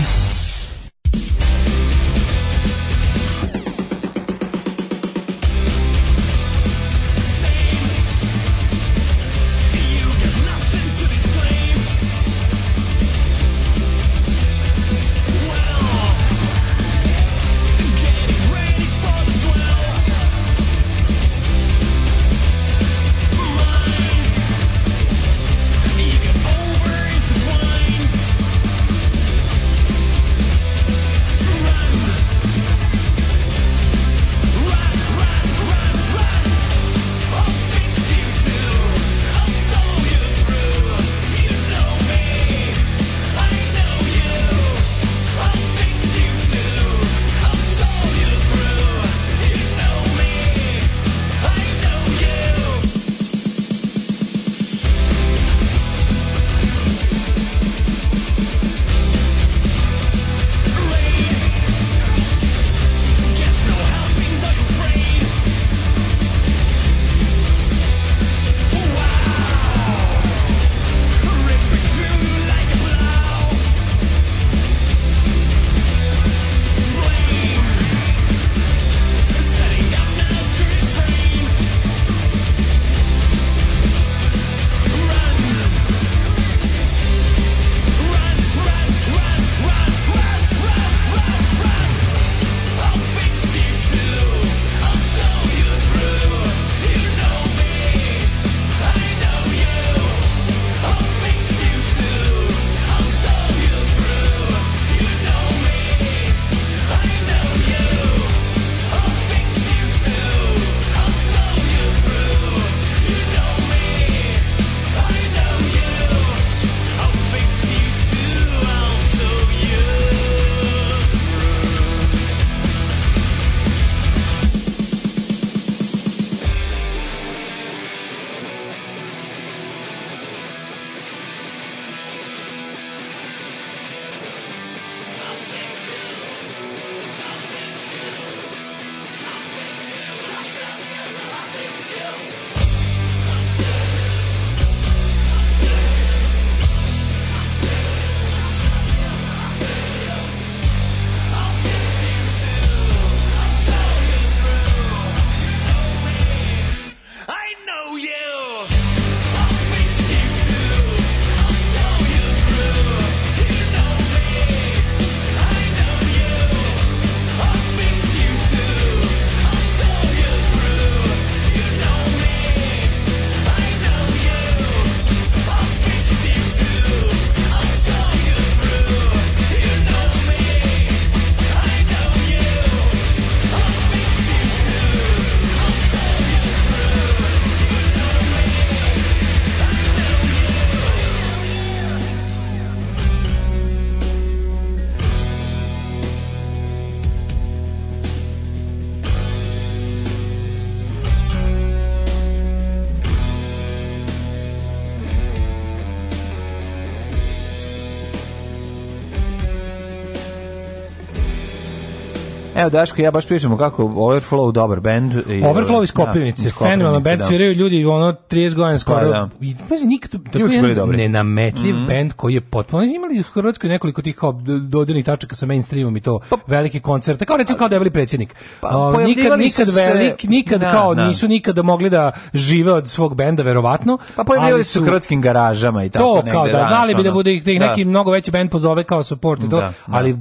Evo Daško ja baš pričamo kako Overflow dobar bend i Overflow iz Koprivnice, da, iz Koprivnice fenomenalan da. sviraju ljudi ono 30 godina pa skoro. Pa, da. I nikad tako jedan nenametljiv mm -hmm. bend koji je potpuno imali u Hrvatskoj nekoliko tih kao dodirnih tačaka sa mainstreamom i to pa, veliki koncerte, kao recimo kao Devil je predsjednik. Pa, uh, nikad nikad se, velik, nikad da, kao da. nisu nikada mogli da žive od svog benda verovatno. Pa pojavili su u hrvatskim garažama i tako to, negde. To kao da, da znali bi da bude ih neki da. mnogo veći bend pozove kao support i to, ali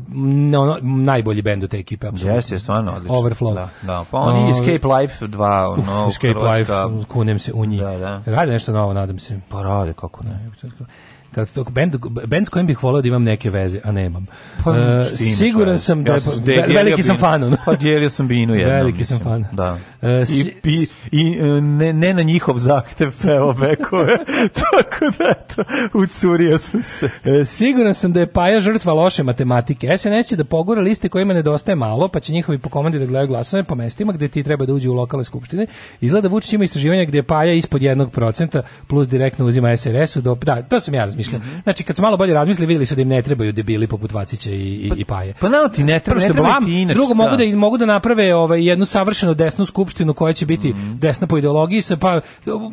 najbolji bend od te ekipe Jeste, stvarno odlično. Overflow. Da, da. Pa oni uh, Escape Life 2, ono, Uf, Escape Hrvatska. Life, kunem se u njih. Da, da. Rade nešto novo, nadam se. Pa rade, kako ne. Da, kako to bend bend s kojim bih voleo da imam neke veze, a nemam. Pa, uh, siguran sam da ja sam de, pa, veliki sam fan. Pa dijelio sam binu jednom. Veliki mislim. sam fan. Da. Uh, si, I, i e, ne, ne na njihov zahtev peo bekove. Tako da eto, ucurio sam se. Uh, siguran sam da je Paja žrtva loše matematike. SNS će da pogura liste kojima nedostaje malo, pa će njihovi po komandi da gledaju glasove po mestima gde ti treba da uđe u lokalne skupštine. Izgleda da Vučić ima istraživanja gde je Paja ispod 1% plus direktno uzima SRS-u. Da, to sam ja razmišljao razmišljanja. Mm -hmm. Znači, kad su malo bolje razmislili, videli su da im ne trebaju debili poput Vacića i, pa, i, Paje. Pa na, ti ne treba, treba blam, ti inače, Drugo, da. mogu, da, da mogu da naprave ovaj, jednu savršeno desnu skupštinu koja će biti mm -hmm. desna po ideologiji, sa, pa,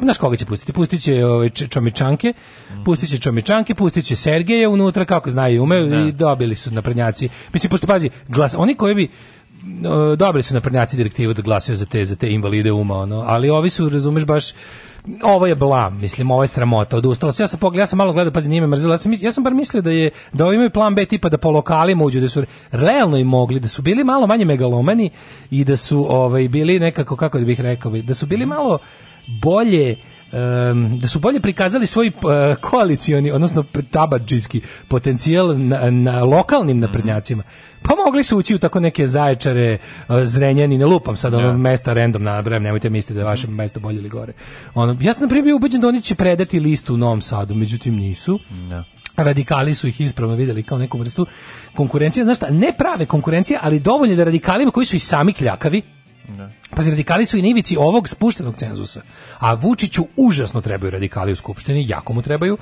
znaš koga će pustiti? Pustiće ovaj, čomičanke, mm -hmm. Pustiće čomičanke, pustit Sergeja unutra, kako znaju i umeju, da. i dobili su naprednjaci. Mislim, pošto, pazi, glas, oni koji bi, dobili su naprednjaci direktivu da glasaju za te za te invalide uma ono ali ovi su razumeš baš ovo je blam, mislim, ovo je sramota, odustalo se. Ja sam pogledao, ja sam malo gledao, pazi, nije me mrzilo. Ja sam, ja sam bar mislio da je da ovo imaju plan B tipa da po lokalima uđu, da su realno i mogli, da su bili malo manje megalomani i da su ovaj bili nekako kako bih rekao, da su bili malo bolje um, da su bolje prikazali svoj uh, koalicioni, odnosno tabađijski potencijal na, na lokalnim naprednjacima. Mhm. Pa mogli su ući u tako neke zaječare, uh, eh, zrenjani, ne lupam sad ono yeah. Da. mesta random nabrajam, nemojte misliti da je vaše mhm. mesto bolje ili gore. Ono, ja sam na primjer ubeđen da oni će predati listu u Novom Sadu, međutim nisu. Yeah da. radikali su ih ispravno videli kao neku vrstu konkurencije, znaš šta, ne prave konkurencije, ali dovoljno da radikalima koji su i sami kljakavi, Ne. Da. Pa radikali su i na ivici ovog spuštenog cenzusa. A Vučiću užasno trebaju radikali u skupštini, jako mu trebaju.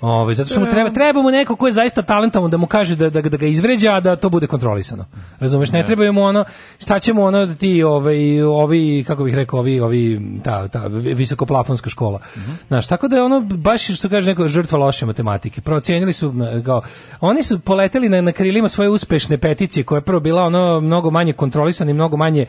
Ovaj zato što mu da. treba trebamo neko ko je zaista talentovan da mu kaže da da, da ga izvređa, da to bude kontrolisano. Razumeš, ne, ne. Da. trebaju mu ono šta ćemo ono da ti ovaj ovi kako bih rekao ovi ovi ta ta visokoplafonska škola. Uh mhm. -huh. Znaš, tako da je ono baš što kaže neko žrtva loše matematike. Procenili su kao oni su poleteli na, na krilima svoje uspešne peticije koja je prvo bila ono mnogo manje kontrolisana i mnogo manje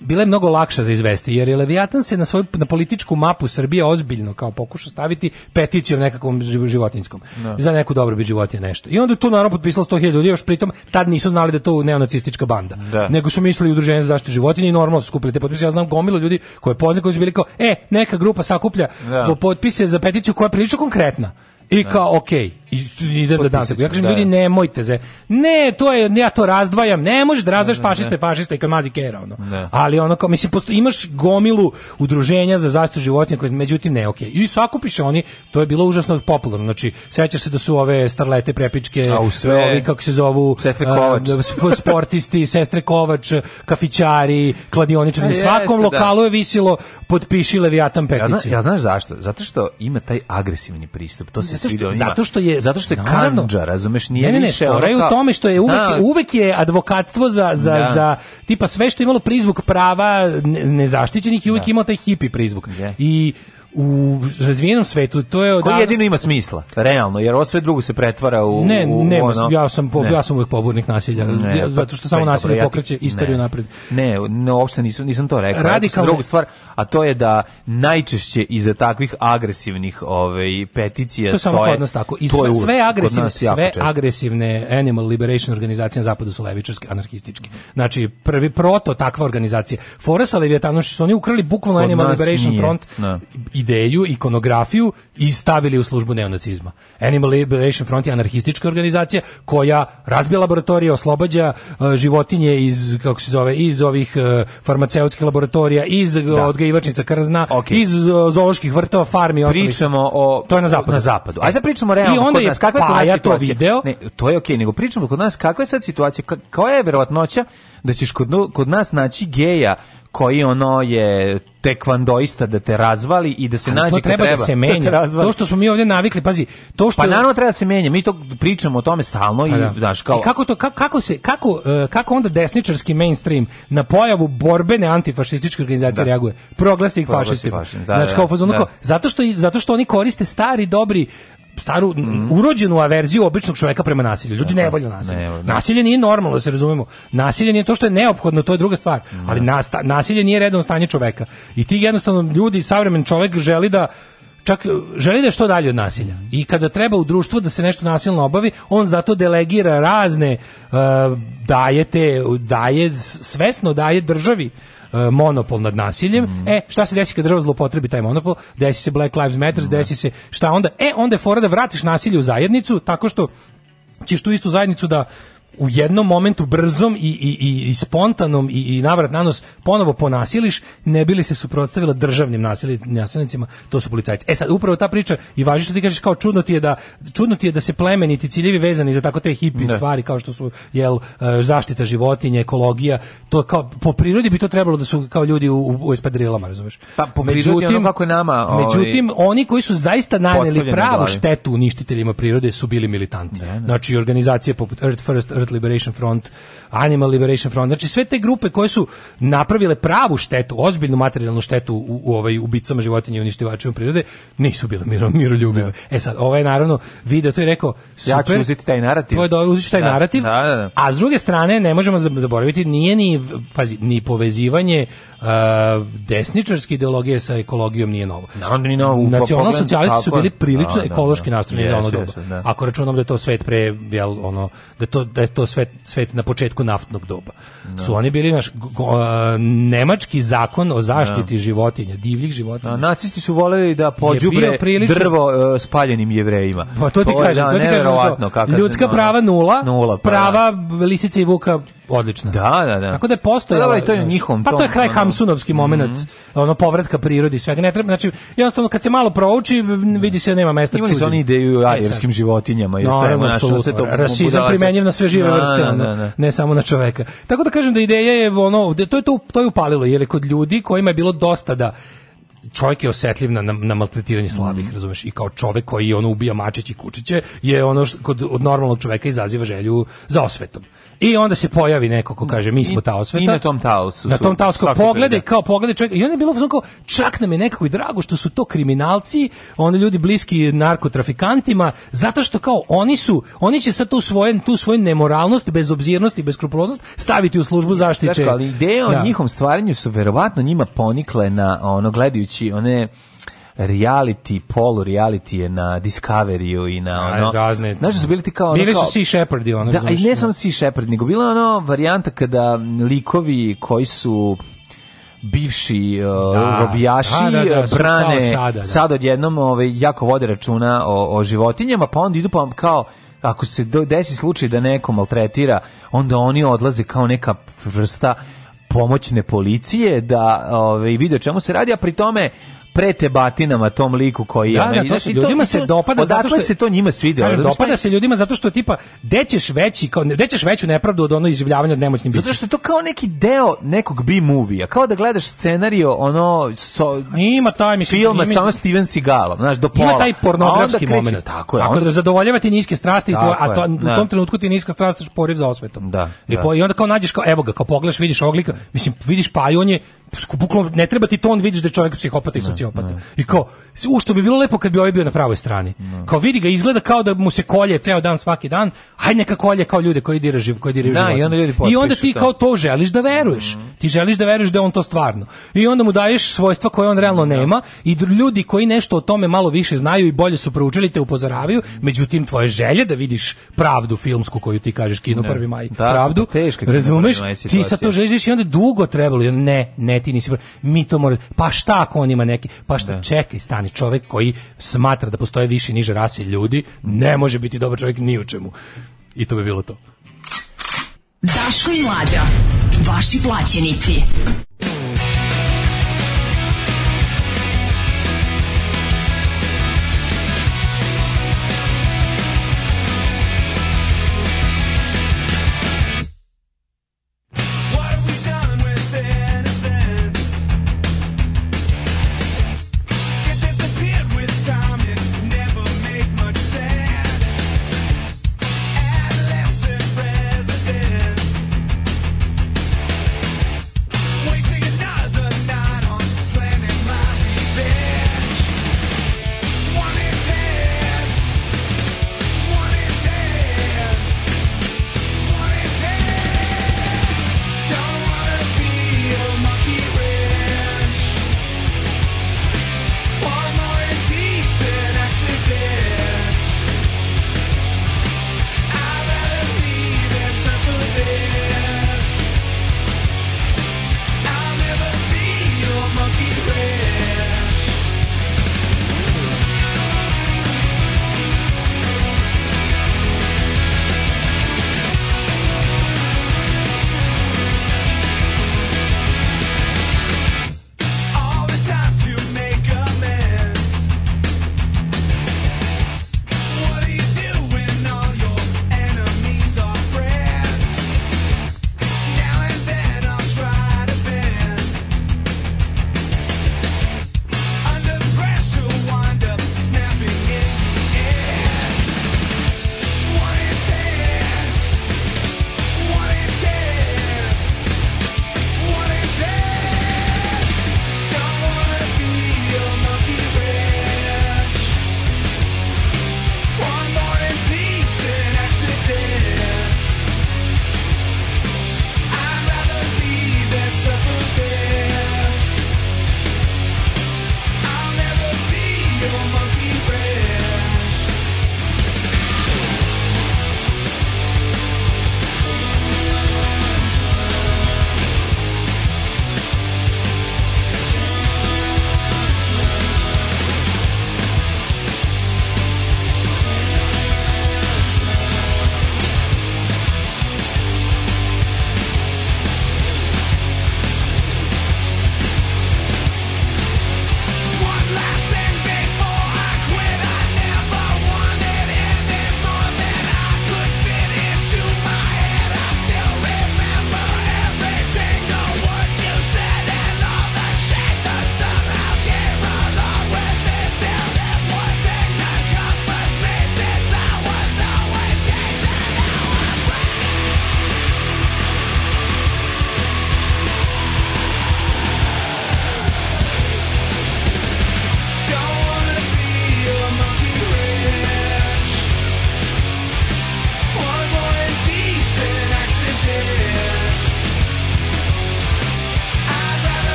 bila je mnogo lakša za izvesti, jer je Leviatan se na svoju na političku mapu Srbije ozbiljno kao pokušao staviti peticiju nekakvom životinskom. No. Da. Za neku dobrobit životinja nešto. I onda je tu naravno potpisalo 100.000 ljudi, još pritom tad nisu znali da to neonacistička banda. Da. Nego su mislili udruženje za zaštitu životinja i normalno su skupili te potpise. Ja znam gomilo ljudi koje poznaju koji su bili kao, e, neka grupa sakuplja da. potpise za peticiju koja je prilično konkretna. I kao, okej, okay, idem da dam Ja kažem, da. ljudi, nemojte se. Ne, to je, ja to razdvajam, ne možeš da razdvajaš fašiste, fašiste i kad mazi kera, ono. Ne. Ali ono kao, mislim, posto, imaš gomilu udruženja za zaštitu životinja, koje, međutim, ne, okej. Okay. I sakupiš oni, to je bilo užasno popularno, znači, sećaš se da su ove starlete prepičke, A, sve, ovi, kako se zovu, sestre Kovač. Uh, sportisti, sestre Kovač, kafićari, kladioničari, na svakom se, da. lokalu da. je visilo, potpiši Leviatan peticiju. Ja, zna, ja znaš zašto? Zato što ima taj agresivni pristup, to se zato što, zato što je zato što je Naravno, kanđa, razumeš, nije ne, ne, više. Ne, u tome što je uvek, da. uvek je advokatstvo za za da. za tipa sve što je imalo prizvuk prava nezaštićenih i uvek da. imao taj hipi prizvuk. I u razvijenom svetu to je odavno... jedino ima smisla, realno, jer ovo sve drugo se pretvara u... Ne, ne, ono... ja, sam, po, ne. ja sam uvijek pobornik nasilja, ne, pa zato što samo nasilje ja pokreće istoriju ne, napred. Ne, ne, uopšte nisam, nisam to rekao. Radikalne... Druga stvar, a to je da najčešće iza takvih agresivnih ovaj, peticija to stoje... To samo kod nas tako. sve, sve, agresivne, sve agresivne Animal Liberation organizacije na zapadu su levičarske, anarhističke. Znači, prvi proto takva organizacija. forest je sa što su oni ukrali bukvalno Animal Liberation nije. Front da. i ideju, ikonografiju i stavili u službu neonacizma. Animal Liberation Front je anarhistička organizacija koja razbija laboratorije, oslobađa e, životinje iz kako se zove, iz ovih uh, farmaceutskih laboratorija, iz e, da. odgajivačnica krzna, okay. iz zooloških vrtova, farmi, pričamo o to je na zapadu. Na zapadu. Ajde sad pričamo realno kod nas kakva je ja to video. Ne, to je okej, okay, nego pričamo kod nas kakva je sad situacija, koja je verovatnoća da ćeš kod, kod nas naći geja koji ono je tekvandoista da te razvali i da se Ali nađe treba, treba da se da menja. Da to što smo mi ovdje navikli, pazi, to što Pa naravno treba da se menja. Mi to pričamo o tome stalno pa, i da. daš kao I kako to kako se kako e, kako onda desničarski mainstream na pojavu borbene antifašističke organizacije da. reaguje? Proglasi ih fašistima. Fašist, da, znači kao da, fazonako zato što zato što oni koriste stari dobri staru mm. urođenu averziju običnog čovjeka prema nasilju. Ljudi ne volje nasilje. Ne, ne. Da. Nasilje nije normalno, da se razumemo. Nasilje nije to što je neophodno, to je druga stvar. Mm. Ali nasta, nasilje nije redovno stanje čovjeka. I ti jednostavno ljudi, savremen čovjek želi da čak želi da je što dalje od nasilja. I kada treba u društvu da se nešto nasilno obavi, on zato delegira razne uh, dajete, daje svesno daje državi E, monopol nad nasiljem. Mm. E, šta se desi kad država zloupotrebi taj monopol? Desi se Black Lives Matter, mm. desi se šta onda? E, onda je fora da vratiš nasilje u zajednicu tako što ćeš tu istu zajednicu da u jednom momentu brzom i, i, i, i spontanom i, i navrat nanos ponovo ponasiliš, ne bili se suprotstavila državnim nasilnicima, to su policajci. E sad, upravo ta priča i važi što ti kažeš kao čudno ti je da, čudno ti je da se plemeniti ciljevi vezani za tako te hipi ne. Da. stvari kao što su jel, e, zaštita životinja, ekologija, to kao, po prirodi bi to trebalo da su kao ljudi u, u, u espadrilama, razumeš? Pa po međutim, ono kako je nama... Ovaj, međutim, oni koji su zaista naneli pravu štetu uništiteljima prirode su bili militanti. Ne, da, ne. Da. Znači, organizacije poput Earth First, Bird Liberation Front, Animal Liberation Front, znači sve te grupe koje su napravile pravu štetu, ozbiljnu materijalnu štetu u, u ovaj ubicama životinja i uništivačima prirode, nisu bile miro, miroljubive. Da. E sad, ovaj naravno video to je rekao, super, ja ću uzeti taj narativ. To da, uzeti taj da, narativ, da, da, da, a s druge strane ne možemo zaboraviti, nije ni, pazi, ni povezivanje uh, desničarske ideologije sa ekologijom nije novo. Naravno, da ni novo. Nacionalno socijalisti su bili prilično ekološki nastrojeni za ono doba. Ako računamo da je to svet pre, jel, ono, da, to, da je to svet, svet na početku naftnog doba. Da. Su oni bili naš go, nemački zakon o zaštiti da. životinja, divljih životinja. Da, nacisti su voleli da pođubre prilično... drvo e, spaljenim jevrejima. Pa to ti to kažem, da, to ti kažem. Ljudska prava nula, nula pa prava, prava da. lisice i vuka odlično. Da, da, da. Tako da je postojalo. Da, da, to je njihom. Pa to je kraj ono, Hamsunovski moment, mm -hmm. ono povratka prirodi i svega. Ne treba, znači jednostavno kad se malo prouči, vidi se nema mesta čuđenju. Imali su oni ideju o e, ajevskim životinjama i no, sve, našo se to. Rasizam primenjiv na sve žive na, da, vrste, na, da, na, ono, da, ne samo na čoveka. Tako da kažem da ideja je ono, to je to to je upalilo, jer kod ljudi kojima je bilo dosta da čovjek je osetljiv na, na, na maltretiranje slabih, mm. razumeš, i kao čovjek koji ono ubija mačići kučiće, je ono što kod od normalnog čovjeka izaziva želju za osvetom. I onda se pojavi neko ko kaže mi smo ta osveta. I na tom taosu. Na tom taosu pogledaj da. kao pogledaj čovjek i onda je bilo fazon kao čak nam je nekako i drago što su to kriminalci, oni ljudi bliski narkotrafikantima, zato što kao oni su, oni će sad tu svoju tu svoju nemoralnost, bezobzirnost i beskrupuloznost staviti u službu zaštite. Dakle, ali ideje o da. njihovom stvaranju su verovatno njima ponikle na ono gledajući one reality, polu reality je na discovery i na ono... Aj, da, razne. Znaš da su bili ti kao... Ono, bili su Sea Shepherdi, ono. Da, znaš, i ne samo Sea Shepherd, nego bila ono varijanta kada likovi koji su bivši uh, da, robijaši da, da, brane sada, da. sad odjednom ovaj, jako vode računa o, o životinjama, pa onda idu pa kao ako se desi slučaj da neko maltretira, onda oni odlaze kao neka vrsta pomoćne policije da ovaj, vide o čemu se radi, a pri tome prete batinama tom liku koji da, je. Da, da, to se ljudima se dopada zato što se to njima svidelo. Kažem, dopada se ljudima zato što tipa dećeš veći kao dećeš veću nepravdu od ono izživljavanja od nemoćnim bića. Zato što je to kao neki deo nekog B movija, kao da gledaš scenario ono so, ima taj mislim filma ima, samo Steven Seagalom, znaš, do pola. Ima taj pornografski momenat. Tako je. Ako onda, zadovoljava ti niske strasti, to, a to, u da. tom trenutku ti niska strast poriv za osvetom. Da, I, da. po, I onda kao nađeš kao evo ga, kao pogledaš, vidiš oglika, mislim vidiš pa on je bukvalno ne treba ti to on vidiš da je čovjek psihopata i sociopata. I kao u što bi bilo lepo kad bi ovaj bio na pravoj strani. Kao vidi ga izgleda kao da mu se kolje ceo dan svaki dan. Hajde neka kolje kao ljude koji dira živ, koji dira da, i, onda ljudi I onda ti da. kao to želiš da veruješ. Mhm. Ti želiš da veruješ da je on to stvarno. I onda mu daješ svojstva koje on realno da. nema i ljudi koji nešto o tome malo više znaju i bolje su proučili te upozoravaju. Međutim tvoje želje da vidiš pravdu filmsku koju ti kažeš kino 1. maj, da, pravdu. Teško, Razumeš? Ti sa to želiš i onda dugo trebalo. Ne, ne ti nisi mi to mora pa šta ako on ima neki pa šta da. čekaj stani čovjek koji smatra da postoje više niže rase ljudi ne može biti dobar čovjek ni u čemu i to bi bilo to Daško i mlađa vaši plaćenici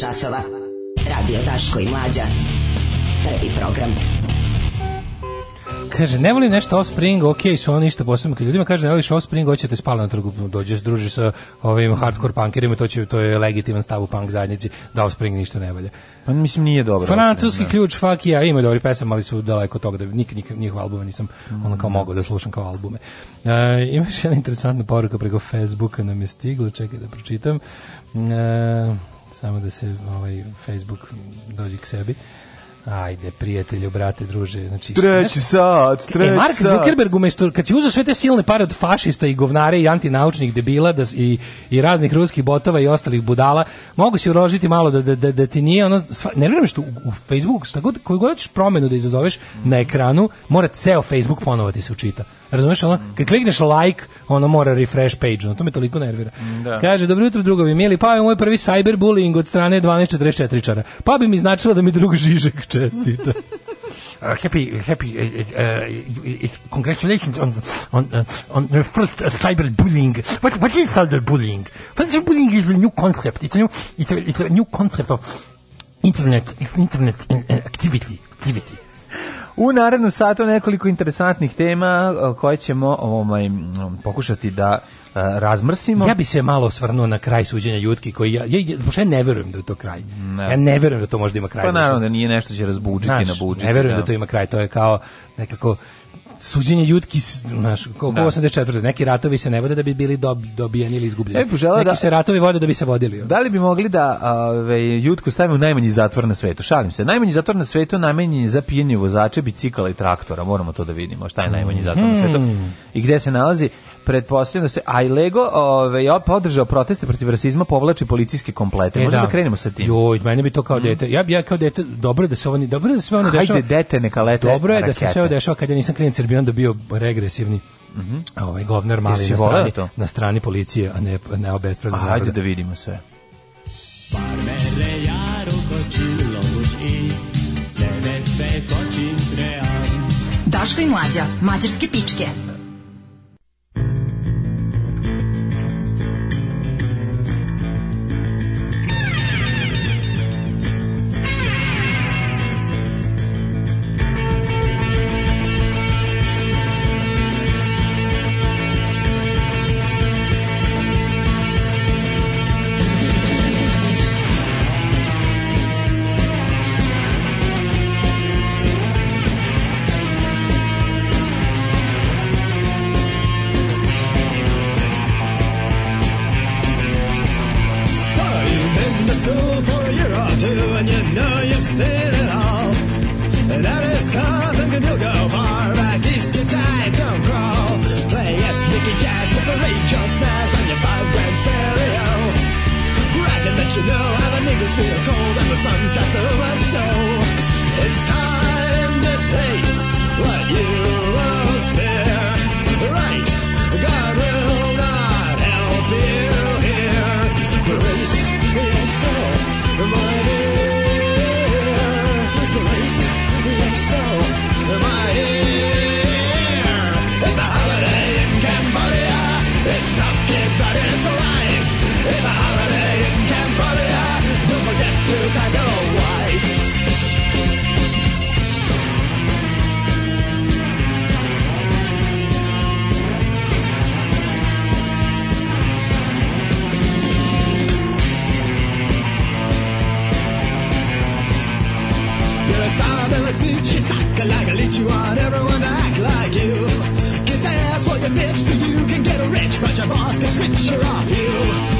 časova. Radio Taško i Mlađa. Prvi program. Kaže, ne volim nešto Offspring, ok, su oni ništa posebno kad ljudima kaže, ne voliš Offspring, hoćete spali na trgu, dođeš, družiš sa ovim hardcore punkerima, to, će, to je legitiman stav u punk zajednici, da Offspring ništa ne valja. Pa mislim nije dobro. Francuski da. ključ, fuck ja, ima dobri pesama, ali su daleko od toga da nik, nik, njihov albuma nisam mm. ono kao mhm. mogao da slušam kao albume. E, imaš jedna interesantna poruka preko Facebooka nam je stigla, čekaj da pročitam. E, samo da se ovaj Facebook dođe k sebi. Ajde, prijatelju, brate, druže. Znači, treći sat, e, treći e, Mark Zuckerberg, umesto, kad si uzao sve te silne pare od fašista i govnare i antinaučnih debila da, i, i raznih ruskih botova i ostalih budala, mogu si uložiti malo da, da, da, da ti nije ono... ne vjerujem što u, u Facebooku, šta god, koju god ćeš promenu da izazoveš na ekranu, mora ceo Facebook ponovo ti se učita. Razumeš, ono, kad klikneš like, ono mora refresh page, ono, to me toliko nervira. Da. Kaže, dobro jutro drugovi, mili, pa je moj prvi cyberbullying od strane 1244 čara. Pa bi mi značilo da mi drug Žižek čestita. Uh, happy, happy. Uh, uh, uh, uh congratulations on on uh, on the first cyberbullying. What what is cyberbullying? Cyberbullying is a new concept. It's a new it's a, it's a new concept of internet internet activity activity. U narednom satu nekoliko interesantnih tema koje ćemo ovaj, pokušati da E, razmrsimo. Ja bi se malo osvrnuo na kraj suđenja Jutki koji ja, ja, ja ne verujem da je to kraj. Ne. Ja ne verujem da to možda ima kraj. Pa naravno da nije nešto će razbuđiti Znaš, na buđiti. Ne verujem da. da to ima kraj, to je kao nekako suđenje Jutki, znaš, koliko 84. Da. Neki ratovi se ne vode da bi bili dob, dobijeni ili izgubljeni. Ne Neki da, se ratovi vode da bi se vodili. Da li bi mogli da ove, Jutku stavimo najmanji zatvor na svetu? Šalim se. Najmanji zatvor na svetu namenjen je za pijenje vozače, bicikala i traktora. Moramo to da vidimo. Šta je najmanji zatvor na svetu? Hmm. I gde se nalazi? pretpostavljam da se a Lego ovaj podržao proteste protiv rasizma povlači policijske komplete. E, Možda da. da. krenemo sa tim. Joj, mene bi to kao mm. dete. Ja bi ja kao dete dobro je da se ovo dobro je da se sve ono dešava. ajde dete neka lete. Dobro je rakete. da se sve ovo dešava kad ja nisam klinac jer bi onda bio regresivni. Mhm. Mm ovaj govner mali na strani, to? na strani policije, a ne ne obespravljeno. Hajde da vidimo sve. Parmele jaru kočilo i tebe sve kočim trean. Daško i mlađa, mađarske pičke. pitch so you can get rich, but your boss gets richer off you.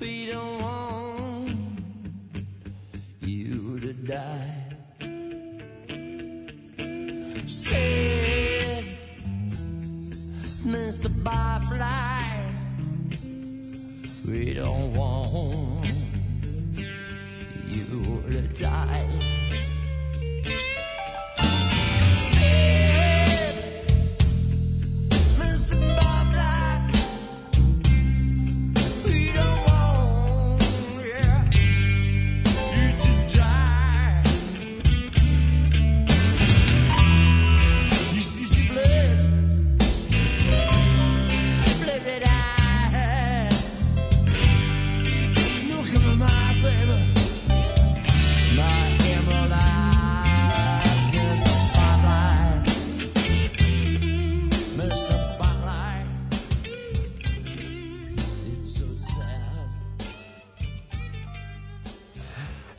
We don't want you to die. Said Mr. Barfly, we don't want you to die.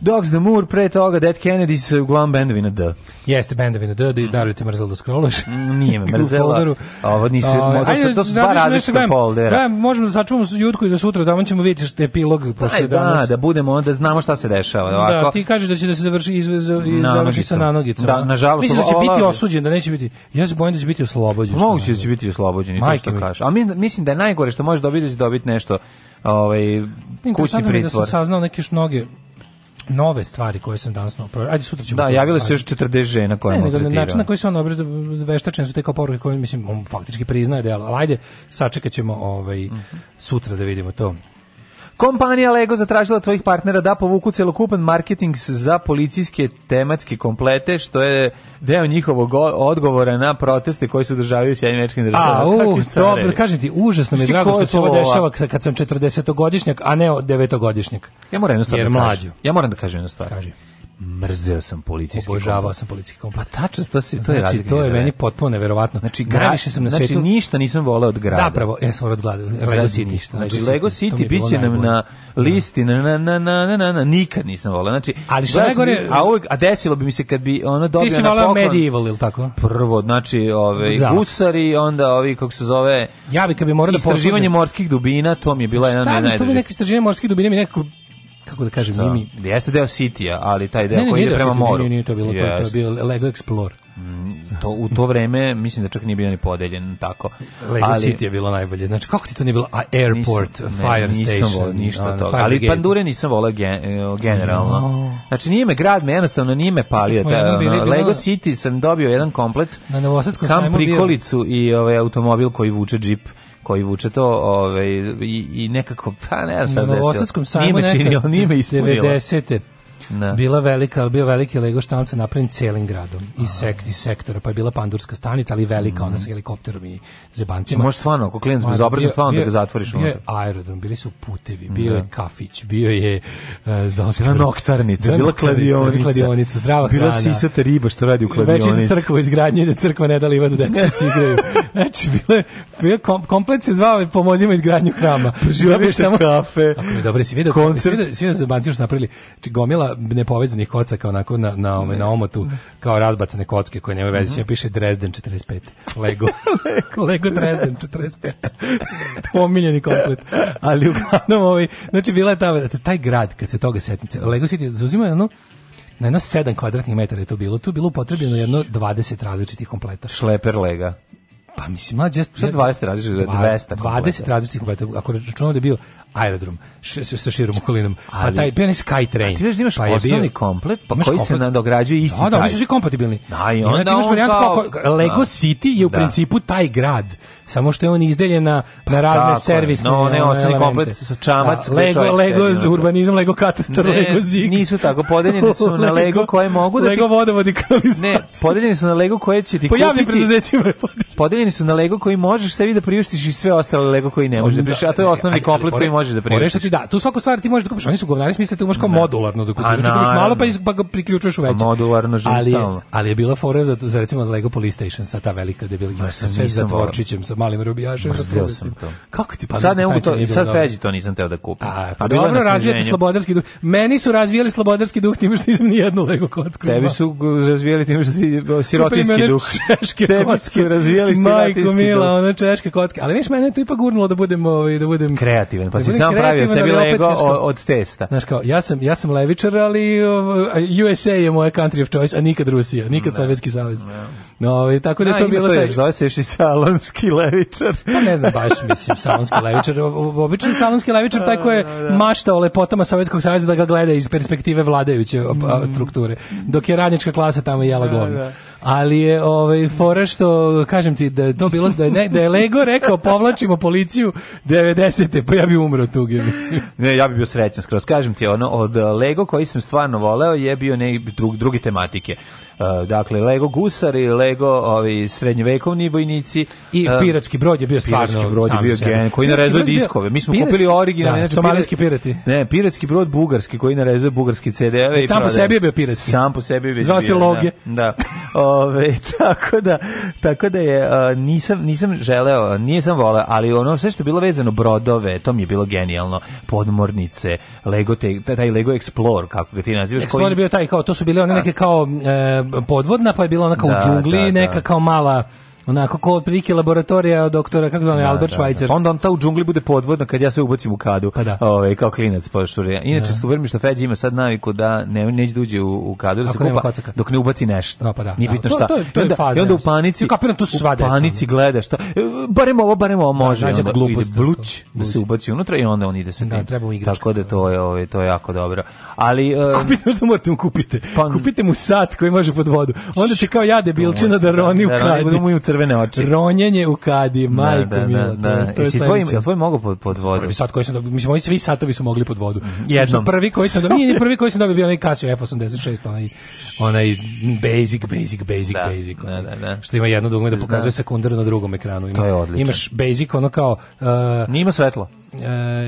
Dogs the Moor, pre toga Dead Kennedy su uglavnom bendovi na D. Jeste bendovi na D, da, da li ti mrzelo da scrolluješ? Mm, nije me mrzelo. Ovo nisu, o, to, su, to su dva različita foldera. Da, možemo da sačuvamo jutku i za sutra, da on ćemo vidjeti što je epilog. Pošto da, danas. da, budemo, onda znamo šta se dešava. Ovako. Da, ti kažeš da će da se završi, iz, iz, završi sa nanogicom. Da, nažalost. Misliš da će biti osuđen, da neće biti, ja se bojim da će biti oslobođen. Moguće da će biti oslobođen, i to što kažeš. Ali mislim da je najgore što možeš dobiti, da će dobiti nešto ovaj kućni pritvor. Da sam saznao neke mnoge nove stvari koje sam danas napravio. Ajde sutra ćemo. Da, javilo se još 40 žena koje ne, ne, ne, način na koji se on obraz veštačen su te kao poruke koje mislim on faktički priznaje delo. Al ajde sačekaćemo ovaj mm -hmm. sutra da vidimo to. Kompanija Lego zatražila od svojih partnera da povuku celokupan marketing za policijske tematske komplete, što je deo njihovog odgovora na proteste koji su održavaju u Sjedinim Američkim državama. A, u, uh, dobro, kažem ti, užasno mi je drago što se ovo dešava kad sam 40-godišnjak, a ne 9-godišnjak. Ja moram jednostavno da kažem. Mlađu. Ja moram da kažem jednu stvar. Kaži mrzeo sam policijski obožavao sam policijski kombat. Pa tačno to se to znači, je to je znači, meni da. potpuno neverovatno. Znači najviše sam na znači, svetu. Znači ništa nisam voleo od grada. Zapravo ja sam od grada Lego City. Ništa. Znači Lego, Lego City, City biće nam na da. listi na na na na na na nikad nisam voleo. Znači Ali što najgore a uvek a desilo bi mi se kad bi ono dobio na poklon. Ti si medieval ili tako? Prvo znači ove ovaj, gusari, onda ovi kako se zove Ja bi kad bi morao da istraživanje morskih dubina, to mi je bila jedna najdraža. Šta, to mi neka istraživanje morskih dubina mi nekako kako da kažem, Šta? Mimi... Jeste deo Citya, ali taj deo ne, ne, koji ide prema moru. Ne, nije to bilo, yes. to, je bio Lego Explore. Mm, to, u to vreme, mislim da čak nije bio ni podeljen tako. Lego ali, City je bilo najbolje. Znači, kako ti to nije bilo? A, airport, nisam, fire nisam station. Vol, ništa on, toga. Ali gate. pandure nisam volao gen, e, generalno. No. Znači, nije me grad, me jednostavno nije me palio. Da, ono, bili, Lego City sam dobio jedan komplet. Na Novosadskom sajmu bio. Kam prikolicu i ovaj automobil koji vuče džip koji vuče to ovaj, i, i nekako, pa ne znam šta se desilo. Novosadskom sajmu nekad, nije me ispunilo. 90 ne. Da. bila velika, ali bio veliki Lego štanca napravljen celim gradom iz, sekt, sektora, pa je bila pandurska stanica, ali velika, mm. ona mhm. sa helikopterom i e, zebancima. Možeš stvarno, ako klinac bez obraza, stvarno da bio, da ga zatvoriš bio je aerodrom, bili su putevi, da. bio je kafić, bio je uh, e, zaoskar. Bila noktarnica, bila kladionica, kladionica zdrava bila hrana. Bila sisata riba što radi u kladionici. Već je crkva izgradnje, da crkva ne da livadu deca se igraju. Znači, bile, bio kom, komplet se zvao pomozimo izgradnju hrama. Živite kafe, Ako je dobro, si vidio, koncert. si vidio, si vidio, si vidio, si vidio, si vidio, nepovezanih kocaka onako na, na, ome, ovaj, na omotu kao razbacane kocke koje nemaju veze. Mm -hmm. piše Dresden 45. Lego. Lego, Lego Dresden 45. Omiljeni komplet. Ali uglavnom, ovaj, znači bila je ta, taj grad, kad se toga setnice, Lego City zauzima jedno na jedno 7 kvadratnih metara je to bilo. Tu je bilo potrebno jedno 20 različitih kompleta. Šleper lega. Pa mislim, mlađe... Što 20 različitih, 200 kompleta? 20 različitih kompleta. Ako računamo da je bio aerodrom š, sa širom okolinom. Pa Ali, pa taj bio Sky Train. ti već imaš pa osnovni bio, komplet, pa koji komplet, se nadograđuje isti da, taj. Da, oni su svi kompatibilni. Da, i onda, I onda imaš varijant kao, kao, Lego da, City je u da. principu taj grad samo što je on izdeljen na, na pa razne Tako servisne no, ne, osnovni komplet sa čamac. Da, Lego, Lego, Lego urbanizam, Lego katastar, ne, Lego zig. Nisu tako, podeljeni su na Lego koje mogu da ti... Lego vodovod i kanalizacija. Ne, podeljeni su na Lego koje će ti Pojavni kupiti. preduzećima je podeljeni. Podeljeni su na Lego koji možeš sebi da priuštiš i sve ostale Lego koji ne možeš da priuštiš, a to je da, da, osnovni komplet koji možeš da priuštiš. Da, tu svaku stvar ti možeš da kupiš, oni su govnari, smisle ti možeš kao da. modularno da kupiš, da kupiš malo pa, pa ga priključuješ u veće. Modularno živim ali, stalno. Ali je bila fora za, za recimo Lego Polystation sa ta velika debilima, sa sve zatvorčićem, sa malim robijašem. Mrzeo da sam to. Kako ti pa sad ne mogu to, da sad feđi to nisam teo da kupim. A, pa, dobro, razvijati slobodarski duh. Meni su razvijali slobodarski duh tim što nisam ni jednu Lego kocku. Tebi su razvijali tim što si sirotinski duh. Češke Tebi su razvijali sirotinski duh. Majko mila, ono češke kocke. Ali viš, mene to ipak gurnulo da budem, ovaj, da budem kreativan. Pa da si sam pravio sebi Lego od testa. Znaš kao, ja sam, ja sam levičar, ali ovaj, USA je moja country of choice, a nikad Rusija, nikad Sovjetski savez. No, ovaj, tako da to bilo taj... Zove se Salonski Lego levičar. Pa ne znam baš, mislim, salonski levičar. Obični salonski levičar, taj koji je da, da, da. mašta o lepotama Sovjetskog savjeza da ga gleda iz perspektive vladajuće strukture, dok je radnička klasa tamo jela glavno ali je ovaj fora što kažem ti da je to bilo da je, ne, da je Lego rekao povlačimo policiju 90. te pa ja bih umro tu mislim. Ne, ja bih bio srećan skroz. Kažem ti ono od eh, Lego koji sam stvarno voleo je bio neki drug, druge tematike. Uh, dakle Lego gusari, Lego ovi srednjevekovni vojnici i uh, piratski brod je bio stvarno piratski brod je bio gen koji narezuje diskove. Mi smo piratski, kupili originalne da, znači, somalijski pirati. Ne, piratski brod bugarski koji narezuje bugarski CD-eve i sam po sebi je bio piratski. Sam po sebi je bio. Zvao se Loge. Da. da. Ove, tako da tako da je nisam nisam želeo, nisam voleo, ali ono sve što je bilo vezano brodove, to mi je bilo genijalno, podmornice, Lego te, taj Lego Explore kako ga ti nazivaš, Explore koji... je bio taj kao to su bile one da. neke kao e, podvodna, pa je bilo ona kao da, u džungli, da, da. neka kao mala Onako kao otprilike laboratorija doktora kako zove da, Albert da, da. Schweitzer. Da, onda on ta u džungli bude podvodna kad ja sve ubacim u kadu. Pa da. Ovaj kao klinac pa što re. Inače da. super mi što Feđi ima sad naviku da ne neće da uđe u, u kadu da se kupa dok ne ubaci nešto. Da, pa da. Nije bitno šta. To, to, to onda, faza. onda u panici. Kapiram tu sva deca. U panici gleda šta. E, barem ovo, barem ovo može. Da, onda glupost bluć da se ubaci unutra i onda on ide sa Da, treba igračka. Tako da to je ovaj to je jako dobro. Ali e, kupite što morate mu kupite. Pa- kupite mu sat koji može pod vodu. Onda će kao ja debilčina da roni u kadu. Da, crvene oči. Ronjenje u kadi, da, majko da, da, mila. Da, da. To je tvoj, jel tvoj mogo pod, pod vodu? Prvi sat koji sam dobio, mislim, ovi svi satovi su mogli pod vodu. Jednom. Prvi koji sam dobio, nije prvi koji sam dobio bio onaj Casio F86, onaj, onaj basic, basic, basic, da, basic. Da, onaj, da, da, da. Što ima jedno dugme da pokazuje sekundar na drugom ekranu. Ima, to je odlično. Imaš basic, ono kao... Uh, e, Nima svetlo. Uh,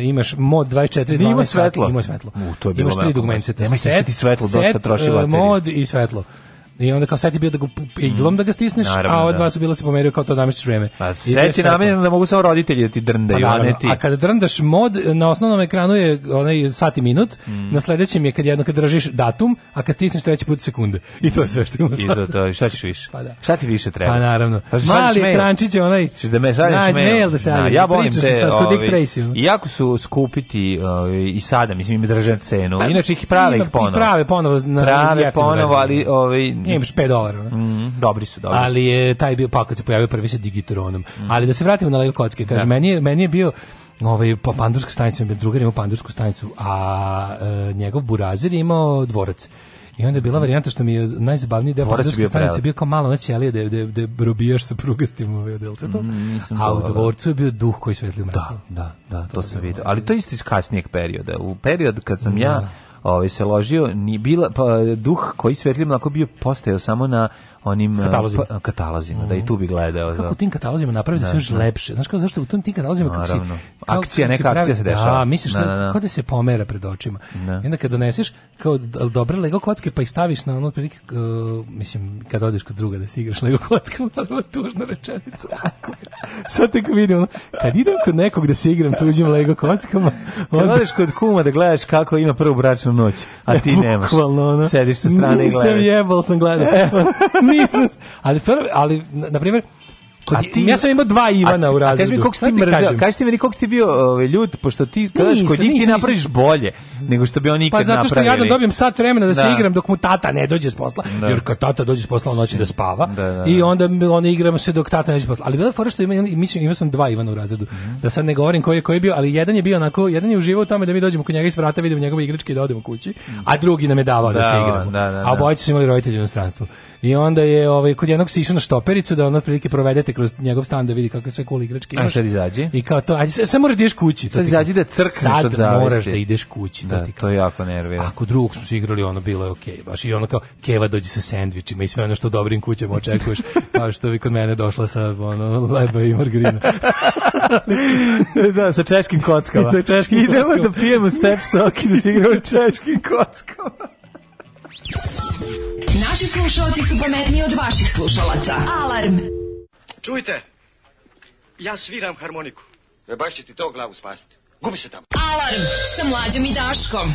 imaš mod 24 ima svetlo. Ima svetlo. U, to je bilo imaš tri dugmence. Da. Nemoj se svetlo, dosta troši e, baterije. Mod i svetlo. I onda kao sad je bio da ga iglom mm. da ga stisneš, naravno, a ova dva da. su bila se pomerio kao to da namestiš vreme. Pa set je namenjeno da mogu samo roditelji da ti drndaju, a, ne ti. A kada drndaš mod, na osnovnom ekranu je onaj sat i minut, mm. na sledećem je kad jedno kad držiš datum, a kad stisneš treći put sekunde. I to je sve što ima sad. I to, to, šta ćeš više? Pa da. Šta ti više treba? Pa naravno. Pa Mali ekrančić je onaj... Češ da me šalješ mail. mail da šalješ. Ja volim te... Sad, ovi, ovaj, jako su skupiti ovi, ovaj, i sada, mislim, im držan cenu. Pa, Inače ih prave ih ponovo. Prave ponovo. Na prave ponovo, ali... Ovi, ovaj, Nije imaš 5 dolara. Mm, dobri su, dobri Ali je taj bio, pa kad se pojavio prvi sa digitronom. Mm. Ali da se vratimo na Lego kocke, kaže, da. meni, je, meni je bio ovaj, pa pandurska stanica, drugar imao pandursku stanicu, a e, njegov burazir je imao dvorac. I onda je bila varijanta što mi je najzabavniji deo Podravske stanice bio, bio kao malo na ćelije da da da robijaš sa prugastim ovaj delcetom. Mhm, mm, a u da. dvorcu je bio duh koji svetli mrak. Da, da, da, to, to sam video. Ali to je isto iz kasnijeg perioda. U period kad sam da. ja ovaj, se ložio, ni bila, pa, duh koji svetli lako bio postao samo na onim eh, katalozima, pa, katalozima mm -hmm. da i mm. tu bi gledao. Kako za... tim katalozima napraviti da se još da. lepše. Znaš kao zašto u tim tim katalozima kako si akcija kako neka pravi, akcija se da, dešava. Da, misliš da, da, da. da. se pomera pred očima. Da. I onda kad doneseš kao dobre Lego kocke pa ih staviš na ono uh, mislim kad odeš kod druga da se igraš Lego kocke, malo tužna rečenica. Sad tek vidim kad idem kod nekog da se igram tuđim Lego kockama. Onda... odeš kod kuma da gledaš kako ima prvu bračnu noć, a ti nemaš. Sediš sa strane i gledaš. Nisam jebal sam gledao. nisam, ali, ali na primjer, a ti, ja sam imao dva Ivana a, u razredu. Kaži mi koliko ti mrzeo, kaži ti meni koliko ti bio ovaj, ljud, pošto ti kadaš kod njih nisam, ti napraviš nisam. bolje nego što bi oni pa ikad napravili. Pa zato što napravili. ja da dobijem sat vremena da, da, se igram dok mu tata ne dođe s posla, da. jer kad tata dođe s posla on hoće da spava da, da, i da. onda onda igramo se dok tata ne dođe s posla. Ali bila fora što ima, mislim, imao sam dva Ivana u razredu, mm. da sad ne govorim koji je koji je bio, ali jedan je bio onako, jedan je uživao u tome da mi dođemo kod njega iz vrata, vidimo njegove igračke i da odemo kući, a drugi nam je davao da, da se igramo. A obojice su imali roditelje u inostranstvu. I onda je ovaj kod jednog sišao na štopericu da on otprilike provedete kroz njegov stan da vidi kako sve cool igračke imaš. A sad izađi. I kao to, ajde, sad moraš da ideš kući. Sad izađi da crkneš od Sad moraš da ideš kući. Da, to, to je jako nervira. Ako drugog smo se igrali, ono bilo je okej, okay, baš. I ono kao, Keva dođi sa sendvičima i sve ono što dobrim kućama očekuješ, kao što bi kod mene došla sa ono, leba i margarina. da, sa češkim kockama. I sa češkim Idemo da pijemo step sok i da se igramo češkim kockama. Naši slušalci su pametniji od vaših slušalaca. Alarm! Čujte, ja sviram harmoniku. E baš će ti to glavu spasiti. Gubi se tamo. Alarm sa mlađom i Daškom.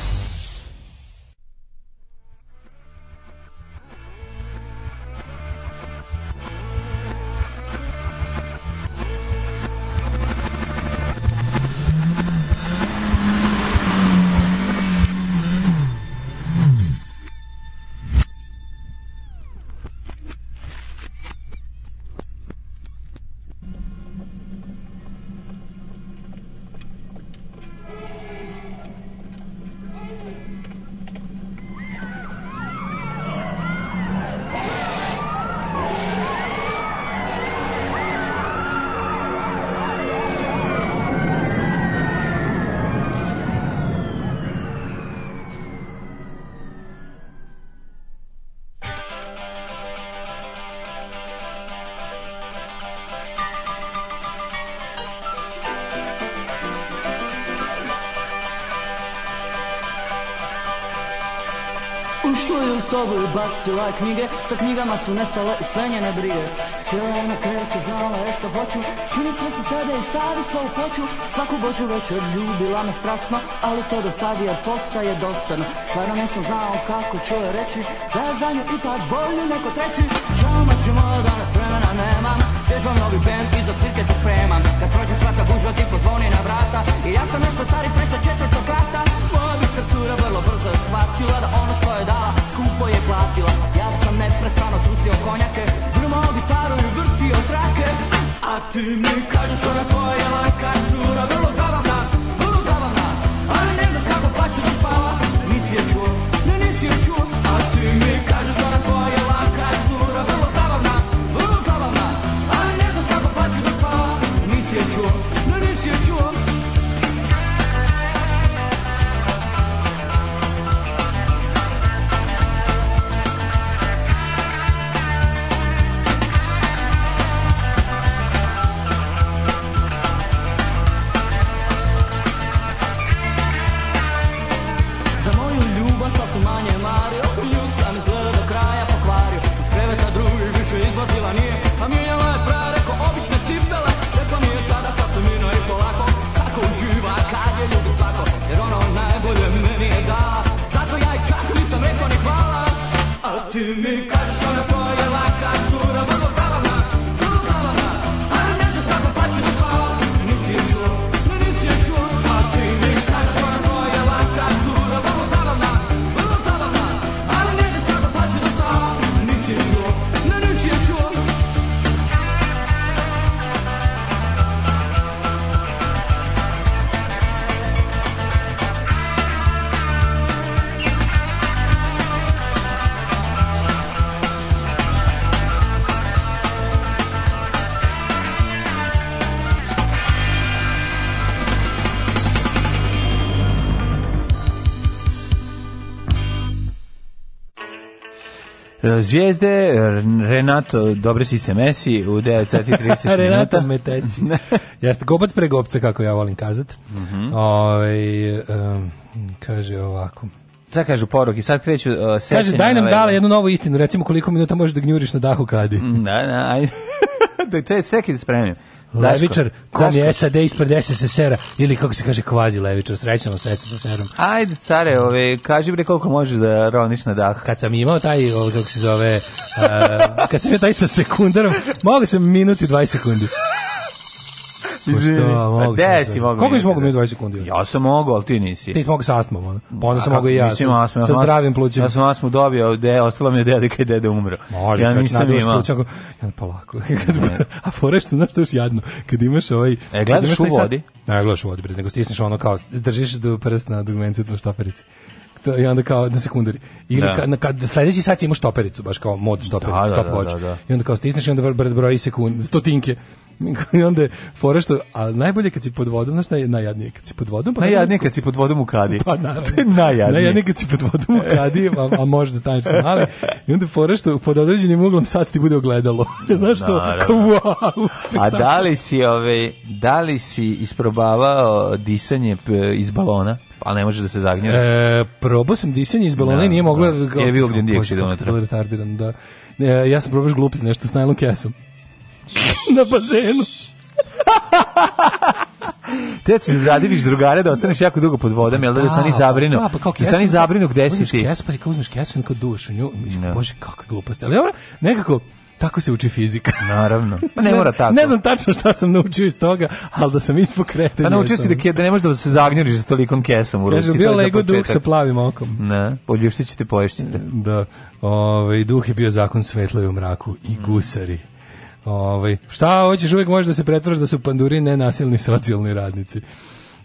bacila knjige Sa knjigama su nestale i sve njene brige Cijela je na kretu, znala je što hoću Skinu sve sa sebe i stavi svoju poću Svaku božu večer ljubila me strasno Ali to do sad je postaje dostano Stvarno nisam znao kako ću joj reći Da je za nju ipak bolju neko treći Čomačimo danas vremena nemam Vježbam novi band i za svitke se spremam Kad prođe svaka gužva ti pozvoni na vrata I ja sam nešto stari freca četvrtog rata Moja bi se cura vrlo brzo shvatila Da ono što je dala skupo je platila Ja sam neprestano trusio konjake Drmao gitaru i vrtio trake A ti mi kažeš ona koja je laka cura Vrlo zabavna me E, zvijezde, Renato, dobre si se Messi, u 9.30 Renato Metesi. Jeste, gobac pre gobca, kako ja volim kazat. Mm -hmm. Ove, ovaj, um, kaže ovako. Šta kažu poruki? Sad kreću uh, Kaže, daj nam dala jednu novu istinu, recimo koliko minuta možeš da gnjuriš na dahu kadi. Da, da, ajde. da sve, sve da spremim levičar kom je SAD ispred SSSR-a ili kako se kaže kvazi levičar, srećno sa SSSR-om. Ajde, care, ove, kaži bre koliko možeš da roniš na dah. Kad sam imao taj, ove, kako se zove, a, kad sam imao taj sa sekundarom, mogu sam minuti 20 sekundi. Što, mogu pa Gde si mogao? Koliko si mogao mi 20 da- sekundi? Ja sam mogao, ali ti nisi. Ti si mogao sa astmom, pa onda sam mogao i ja. Mislim, sa, astma, sa zdravim plućima. Ja sam astmu dobio, de, ostala mi je dedika i dede umro. Može, ja nisam imao. Ja polako. A fore što, znaš, to još jadno. Kad imaš ovaj... E, gledaš u vodi? Ne, gledaš u vodi, bre, nego stisneš ono kao, držiš do prst na dugmenci u štaperici i onda kao na sekundari. Ili da. na, kad sledeći sat imaš štopericu, baš kao mod stopericu, da, stopwatch. Da, da, da, da, I onda kao stisneš i onda broj sekund, stotinke. I onda je fora što, a najbolje kad si pod vodom, znaš, naj, najjadnije kad si pod vodom. Pa najjadnije kad si pod vodom u kadi. Pa naravno. najjadnije. Najjadnije kad si pod vodom u kadi, a, a možeš da staneš sa mali. I onda fora što pod određenim uglom sad ti bude ogledalo. znaš što, naravno. kao A da li si, ove, da li si isprobavao disanje iz balona? Pa ne možeš da se zagnjeraš. E, probao sam disanje iz balona i nije mogla... Da, da. je bio gdje dijekši da unutra. Retardiran, da. E, ja sam probaš glupiti nešto s najlon kesom na bazenu. Te se zadiviš drugare da ostaneš jako dugo pod vodom, jel da, pa, pa, pa, da se oni zabrinu? Da, pa kao kesu, da se oni zabrinu gde si ti? Kesu, pa ti kao uzmeš kesu, kao dušu, nju, da. bože, kakva glupost. Ali dobro, nekako, tako se uči fizika. Naravno. Pa ne mora tako. Ne znam tačno šta sam naučio iz toga, ali da sam ispokreten. Pa naučio si da, da ne možeš da se zagnjeriš za tolikom kesom u ruci. Kaže, bio lego duh sa plavim okom. Ne, poljuštit ćete, Da. Ove, ovaj, duh je bio zakon svetla i u mraku i gusari. Ovaj šta hoćeš uvek možeš da se pretvaraš da su panduri nenasilni socijalni radnici.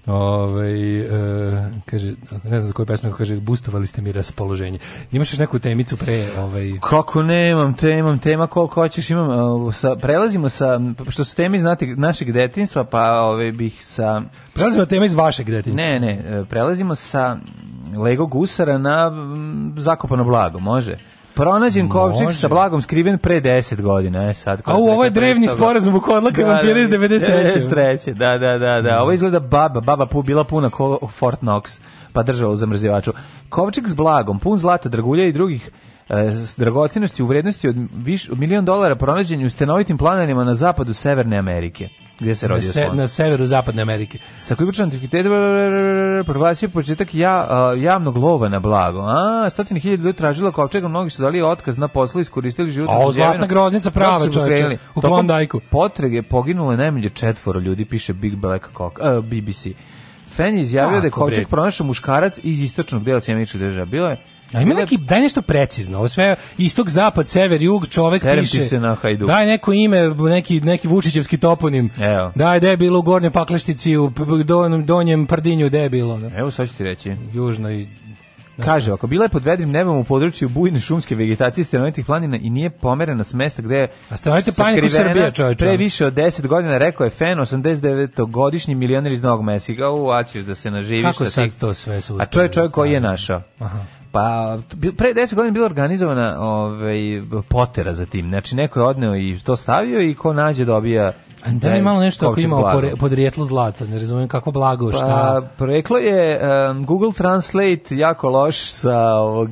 Ove, ovaj, e, kaže, ne znam za koju pesmu, kaže, bustovali ste mi raspoloženje. Imaš još neku temicu pre? Ovaj... Kako nemam, temam, tema koliko hoćeš, imam, uh, sa, prelazimo sa, što su teme iz našeg detinstva, pa ove, ovaj, bih sa... Prelazimo tema iz vašeg detinstva. Ne, ne, e, prelazimo sa Lego gusara na m, zakopano blago, može? pronađen kovčeg sa blagom skriven pre 10 godina, e sad. A u ovaj drevni sporazum u kodlaka da, da, vampira iz 93. Da, da, da, da, da. Ovo izgleda baba, baba pu bila puna ko Fort Knox, pa držala u zamrzivaču. Kovčeg s blagom, pun zlata, dragulja i drugih e, s dragocenosti u vrednosti od, viš, od milion dolara pronađenju u stenovitim planarima na zapadu Severne Amerike gdje se rodio slon. Na severu zapadne Amerike. Sa koji pričan antikvitet proglasio početak ja, javnog lova na blago. A, stotine hiljada ljudi tražila kovčega, mnogi su dali otkaz na poslu, iskoristili život. A, zlatna groznica prava čovječe, u Klondajku. Potrege poginulo je najmanje četvoro ljudi, piše Big Black Cock, uh, BBC. Fen je izjavio Tako da je kovčeg pronašao muškarac iz istočnog dela Sjemeničke država. Bilo je A ima da- neki, daj nešto precizno, ovo sve istok, zapad, sever, jug, čovek Serem piše. se na Hajduk. Daj neko ime, neki, neki Vučićevski toponim. Evo. Daj, gde je bilo u Gornjoj Paklešnici, u donjem Donjem Prdinju, gde je bilo. Da? Evo, sad ću ti reći. i Kaže, ako bila je pod vedrim nebom u području bujne šumske vegetacije stanovitih planina i nije pomerena s mesta gde je sakrivena pre više od 10 godina, rekao je Fen, 89-godišnji milioner iz Novog Mesiga, u, da se naživiš. Kako sad tih... to sve su... A čovjek čovjek koji je našao. Aha. Pa pre 10 godina bila organizovana ovaj potera za tim. Znači neko je odneo i to stavio i ko nađe dobija da mi malo nešto ako ima podrijetlo zlata, ne razumijem kako blago, pa, šta... Pa, reklo je um, Google Translate jako loš sa, ovog,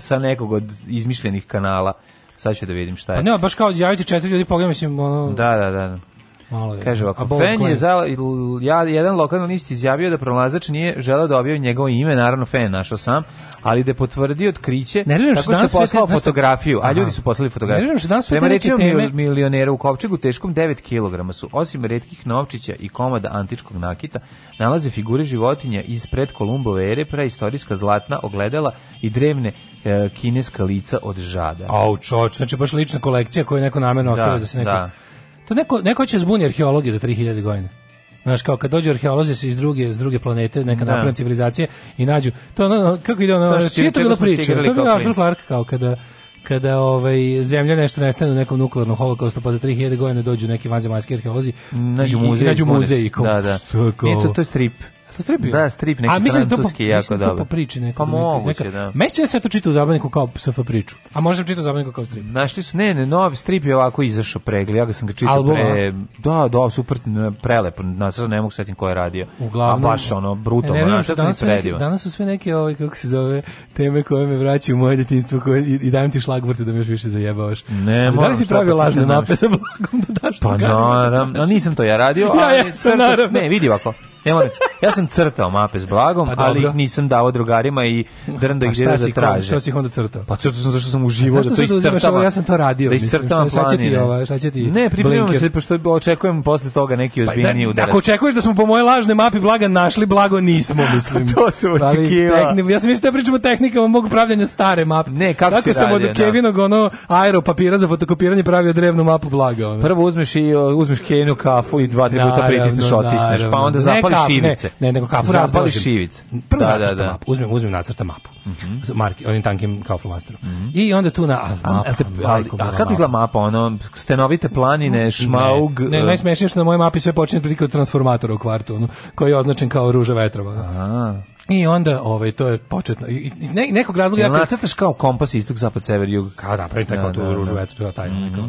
sa nekog od izmišljenih kanala. Sad ću da vidim šta je. Pa ne, baš kao javiti četiri ljudi, pogledaj, mislim, ono... Da, da, da. da. Malo je. Kaže ovako, Fen je za, ja, jedan lokalni list izjavio da pronalazač nije želeo da objavi njegovo ime, naravno Fen je našao sam, ali da je potvrdio otkriće tako što je poslao sve, fotografiju, a ljudi su poslali fotografiju. Ne danas Prema rečima teme... milionera u Kopčegu teškom 9 kg su, osim redkih novčića i komada antičkog nakita, nalaze figure životinja iz pred Kolumbove ere, praistorijska zlatna ogledala i drevne e, kineska lica od žada. Au, čoč, znači baš lična kolekcija koju je neko namerno ostavio da, da se neko... Da To neko, neko će zbuni arheologiju za 3000 godina. Znaš, kao kad dođu arheolozi iz druge, s druge planete, neka da. napravljena civilizacije i nađu, to ono, kako ide ono, čije je to bila priča? To je bila Arthur Clark, kao kada, kada ovaj zemlja nešto nestane u nekom nuklearnom holokaustu pa za 3000 godina dođu neki vanzemaljski arheolozi nađu muzeji, i, nađu muzej da, da. Nije to, to je strip to strip bio? Da, strip neki a, mislim da to po, da jako dobro. Pa da po priči neko. Pa moguće, neka, da. Mešće se to čita u zabavniku kao SF priču. A možda čita u zabavniku kao strip. Našli su, ne, ne, novi strip je ovako izašao pregli. Ja ga sam ga čitao Album, pre... Da, da, super, prelep. Na, sad ne mogu setim ko je radio. Uglavnom. A baš ono, brutalno. E, ne, ne, ne, danas, neki, danas su sve neke, ove, kako se zove, teme koje me vraćaju u moje djetinstvo koje, i, i dajem ti šlagvrte da me još više zajebavaš. Da pa ne, moram, da li si pravio lažne mape sa blagom da daš pa, no, nisam to ja radio, ali ja, ja, srce, ne, vidi ovako. Ne moram, ja sam crtao mape s blagom, pa ali ih nisam dao drugarima i drn da pa ih gdje da traže. Šta si ih onda crtao? Pa crtao sam zašto sam uživo da to iscrtam. Ja sam to radio. Da iscrtam planine. Šta će ti Ne, pripremamo se, pošto očekujem posle toga neki pa ozbiljniji da, udarac. Ako očekuješ da smo po moje lažne mapi blaga našli, blago nismo, mislim. to se očekivao. Ja sam mislio da pričamo o tehnikama mogu pravljanja stare mape. Ne, kako Tako sam od da. Kevinog ono aero papira za fotokopiranje pravio drevnu mapu blaga. Prvo uzmeš i uzmeš Kevinu kafu i dva, tri puta pritisneš, otisneš, pa onda zapališ zapali šivice. Ne, ne nego kapu Zapali šivice. Prvo da, da, da. Mapu. Uzmem, uzmem nacrta mapu. Mm -hmm. Marki, onim tankim kao flomasterom. Mm -hmm. I onda tu na... A, mapa, a, te, a, a kako izgleda mapa? Ono, stenovite planine, šmaug... Ne, ne najsmešnije što na mojoj mapi sve počinje prilike od transformatora u kvartu, ono, koji je označen kao ruža vetrova. Aha. I onda ovaj to je početno iz ne, nekog razloga ja nacrtaš kao kompas istok zapad sever jug kao da pravi tako tu da, ružu da. vetra taj mm -hmm. kao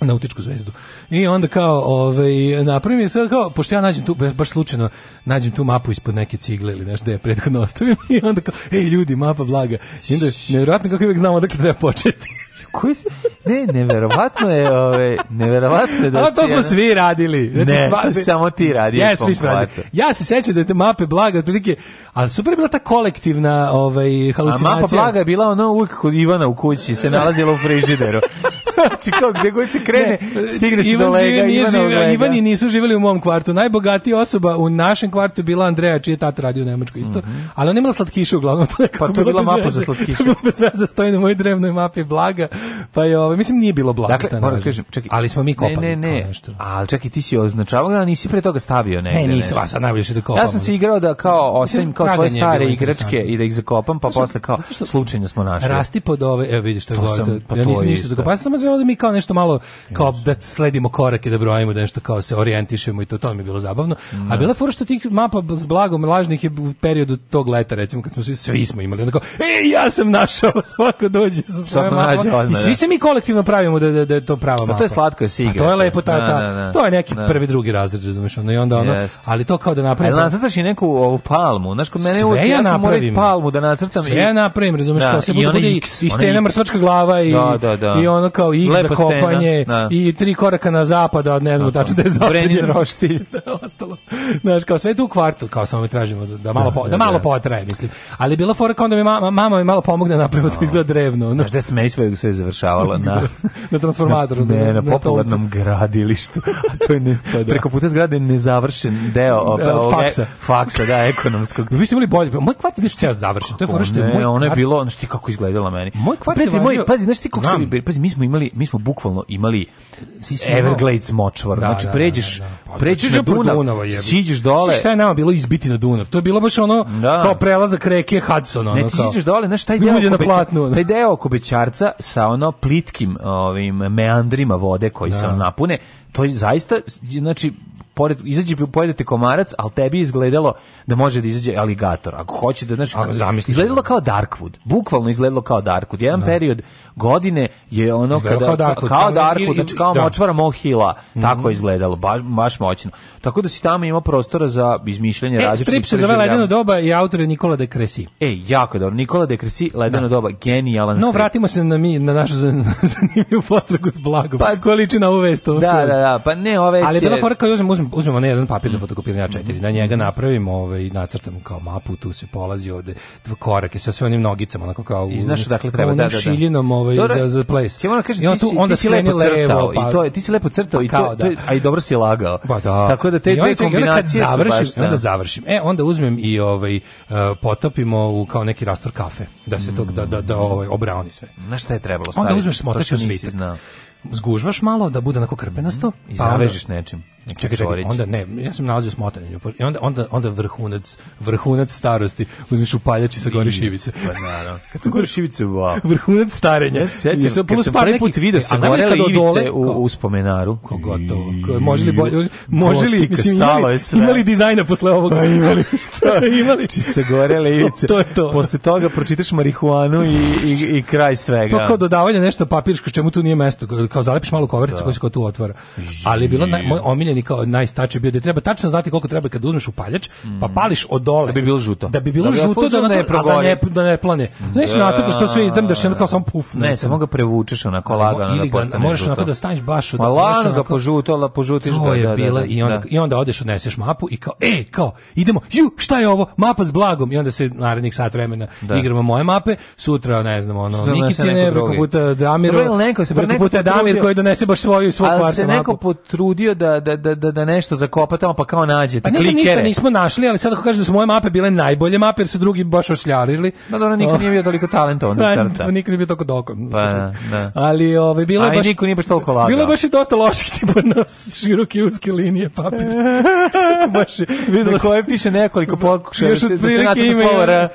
nautičku zvezdu. I onda kao, ovaj napravim sve kao pošto ja nađem tu baš slučajno nađem tu mapu ispod neke cigle ili nešto da je prethodno ostavim i onda kao ej ljudi, mapa blaga. I onda neverovatno kako uvek znamo odakle treba početi. Koji se... Ne, neverovatno je, ove, ovaj, neverovatno je da A to smo svi radili. Znači, ne, sva... to samo ti radi. Yes, ja, svi smo radili. Ja se sećam da te mape blaga otprilike, ali super je bila ta kolektivna ovaj, halucinacija. A mapa blaga je bila ono uvijek kod Ivana u kući, se nalazila u frižideru. znači kao gde god se krene, ne, stigne se do lega, živi, Ivana živi, Ivani nisu živjeli u mom kvartu. Najbogatija osoba u našem kvartu bila Andreja, čiji je tat radio u Nemačkoj isto. Mm -hmm. Ali ona imala slatkiše uglavnom. To je pa to je bila mapa za slatkiše. To je bez veze, stoji na mojoj drevnoj mapi blaga. Pa je, ovo, ovaj, mislim, nije bilo blaga. Dakle, moram da kažem, čekaj. Ali smo mi kopali. Ne, ne, ne. Nešto. Ali čekaj, ti si označavao, a nisi pre toga stavio negde. Ne, nisam, a sad najbolje što da kopam. Ja sam se igrao da kao ostavim kao svoje stare igračke i da ih zakopam, pa posle kao slučajno smo našli. Rasti pod ove, evo vidiš što je gore. Ja nisam ništa zakopao, samo trebalo da mi kao nešto malo, kao da sledimo korake, da brojimo, da nešto kao se orijentišemo i to, to mi je bilo zabavno. A da. bila fora što tih mapa s blagom lažnih je u periodu tog leta, recimo, kad smo svi, svi smo imali, onda kao, ej ja sam našao, svako dođe sa svojom mapom. I svi da. se mi kolektivno pravimo da, da, da to prava mapa. A to je slatko, je sigurno. to je lepo, ta, da, ta, to je neki prvi, drugi razred, razumeš onda i onda ono, ali to kao da napravim. Ali nacrtaš i neku ovu palmu, znaš, kod mene uvijek, ja, sam palmu da nacrtam. Sve i, ja napravim, razumeš da, kao se bude, bude i, i stena mrtvačka glava i, da, da, da. i ono kao kao i za kopanje da. i tri koraka na zapad, od ne znam da, tačno da je da. zapad. roštilj. da, ostalo. Znaš, kao sve tu u kvartu, kao samo mi tražimo da, da malo, da, po, da malo potraje, mislim. Ali bila fora kao da mi mama, mama mi malo pomogne napravo no. to izgleda drevno. Znaš, da smej sve sve završavalo na, na transformatoru. Ne, na, na, na popularnom gradilištu. A to je ne, pa preko puta zgrade nezavršen deo ovoga, e- faksa. faksa, da, ekonomskog. Vi ste imali bolje. Pa moj kvart je bio ceo završen. To je fora što je moj. Ne, ono je bilo, znači kako izgledala meni. Moj kvart Pazi, znači ti kako ste bili, pazi, mi smo imali imali, mi smo bukvalno imali Everglades močvar. Da, znači da, pređeš, da, da, da. Pa da pređeš na Dunav, Dunava, siđeš dole. Šta je nama bilo izbiti na Dunav? To je bilo baš ono kao prelazak reke Hudson, ono ne, ti siđeš dole, znaš taj deo, na platnu, taj deo oko Bećarca sa ono plitkim ovim meandrima vode koji se napune, to je zaista znači pored izađe pojedete komarac, al tebi izgledalo da može da izađe aligator. Ako hoće da znaš, izgledalo kao Darkwood. Bukvalno izgledalo kao Darkwood. Jedan da. period godine je ono kada kao Darkwood, kao, Darkwood, znači kao da. močvara Mol tako je mhm. izgledalo, baš baš moćno. Tako da si tamo ima prostora za izmišljanje e, različitih. Strip se zove Ledeno doba i autor je Nikola de Kresi. E, jako dobro. Nikola de Kresi, Ledeno da. doba, genijalan. No, strip. vratimo se na mi na našu zanimljivu potragu s blagom. Pa ko liči na ovu vest? Da, da, da, pa ne, ove Ali je bila fora kao uzmem, uzmemo ne jedan papir za mhm. fotokopiranje A4, mhm. na njega napravimo ovaj, nacrtam kao mapu, tu se polazi ovde dva korake sa sve onim nogicama, onako kao I znaš dakle treba da, da da šiljenom ovaj Dobre, za za place. Ti ona da kaže ti, tu, onda pa- si lepo crtao pa, i to je, ti si lepo crtao i to, da. to a i dobro si lagao. Ba, pa da. Tako da te dve kombinacije onda završim, baš, da. onda završim. E onda uzmem i ovaj uh, potopimo u kao neki rastor kafe da se to da da da ovaj obrauni sve. Na šta je trebalo staviti? Onda uzmeš smotač u zgužvaš malo da bude onako krpenasto mm -hmm. i pa zavežeš nečim. Čekaj, čekaj, onda ne, ja sam nalazio smotanje. I onda, onda, onda vrhunac, vrhunac starosti, uzmiš upaljači sa gore šivice. Pa naravno. Kad su gore šivice, wow. Vrhunac starenja. Ja se sjećam, kad sam prvi put vidio e, sa gorele ivice u, u spomenaru. Ko gotovo. Kao, može li bolje, može li, mislim, imali, imali dizajna posle ovoga? Pa imali, što? imali. Či se gorele ivice. to, to je to. Posle toga pročitaš marihuanu i, i, i kraj svega. To kao dodavanje nešto papirsko, čemu tu nije mesto. Kao zalepiš malu kovericu koja da. pa se tu otvara. Ali je bilo naj, moj omiljeni kao najstači bio da treba tačno znati koliko treba kad uzmeš upaljač, pa mm. pališ od dole. Da bi bilo žuto. Da bi bilo da bi žuto da, da, da, ne, to, da ne, da ne plane. Znaš, na da. to što sve izdrmdaš, da, da, kao samo puf. Ne, samo ga prevučeš onako lagano da posle žuto. Možeš onako da staneš baš od... da lagano ga požuto, la požutiš ga. To je bila i onda, i onda odeš odneseš mapu i kao, ej, kao, idemo, ju, šta je ovo? Mapa s blagom. I onda se narednih sat vremena igramo moje mape, sutra, ne znam, ono, Nikicine, preko puta Damiro, preko puta Damir koji donese baš svoju, svoju kvartu mapu. se neko potrudio da, da, da, da, da nešto zakopa tamo pa kao nađe pa nikad da ništa nismo našli ali sad ako kažem da su moje mape bile najbolje mape jer su drugi baš ošljarili pa dobro niko nije bio toliko talentovan pa, pa da, crta niko nije bio toliko dokon pa, da. ali ovaj bilo je baš niko nije baš toliko lagao bilo je baš i dosta loših tipa na široke uske linije papir baš videlo koje piše nekoliko pokušaja još da otprilike ime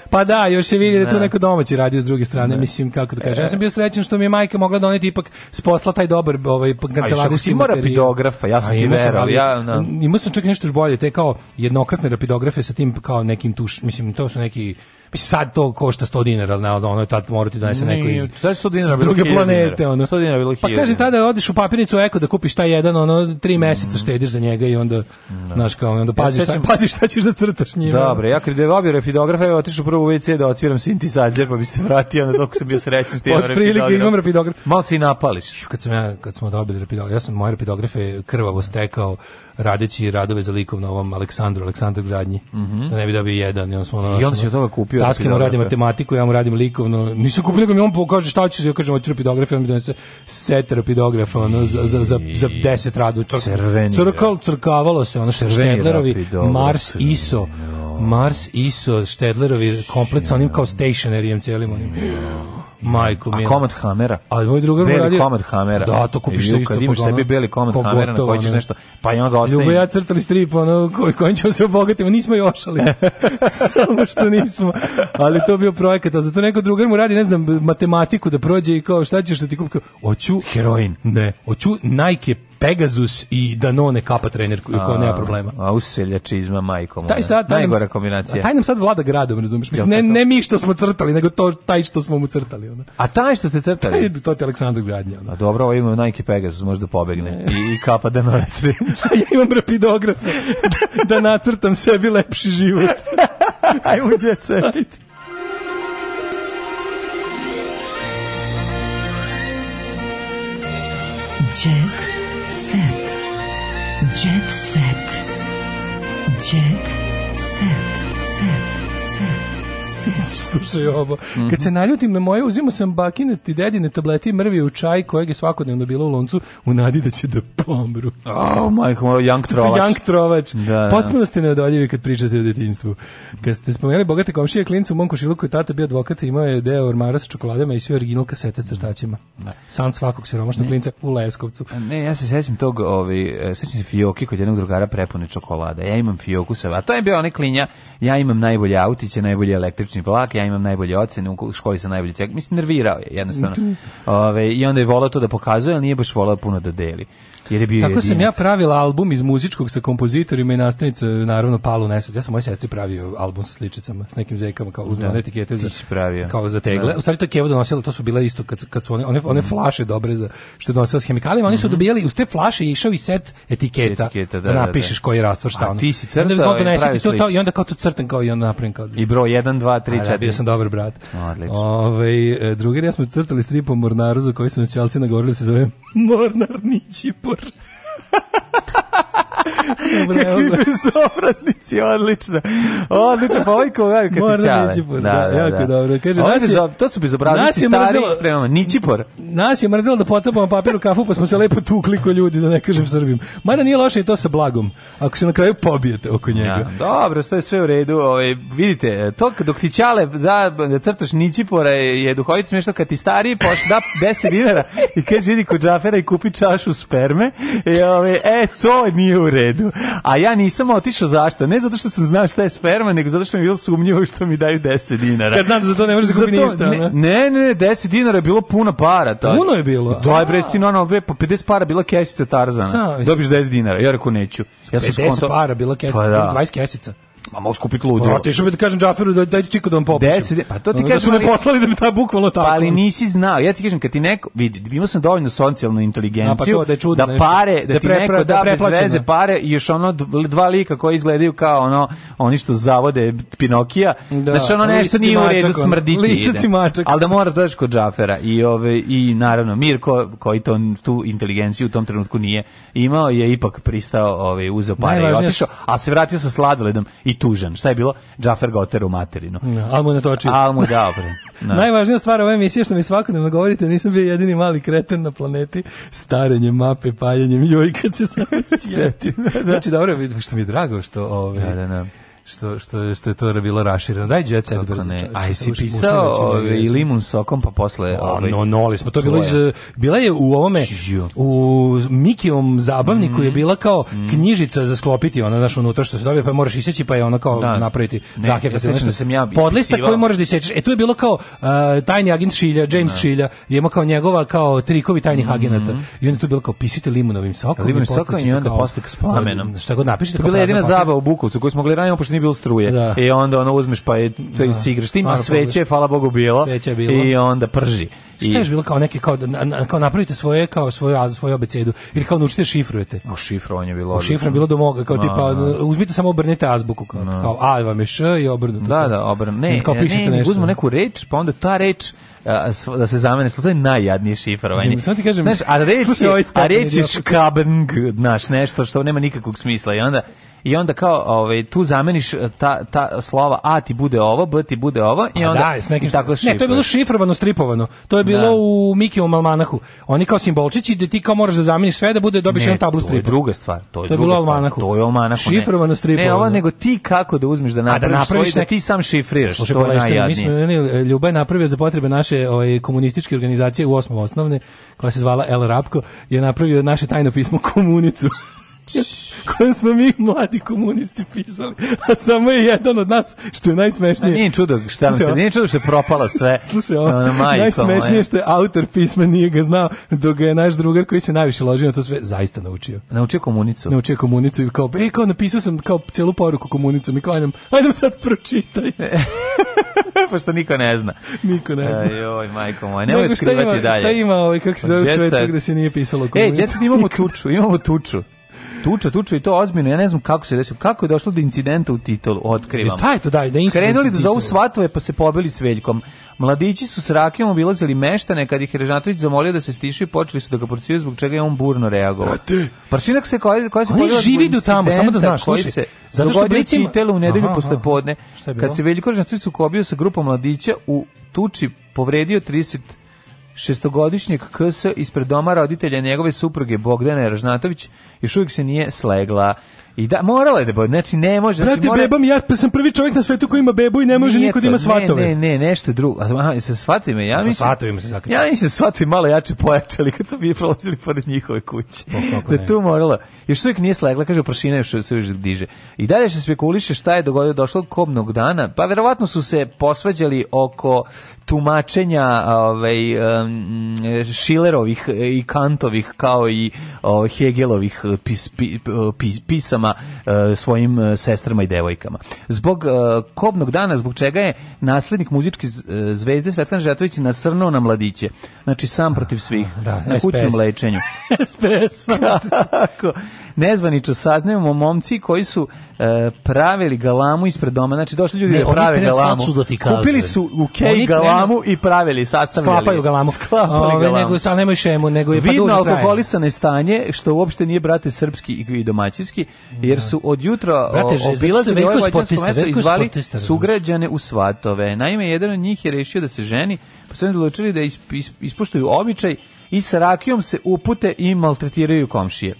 pa da još se vidi da tu neko domaći radio s druge strane mislim kako da kažem ja sam e. bio srećan što mi je majka mogla doneti ipak s posla taj dobar ovaj kancelarijski mora pidograf pa ja sam ti verovao ali ja na... Da. imao sam čak nešto još bolje, te kao jednokratne rapidografe sa tim kao nekim tuš, mislim to su neki Mislim, sad to košta 100 dinara, ali ono, ono tad morate donese neko iz, dinara, druge planete. Ono. 100 dinara bilo pa kaže, tada odiš u papirnicu Eko da kupiš taj jedan, ono, tri meseca štediš za njega i onda, da. znaš no. kao, onda paziš, ja sećam, šta, paziš šta ćeš da crtaš njima. Dobre, da, ja kada je dobio repidografa, ja otišu prvo u WC da odsviram sintisazer, pa bi se vratio na dok sam bio srećan što imam repidograf. prilike imam repidograf. Malo se i napališ. Kad, sam ja, kad smo dobili repidograf, ja sam moje repidografe krvavo stekao radeći radove za likov na ovom Aleksandru, Aleksandar Gradnji. Mm -hmm. Da ne bi dobio jedan. I on, smo, ono, I on se od toga kupio. Taske mu radi matematiku, ja mu radim likovno. Nisam kupio, nego mi on pokaže šta ću se, ja kažem, hoću rapidograf, on mi donese set rapidografa, ono, za, za, za, za deset radu. Cr crveni. Crkal, crkavalo se, ono, Štedlerovi, Mars, ISO, Mars, ISO, Štedlerovi, komplet sa onim kao stationerijem cijelim onim. Yeah. Majko mi. A komad hamera. A moj drugar mu radio. komad hamera. Da, to kupiš isto. Kad imaš sebi beli komad hamera, na koji ćeš nešto, pa ima ga ostaje. Ljubo ja crtali strip, ono, koj, kojim ćemo se obogatiti, nismo još, ali samo što nismo. Ali to bio projekat, a zato neko drugar mu radi, ne znam, matematiku da prođe i kao šta ćeš da ti kupi. Hoću heroin. Ne, hoću Nike Pegasus i Danone kapa trener koji nema problema. A izma majkom. Taj sad taj najgora kombinacija. Taj nam sad vlada gradom, razumeš? Mislim ne ne mi što smo crtali, nego to taj što smo mu crtali ona. A taj što ste crtali? Taj, to je Aleksandar Gradnja ona. A dobro, ovo ovaj ima Nike Pegasus, može da pobegne i, i kapa Danone ja imam rapidograf da, da nacrtam sebi lepši život. Ajmo djecetiti. Jet Jet Set. Jet slušaju ovo. Kad se naljutim na moje, uzimo sam bakine i dedine tablete i mrvije u čaj kojeg je svakodnevno bilo u loncu u nadi da će da pomru. Oh, majko, moj, jank trovač. Jank trovač. Da, da. Potpuno ste neodoljivi kad pričate o detinjstvu. Kad ste spomenuli bogate komšije klincu u mom košilu koji tata bio advokat i imao je deo ormara sa čokoladama i sve original kasete s crtačima. Da. San svakog siromašnog ne. klinca u Leskovcu. Ne, ja se sećam tog, ovaj, sećam se fioki kod jednog drugara prepune čokolade. Ja imam fioku sa, a to je bio onaj klinja, ja imam najbolje autiće, najbolji električni vlak, ja imam najbolje ocene, u školi sam najbolji cek. Mislim, nervirao je jednostavno. Ove, I onda je volao to da pokazuje, ali nije baš volao puno da deli. Jer je bio Tako jedinac. sam ja pravila album iz muzičkog sa kompozitorima i nastavnica, naravno, palu nesut. Ja sam moj sestri pravio album sa sličicama, s nekim zekama, kao uzme da. one etikete za, kao za tegle. Da. U stvari to je Keva donosila, to su bile isto kad, kad su one, one, one mm. flaše dobre za, što je donosila s hemikalima, oni su mm -hmm. dobijali, uz te flaše je išao i set etiketa, etiketa da, da, da napišeš da, da. koji je rastvor šta ono. A ti si crtao i, i, to, to, i onda kao to crtam, kao i onda napravim. Kao, da. I broj 1, 2, 3, 4, da, bio sam dobar brat. Odlično. Ove, ovaj, drugi, ja smo crtali strip o Mornaru za koji su nas čelci nagovorili da se zove Mornar Ničipor. Kakvi bezobraznici, odlično. Odlično, pa ovaj koga kad Mora Nićipor, da, da, da, jako da. dobro. Kaže, Ovo nas je, to su bezobraznici stari prema Nićipor. Nas je mrzelo da potopamo papir u kafu, pa smo se lepo tukli ko ljudi, da ne kažem Srbim. Mada nije loše i to sa blagom, ako se na kraju pobijete oko njega. Ja, dobro, to je sve u redu. Ovaj, vidite, to dok ti čale da, da crtaš Nićipora je, je duhovic smiješno kad ti stari poš da 10 dinara i kaže, idi kod džafera i kupi čašu sperme. Jo, Ove, e, to nije u redu. A ja nisam otišao zašto? Ne zato što sam znao šta je sperma, nego zato što mi je bilo sumnjivo što mi daju 10 dinara. Kad znam da za to ne možeš da kupi ništa. Ne, ne, ne, 10 dinara je bilo puna para. Tad. Puno je bilo. Daj, bre, sti, ti be, po 50 para bila kešica Tarzana. Dobiš 10 dinara. Ja rekao neću. Ja sam 50 skonto... para bila kešica, pa, da. 20 kesica. Ma mogu skupiti ludilo. Ja pa, što bi da kažem Džaferu da daj čiko da vam popušim. Deset, pa to ti kažeš. Da su me poslali da mi ta bukvalno tako. Pa ali nisi znao. Ja ti kažem kad ti neko vidi, imao sam dovoljno socijalnu inteligenciju pa to, da, da pare, da, da ti pre, neko da, da bez veze pare i još ono dva lika koji izgledaju kao ono oni što zavode Pinokija, da, da što ono nešto nije u redu smrditi. Listaci mačak. Al da mora da doći kod Džafera i ove i naravno Mirko koji to tu inteligenciju u tom trenutku nije imao je ipak pristao, ovaj uzeo pare i otišao, a se vratio sa sladoledom i i tužan. Šta je bilo? Džafer ga oteru materinu. No, da, al mu natočio. Al mu dao, no. Da. Najvažnija stvar ove emisije što mi svakodnevno govorite, nisam bio jedini mali kreten na planeti starenjem mape, paljenjem joj kad se sam sjetim. Da, znači, dobro, što mi je drago što... Ove, ovaj, da, da, da što, što, što je to bilo rašireno. Daj Jet Set brzo. Ne, a jesi pisao i limun sokom pa posle... A, pa, ovaj, no, no, ali smo to bilo iz... Bila je u ovome, u Mikijevom zabavniku je mm. bila kao mm. knjižica za sklopiti, ona naš unutra što se dobije, pa moraš iseći, pa je ona kao da. napraviti zahtjev. Ja da nešto da sam ja Podlista koju moraš da isečeš. E tu je bilo kao tajni agent Šilja, James Šilja, je imao kao njegova kao trikovi tajnih mhm. agenata. I onda je tu bilo kao pisite limunovim sokom. Limun sokom i onda posle s plamenom. Šta god napišete. To je bila jedina zabava u Bukovcu koju smo gledali ranije, pošto nije bilo struje. Da. I onda ono uzmeš pa je, to da. si igraš. Ti ima sveće, hvala Bogu bilo. Sveće bilo. I onda prži. Šta je bilo kao neki kao da na, kao napravite svoje kao svoju svoju abecedu ili kao naučite da šifrujete. O šifrovanje bilo. O šifrovanje bilo do moga kao a, tipa da. uzmite samo obrnete azbuku kao, a. kao A vam je Š i obrnuto. Da, da, obrn. Ne, kao pišete ne, ne, nešto. neku reč, pa onda ta reč da se zamene to je najjadnije šifrovanje. Samo ti kažem, znaš, a reč, je, a reč je škabng, znaš, nešto što nema nikakvog smisla i onda i onda kao ovaj tu zameniš eh, ta, ta slova A ti bude ovo, B ti bude ovo i onda da, s nekim tako Ne, to je bilo šifrovano, stripovano. To je bilo da. u Mikijevom almanahu. Oni kao simbolčići da ti kao možeš da zameniš sve da bude dobiješ jednu tablu stripa. druga stvar. To je, to je bilo almanahu. To je almanahu. Šifrovano, stripovano. Ne, ovo nego ti kako da uzmeš da napraviš, da napraviš svoj, da nek... da ti sam šifriraš. Slušaj, to je najjadnije. Mi smo ne, Ljuba napravio za potrebe naše ovaj, komunističke organizacije u osmom osnovne, koja se zvala El Rapko, je napravio naše tajno pismo komunicu. koju smo mi mladi komunisti pisali, a samo je jedan od nas, što je najsmešnije. Da, nije čudo šta nam se, nije čudo što je propalo sve. Slušaj, on, ono, najsmešnije što je autor pisma nije ga znao, dok ga je naš drugar koji se najviše ložio na to sve, zaista naučio. Naučio komunicu. Naučio komunicu i kao, e, kao napisao sam kao celu poruku komunicu, i kao, ajdem, ajdem sad pročitaj. E, pa što niko ne zna. Niko ne zna. Joj, majko moj, nemoj otkrivati dalje. Šta ima, ovaj, kako se zove sve, tako da se nije pisalo komunicu. E, djeca, imamo tuču, imamo tuču tuča, tuča i to ozbiljno. Ja ne znam kako se desilo. Kako je došlo do incidenta u titolu? Otkrivam. E, šta je to daj, da Krenuli da zovu svatove pa se pobili s veljkom. Mladići su s rakijom obilazili meštane kad ih Režnatović zamolio da se stiši i počeli su da ga prociju zbog čega je on burno reagovao. E, Pršinak se koji koji se Oni živi do tamo, samo da znaš, koji se zato što blicim telo u nedelju posle podne kad se Veljko Režnatović sukobio sa grupom mladića u tuči povredio 30 šestogodišnjeg KS ispred doma roditelja njegove supruge Bogdana Ražnatović još uvijek se nije slegla. I da, morala je da bude, znači ne može. Znači Brate, more... mora... bebam, ja sam prvi čovjek na svetu koji ima bebu i ne može niko da ima svatove. Ne, ne, ne, nešto drugo. Aha, sa svatovima, ja mislim... Sa da svatovima se zakljava. Ja mislim, svati malo jače pojačali kad su mi prolazili pored njihove kuće. Pa, o, da tu morala. Još uvijek nije slegla, kaže, prašina još se još diže. I dalje se spekuliše šta je dogodilo, došlo kobnog dana. Pa verovatno su se posvađali oko tumačenja ovaj, um, Šilerovih i Kantovih kao i o, ovaj, Hegelovih pis, pis, pis, pisama ženama, e, svojim e, sestrama i devojkama. Zbog e, kobnog dana, zbog čega je naslednik muzičke zvezde Svetlana Žetović nasrnuo na mladiće. Znači sam protiv svih. Da, na SPS. kućnom lečenju. SPS. Kako? nezvanično saznajemo momci koji su e, pravili galamu ispred doma. Znači došli ljudi ne, da prave galamu. da Kupili su u kej galamu i pravili, sastavljali. Sklapaju galamu. Sklapali Ove, galamu. Nego, sam nemoj šemu, nego je pa Vidno pa duže alkoholisane stanje, što uopšte nije, brate, srpski i domaćinski, jer da. su od jutra obilazili ovaj vađansko mesto i zvali sugrađane u svatove. Naime, jedan od njih je rešio da se ženi, pa su odlučili da ispoštuju običaj i sa rakijom se upute i maltretiraju komšije.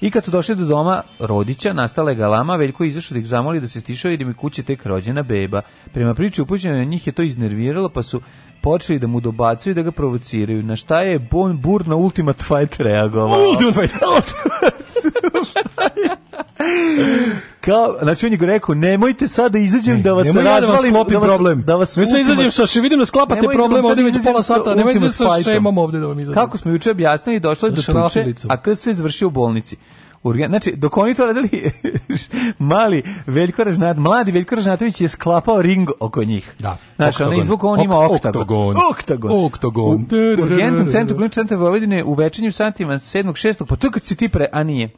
I kad su došli do doma rodića, nastala je galama, Veljko je izašao da ih zamoli da se stišao jer da im je kuće tek rođena beba. Prema priči upućenoj na njih je to iznerviralo, pa su počeli da mu dobacuju da ga provociraju. Na šta je Bon Bur na Ultimate Fight reagovao? Ultimate Fight! Kao, znači on je rekao, nemojte sad da izađem ne, da vas da razvalim, da vas, da vas, problem. Da vas ja sam izađem sa, še vidim da sklapate da problem ovde već pola sata, nemojte sa, sa šemom ovde da vam izađem. Kako smo juče objasnili, došli do tuče, a KS se izvršio u bolnici. Urgen, znači, dok oni to radili, mali Veljko Ražnat, mladi Veljko Ražnatović je sklapao ring oko njih. Da. Znači, onaj izvuk, on ima oktagon. Oktagon. Oktagon. U Urgentnom centru, kliničnom centru Vojvodine, u večernjim satima 7. 6. Pa to kad se ti pre, a nije.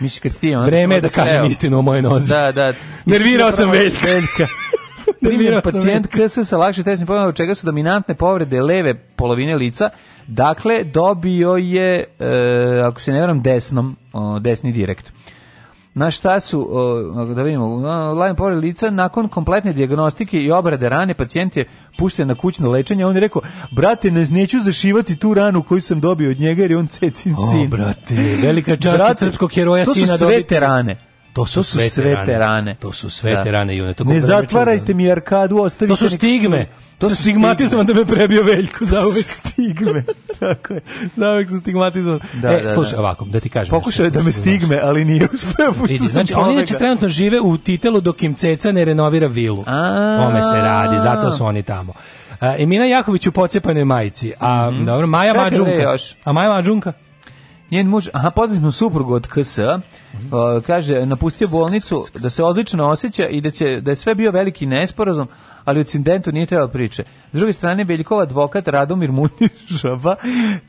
Mislim, kad stije, ti, Vreme je da kažem istinu o mojoj nozi. Da, da. Nervirao da sam Veljka. Veljka. Primjer, pacijent KS sa lakše tesnim povredama, čega su dominantne povrede leve polovine lica, dakle, dobio je, e, ako se ne varam, desnom o, desni direkt. Na šta su, da vidimo, lajem povred lica, nakon kompletne diagnostike i obrade rane, pacijent je pušten na kućno lečenje, on je rekao, brate, ne neću zašivati tu ranu koju sam dobio od njega, jer je on cecin sin. O, brate, velika čast srpskog heroja sina. To su sve te rane. To su, to su sve, sve terane. To su sve da. terane june. Tako ne zatvarajte da- mi arkadu, ostavite... To su stigme. Da to su stigmatizovan da me prebio Veljko za uvek. Stigme. Tako je. Za uvek su stigmatizovan. Da, e, da, da. slušaj, da. ovako, da ti kažem. Pokušao je da me stigme, ali nije uspeo. znači, oni inače trenutno žive u titelu dok im ceca ne renovira vilu. Tome se radi, zato su oni tamo. E, Emina Jaković u pocepanoj majici, a mhm. dobro, Maja Mađunka. A Maja Mađunka? Njen muž, aha, poznali smo suprugu od KS, uh, kaže, napustio bolnicu da se odlično osjeća i da, će, da je sve bio veliki nesporazum, ali u incidentu nije trebalo priče. S druge strane, Beljkov advokat Radomir Munišava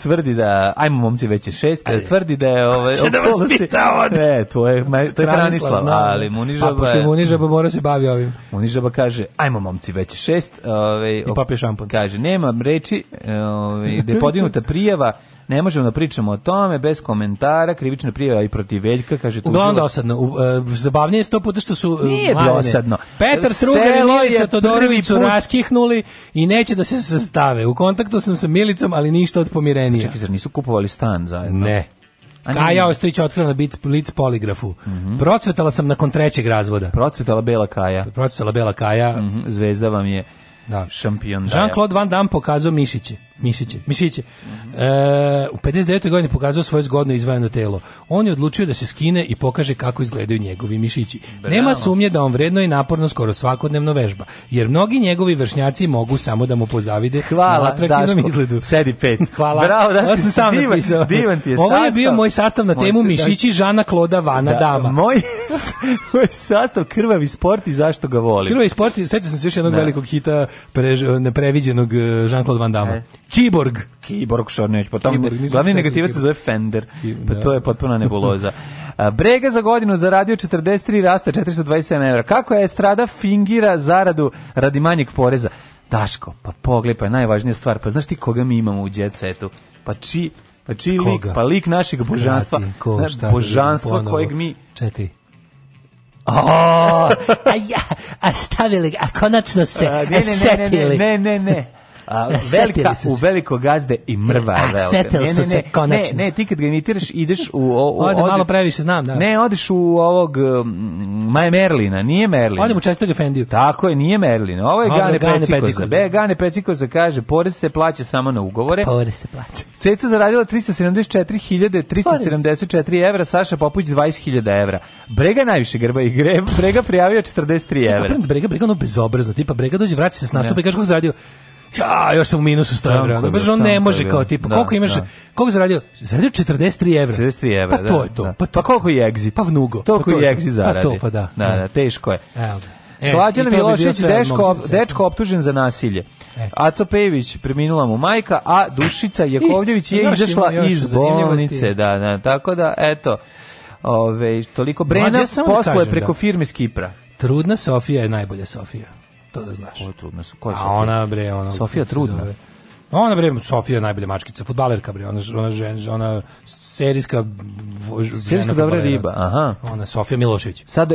tvrdi da, ajmo momci već je šest, Ajde. tvrdi da je... Ove, ovaj, Če da vas pita Ne, to je, to je Kranislav ali Munižaba... Pa, pošto je Munižaba, mora se bavi ovim. Munižaba kaže, ajmo momci već je šest. Ove, ovaj, I papir šampon. Kaže, nema reči, ove, ovaj, da je podignuta prijava Ne možemo da pričamo o tome bez komentara, krivična prijava i protiv Veljka, kaže tu. Uglavnom dosadno. U, uh, zabavnije je sto puta što su e, Nije mladine. dosadno. Petar Strugar i Milica Todorović su raskihnuli i neće da se sastave. U kontaktu sam sa Milicom, ali ništa od pomirenja. Čekaj, zar nisu kupovali stan zajedno? Ne. A Kaja Ostojić otkrila na Blitz poligrafu. Mm -hmm. Procvetala sam nakon trećeg razvoda. Procvetala Bela Kaja. Procvetala Bela Kaja. Mm -hmm. Zvezda vam je da. šampion. Da Jean-Claude Van Damme pokazao mišiće. Mišiće, mišiće. E, u 59. godini pokazao svoje zgodno izvajano telo. On je odlučio da se skine i pokaže kako izgledaju njegovi mišići. Nema sumnje da on vredno i naporno skoro svakodnevno vežba, jer mnogi njegovi vršnjaci mogu samo da mu pozavide Hvala, na atraktivnom izgledu. Sedi pet. Hvala. Bravo, Daško, ja sam sam divan, napisao. Divan ti je Ovo je bio moj sastav na temu da- mišići daš... Žana Kloda Vana da, Dama. Moj, moj sastav krvavi sport i zašto ga volim. Krvavi sport, sećam se još jednog da. velikog hita pre, nepreviđenog Jean-Claude Van Dama. E. Kiborg. Kiborg, što neću, pa tamo glavni negativac se zove Fender, Kiborg, pa da, to je da. potpuna nebuloza. Brega za godinu zaradio 43 rasta 427 evra. Kako je Estrada fingira zaradu radi manjeg poreza? Daško, pa pogledaj, pa je najvažnija stvar. Pa znaš ti koga mi imamo u jet setu? Pa čiji pa či lik, pa lik našeg božanstva. Krati, ko, šta, da božanstva ponovo. kojeg mi... Čekaj, Oh, a ja, a stavili, a konačno se a, ne, ne, setili. Ne, ne, ne, ne, ne. A, e, velika u veliko gazde i mrva e, a, velika. Setili ne, ne, se ne, Ne, ne, ti kad ga imitiraš ideš u... o, u Ode, ode malo previše, znam, da. Ne, odeš u ovog um, Maje Merlina, nije Merlina. Odem u čestog Efendiju. Tako je, nije Merlin. Ovo je Ovo Gane, Gane Pecikoza. Pecikoza. Be, Gane Pecikoza kaže, porez se plaća samo na ugovore. Porez se plaća. Ceca zaradila 374.374 evra, Saša Popuć 20.000 evra. Brega najviše grba i gre, Brega prijavio 43 e, evra. Da Brega, Brega ono bezobrazno, tipa Brega dođe, vraća se s nastupa da. i kaže kako zaradio ja, još sam u minusu 100 evra. Baš on ne može kao tipa, da, koliko imaš, da. koliko zaradio? Zaradio 43 €. 43 €, pa da, to je to. Da. Pa, to. pa koliko je exit? Pa vnugo. Pa toliko pa to je exit zaradi. Pa to, pa da. Da, da, teško je. Evo E, Slađana Milošević, dečko, dečko optužen za nasilje. E. Aco Pejević, preminula mu majka, a Dušica Jakovljević je izašla iz bolnice. Da, da, tako da, eto, ove, toliko. Brena Mlađe, da posluje preko da. firme Skipra. Trudna Sofija je najbolja Sofija. To da znaš. Ko je trudna? Ko je Sofija? A ona bre, ona Sofija trudna. Zove. Ona bre Sofija najbolja mačkica, fudbalerka bre, ona ona žena, ona serijska serijska dobra riba, aha. Ona Sofija Milošević. Sad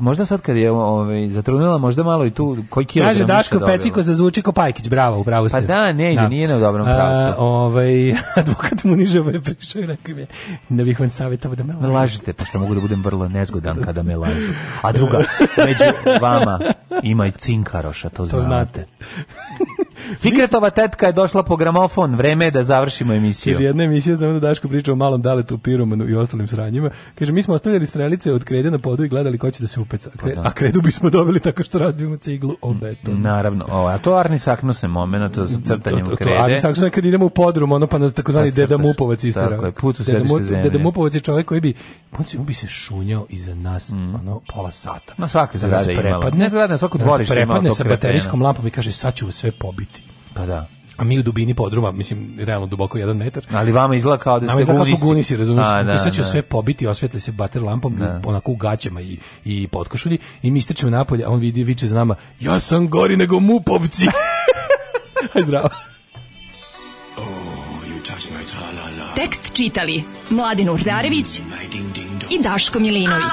možda sad kad je ovaj zatrunila, možda malo i tu koji kilogram. Kaže Daško Peciko zazvuči kao Pajkić, bravo, bravo ste. Pa da, ne ide, da. nije na dobrom pravcu. ovaj advokat mu niže je prišao i rekao mi da bih vam savjetovao da me lažete. Lažite, pošto mogu da budem vrlo nezgodan kada me lažu. A druga, među vama ima i cinkaroša, to, to znate. znate. Fikretova tetka je došla po gramofon, vreme je da završimo emisiju. Kaže, jedna emisija, znamo da Daško priča o malom daletu, piromanu i ostalim sranjima. Kaže, mi smo ostavljali strelice od krede na podu i gledali ko će da se upeca. Kre, pa da. a kredu bismo dobili tako što razbijemo ciglu o beton. Naravno, o, a to Arni se moment, to sa crtanjem to, to, to, krede. Arni Saknose kad idemo u podrum, ono pa nas takozvani pa Deda Mupovac istara. Tako je, put u središte zemlje. Deda Mupovac je čovjek koji bi, on bi se šunjao iza nas, mm. ono, pola sata. Na svakoj da zgrada imala. Ne zgrade, na svaku dvorište imala. Prepadne da sa baterijskom lampom i kaže, sad ću sve pobiti. Pa da. A mi u dubini podruma, mislim, realno duboko jedan metar. Ali vama izgleda kao da ste gunisi. Nama izgleda kao gunisi, razumiješ? A, da, sad ću da. sve pobiti, osvetli se bater lampom, da. onako u gaćama i, i potkošulji. I mi istrčemo napolje, a on vidi, viče za nama, ja sam gori nego mupovci. Zdravo. Oh, Tekst čitali Mladin Urdarević i Daško Milinović.